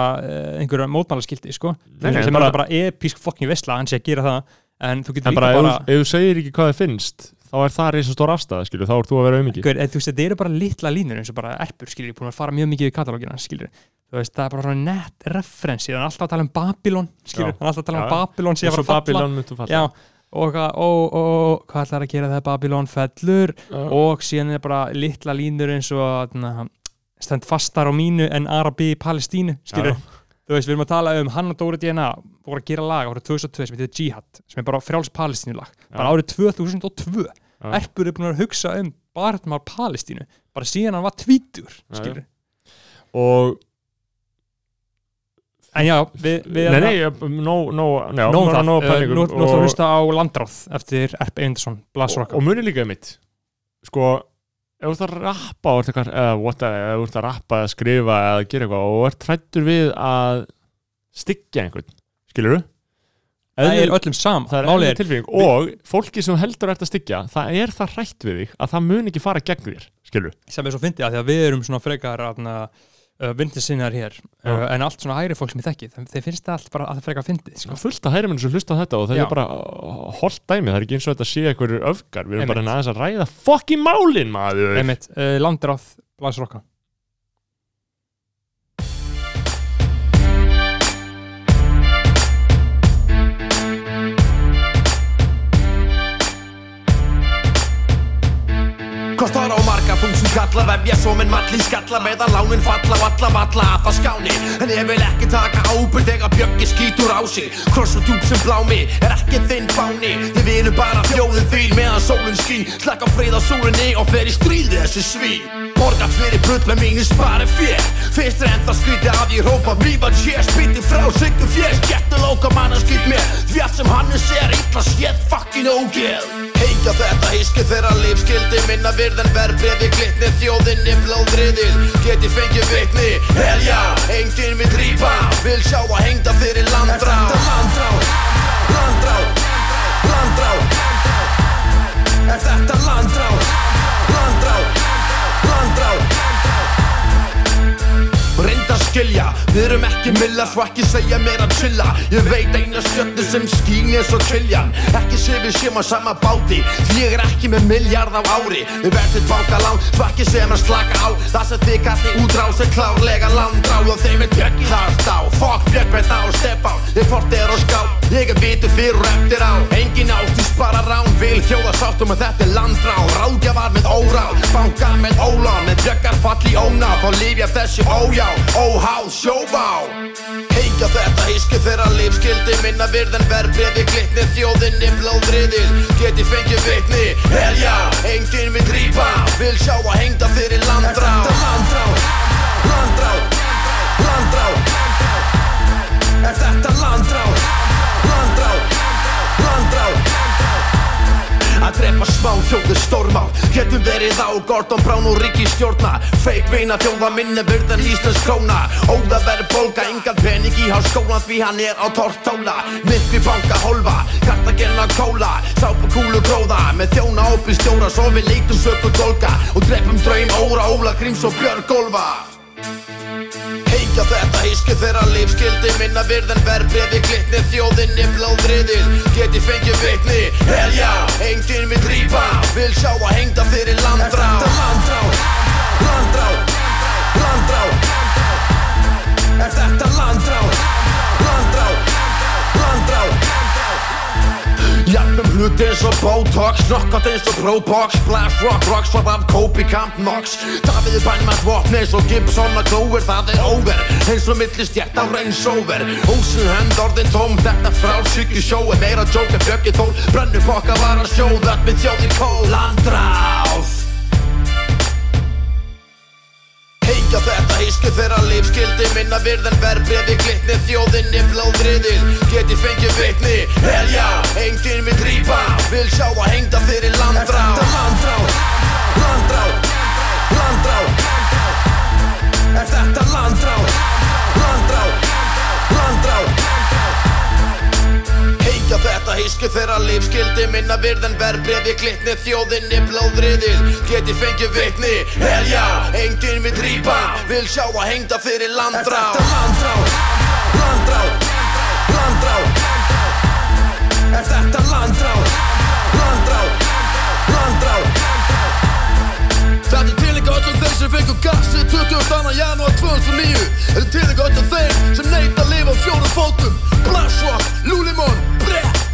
einhverja mótmálaskildi sko. Nei, sem bara- er bara episk fokking vesla hann sé að gera það en þú getur en líka bara, bara, ef, þú- ef þú segir ekki hvað þið finnst þá er það reysa stór afstæða skilur, þá ert þú að vera auðmikið þú veist, þetta eru bara litla línur eins og bara erpur, skilur, búin að fara mjög mikið í katalógina, skilur, þú veist, það er bara svona nett referensi, hann er alltaf að tala um Babylon skilur, hann er alltaf að tala um. Babylon að eins fara og að falla. Falla. Já, og, hvað- og, og, hvað ætlar að gera þegar Babylon fellur? Já. og síðan er bara litla línur eins og na, stend fastar á mínu en Arabi í Palestínu, skilur Já. þú veist, við erum að tala um hann og Dóri DNA voru að gera lag árið 2002 sem heitir Jihad sem er bara frjáls Palestínulag bara árið 2002 Já. Erpur er búin að hugsa um barnmál Palestínu bara síðan hann var tvítur og en já, við, við nei, nei, ég- nó, nó, já, Nóum nó, það, nó, uh, pælingum nú ætlum við að hlusta á Landráð eftir Erp Einarsson, og, og muni líka mitt. Sko, ef þú ert að rappa og ert eitthvað, eða what, eða þú ert að rappa eða skrifa eða gera eitthvað og ert hrættur við að styggja einhvern, skilur þú? það er öllum sam, það er er tilfinning og fólki sem þú heldur ert að styggja það er það hrætt við þig að það mun ekki fara gegn þér, skilur sem er svo fyndið að því að við erum svona frekar uh, vindisinnar hér uh, en allt svona hægri fólk sem ég þekki þeim finnst það allt bara að það frekar fyndið sko. fullt að hæra menn sem hlusta á þetta og það Já. er bara uh, holt dæmi, það er ekki eins og þetta sé einhverjur öfgar, við erum bara Einmitt. aðeins að ræða fokkin málin maður einmitt, uh, kalla vefja svo minn mallin skalla meðan lánin falla og alla valla að það skáni. En ég vil ekki taka ábyrgð þegar bjöggi skýtur á sig. Kross og djúb sem blámi er ekki þinn fáni. Þið vinum bara þjóðin þín meðan sólinn skín. Slaka frið á sólinni og fer í stríð þessu svín. Borgat fyrir bull með mínu spari fér Fyrst er enda skrítið að ég rópa Viva cheers, býti frá siggu fjers Gettu lóka manna skýt mér. Því allt sem hann er sér illa séð. Fucking ógeð Heikja þetta hiski þeirra lífskildi Minna virð en verbreyði glitni Þjóðinni blóðriðil. Geti fengið vitni Hell já, enginn vil drýpa Vil sjá að hengda fyrir landrá. Landrá, landrá, landrá. Er þetta landrá, skilja, við erum ekki milla Svo ekki segja mér að chilla. Ég veit eina stjörnu sem skín eins og kyljan Ekki sé við séum á sama báti. Því ég er ekki með miljard á ári. Við verðum bankalán, svo ekki sem að slaka á. Það sem þið kalli útrás er klárlega landrá Og þeim er bjöggi hart á. Fuck bjögg með þá og stepp á Við portið er og skáp Ég er vitur fyrir og eftir á. Engin ástís bara rán. Vil þjóða sáttum að þetta er landráð Ráðgjafar með óráð Banka með ólán. Með djöggar fall í óná Þá lif ég þessi ójá. Óháð sjóvá. Hengja þetta híski þeirra lífskildi Minna virð en verbreyði glitni Þjóðinni blóðriðil Geti fengið vitni. Helja, enginn við drýpa Vil sjá að hengda fyrir landrá Landrá, landrá, landrá Er þetta landrá, landrá, landrá Að drepa smá þjóðir stórmál Getum verið á Gordon Brown og Rikki stjórna Feik veina þjóða minni virð en Íslands króna. Óða verið bólga, engan pening í háskólan Því hann er á tortóla. Mikli banka hólfa, Kartagenna kóla. Sápa kúlu gróða. Með þjóna ópi stjóra Svo við leitum söku dolga Og drepum draum óra Óla Gríms og Björn Hengja þetta híski þeirra lífskildi Minna virð en verbreyði glitni Þjóðinni blóðriðil. Geti fengið vitni Helja, enginn við drýpa Vil sjá að hengda fyrir landrá. Landrá, landrá, landrá. Er þetta landrá, landrá, landrá Jafnum hluti eins og Botox Knockout eins og Probox Splash Rock, Rocksford af Kobe Camp Knox Davíð bænmætt vopn eins og Gibson og Glover Það er over. Eins og millistjætt á Range Rover. Húsin hend orðin tóm Þetta frá sykju sjó Er meira joke en bjöggi þól Brennu bokka var að sjó Það með þjóðir kól Landráð Hengja þetta híski þeirra lífskildi Minna virð en verbreyði glitni Þjóðinni blóðriðil Geti fengið vitni Helja, enginn við drýpa Vil sjá að hengda fyrir landrá. Þetta landrá, landrá, landrá. Er þetta landrá, landrá, landrá Hengja þetta híski þeirra lífskildi Minna virð en verbreyði glitni Þjóðinni blóðriðil Geti fengið vitni Helja, enginn við drýpa Vil sjá að hengda fyrir landrá. Er þetta landrá, landrá, landrá. Er þetta landrá, landrá, landrá Þetta er tilenga öllum þeir sem fengur gassi 22. janúar 2009 Þetta er tilenga öllum þeir sem neitt að lifa á fjórum fótum Blaswa, Lulimón, Brett.